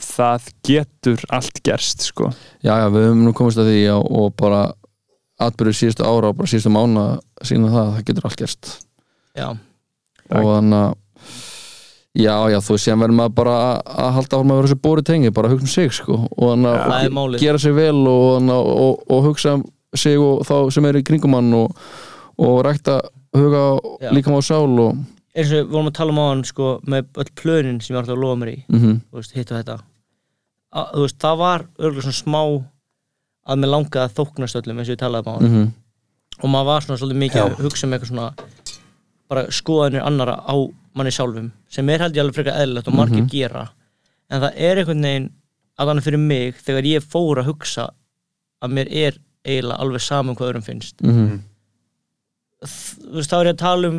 Það getur allt gerst sko. Já, já, við höfum nú komist að því og bara atbyrður síðustu ára og bara síðustu mána sína það, það getur allt gerst já, og þannig að já, já, þú veist, sem verður maður bara að, halda áfram að vera þessu bóri tengi, bara hugsa um sig sko, og þannig að er og gera sig vel og, að- og, og hugsa um sig og þá sem er í kringum hann og, og rækta huga Já. líka á sál og eins og við vorum að tala um á hann sko, með öll plönin sem ég var alltaf að lofa mér í mm þú veist, hitt og þetta. Að, veist, það var örgulega svona smá að mér langaði að þóknast öllum eins og ég talaði um á hann -hmm. og maður var svona svolítið mikið að hugsa um eitthvað svona bara skoðanir annara á manni sjálfum sem er held ég alveg frekar eðlilegt og margir gera. En það er einhvern veginn að þannig fyrir mig þegar ég fór að hugsa að mér er eiginlega alveg saman hvað öðrum finnst. Mm þú veist, þá er ég að tala um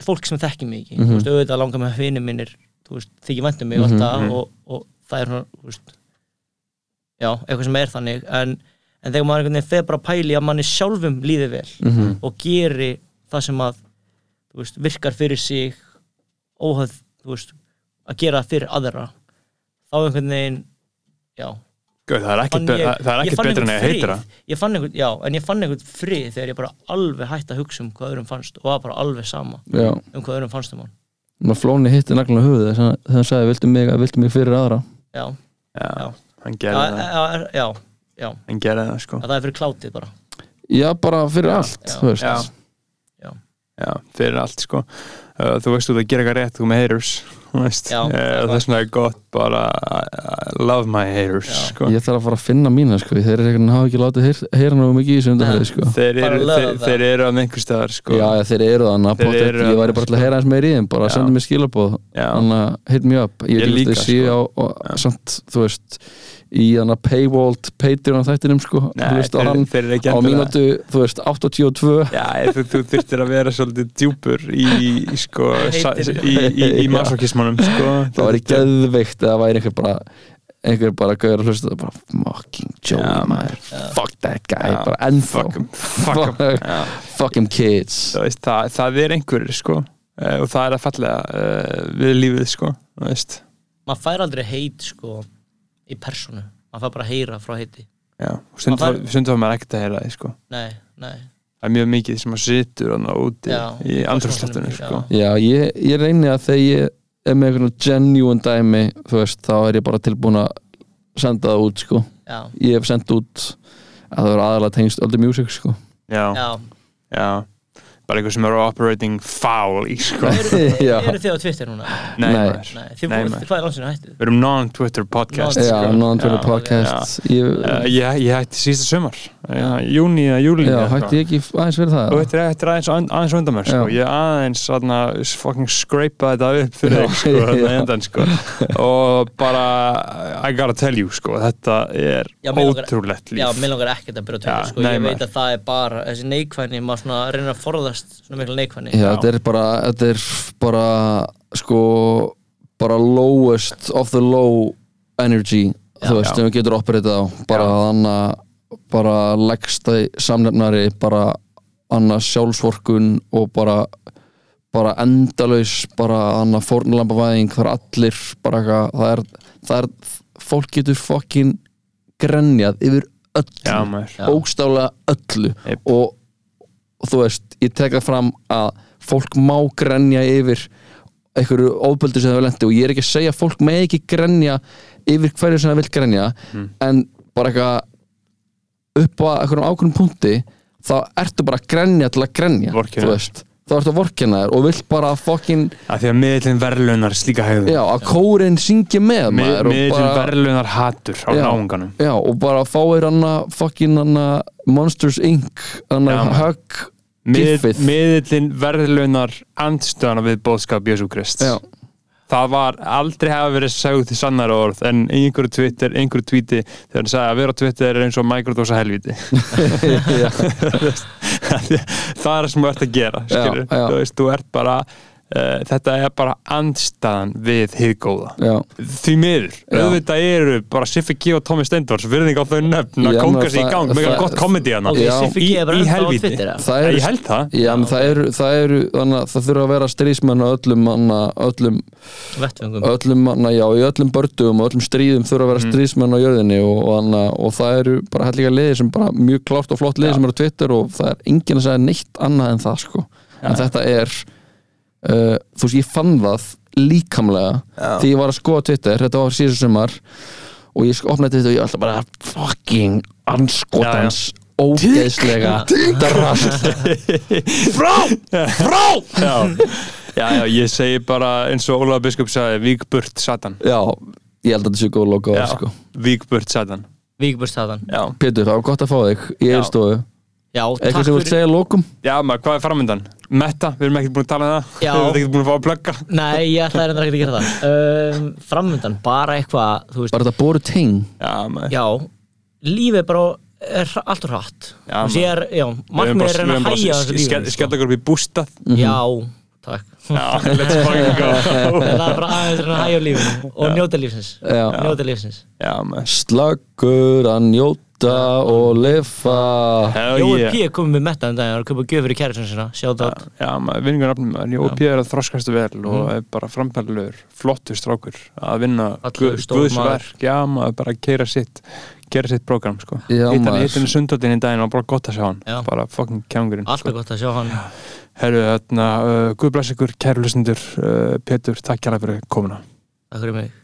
fólk sem þekki mig ekki, þú veist, auðvitað langar með vinir minnir, þú veist, þykir vænt um mig Mhm, alltaf og, og það er svona, þú veist já, eitthvað sem er þannig. En, en þegar maður einhvern veginn fer bara pæli að manni sjálfum líði vel Mhm. og geri það sem að veist, virkar fyrir sig óhæð, að gera fyrir aðra þá einhvern veginn, já. Gauð, það er ekkert fann be- ég- það það er ég ekkert fann betra en að heitra ég fann einhvern, já, en ég fann einhvern frið þegar ég bara alveg hætti að hugsa um hvað öðrum fannst og var bara alveg sama já, um hvað öðrum fannst um hann. Maður flóni hitti naglan á höfuð þegar hann sagði, viltu mig, viltu mig fyrir aðra? Já, já, Já. hann gerði það. já, já, hann gerði það sko. Að það er fyrir klátið bara. Já, bara fyrir Já, allt, já. þú veist Já. Fyrir allt sko. Uh, þú veist þú ert að gera eitthvað rétt, þú með haters þú veist, Já, uh, það er er gott bara I love my haters sko. ég þarf að fara að finna mína, sko þeir eru eitthvað hafa ekki látið heyr- heyra náðu mikið í þessu undanfæri, sko. Þeir, eru, þeir, þeir eru að einhver staðar sko. já, já, þeir eru þannig að ég væri bara til að heyra eins meir í þeim bara Já. sendi mér skilabóð þannig að hit me up. Ég Ég vil líka, sko. og, samt, þú veist í hann að paywalled Patreon þættinum, sko. Þú Nei, veist, þeir, hann ekki á mínútu, þú veist, 82 Já, þú, þú þurftir að vera svolítið djúpur í, í, sko, í, í, í masokismannum sko. það væri geðveikt eða væri einhver bara einhver bara gauður að hlusta það bara fucking Joey Já, maður. fuck that guy, Já, bara ennþá. Fuck 'em, fuck 'em. Fuck- 'em kids. Veist, það, það er einhverjir sko. uh, og það er að fallega uh, við lífið sko. maður fær aldrei heit sko í personu, maður fær bara að heyra frá heiti. Já, og var, stundum var maður ekkert að heyra því sko. nei, nei, það er mjög mikið sem að situr hann úti Já, í já. sko. já, ég, ég reyni að þegar ég er með einhvern genuine dæmi þú veist, þá er ég bara tilbúin að senda það út, sko. Já, ég hef sendt út að það er aðalega tengst öllu music, sko. Já, já. Já bara einhver sem er operating foul í sko. Já. eru þið á Twitter núna? Nei, Nei. þið Nei, búið, hvað er landsinu hættið? Við erum non-Twitter podcast Non- já, sko. non-Twitter Já. podcast ég, Uh, ég, ég hætti sísta sömar já, júni eða júli já, hætti ég ekki aðeins fyrir það og þetta er, er aðeins, aðeins undan mér sko. Já. ég aðeins aðna, fucking scrapa þetta upp fyrir Já. þig sko, Já. endan, sko. og bara I gotta tell you sko, þetta er Já, ótrúlegt líf Já, mér langar ekkert að byrja Twitter Já, sko, nei, ég veit að það er bara þessi neikvæðni, maður svona reynir að forðast svona miklu neikvæðni Já, þetta er bara, þetta er bara sko, bara lowest of the low energy Já, þú veist, já. sem við getur operatið á. Bara Já. þannig að bara leggsta samnefnari bara annað sjálfsvorkun og bara bara endalaus, bara annað fórnlambavæðing, það er allir bara eitthvað, það er, það er fólk getur fokkin grenjað yfir öllu. Já, maður. Bókstálega öllu. Og, og þú veist, ég tek það fram að fólk má grenja yfir einhverju ofböldu sem það vil lendi og ég er ekki að segja að fólk með ekki grenja yfir hverju sem það vil grenja Mm. en bara eitthvað upp á einhverjum ákveðum punkti þá ertu bara að grenja til að grenja Vorkenna. þú veist, þá ertu að vorkenna þér og vilt bara fokkin, að því að miðlinn verðlunar slíka hegðun. Já, að kórin syngja með Mi- maður og miðlinn bara verðlunar hatur á Já. náunganum. Já, og bara fáir hana fucking hana Monsters Inc. Hana Já, maður. hug Mið, giffið. miðlinn verðlunar andstöðana við bóðskap Jésu Krist Já, það var aldrei hafa verið sagð til sannar orð en einhverju Twitter, einhverju tweeti þegar hann sagði að vera Twitter er eins og microdósa helviti það er það sem þú ert að gera Já, já. þú veist, þú ert bara uh, þetta er bara andstaðan við hið góða. Já. Því miður, Já. auðvitað eru bara Siffi G og Tómi Steindors, virðing á þau nöfn að menn, sig í gang, það- gott komedi hana Í- er í helvíti. Það eru, ég held það. Já, það eru, það að það þurfa að vera strísmenn á öllum hana, öllum, öllum hana, já, í öllum bördum og öllum stríðum þurfa að vera Mm. strísmenn á jörðinni og, og, hana, og það eru bara helliga liðir sem bara mjög klárt og flott liðir sem eru á Twitter og það er enginn að segja neitt annað en það sko. En þetta er uh, þú veist, ég fann það líkamlega því ég var að skoða Twitter, þetta var síðan sumar og ég sko- opnaði Twitter og ég var alltaf bara fucking anskotans ógeðslega drast frá, frá! Já. já, já, ég segi bara eins og Ólaður Biskup sagði, vík burt satan. Já, ég held að þetta sé góð logo já, sko. vík burt satan. Víkbúrstaðan já, Pétur, það var gott að fá þig í Já. eilstofu Já, eitthvað takk sem þú vilt segja að lokum? Já maður, hvað er framöndan? Metta, við erum ekkert búin að tala um það. Já. við erum ekkert búin að fá að plugga. Nei, ég ætlaði reyndar ekki að gera það. Um, Framöndan, bara eitthvað Þú veist, bara þetta boru teng? Já, maður. Já Lífið bara er hra- allt og hratt. Já, ég er, já, markmið er að reyna að hægja þessu lífið sko. skella okkur upp í bústað. Já, takk. Já, let's fucking go. Það er bara aðeins að reyna að hægja á lífinu Og njóta lífsins. Já. Njóta lífsins. Já, maður. Slaggur að njóta og lifa hell Jói P. er komið með metta en daginn og köpa gjöfur í kæristun sinna Sjátt átt Já, maður vinningar nafnum maður, Jói P. er að þroskastu vel og er bara framfælulegur, flottur strákur að vinna guðsverk, já, maður bara að keira sitt gera sitt prógram, sko. Já, maður. hittan í sundhaldin í daginn og bara gott að sjá hann. Já. bara fucking kjangurinn Alltaf gott að sjá hann. Herru, þarna, uh, Guð bless ykkur, kæru lustendur uh, Pétur, takk kærlega fyrir komuna. Takk fyrir mig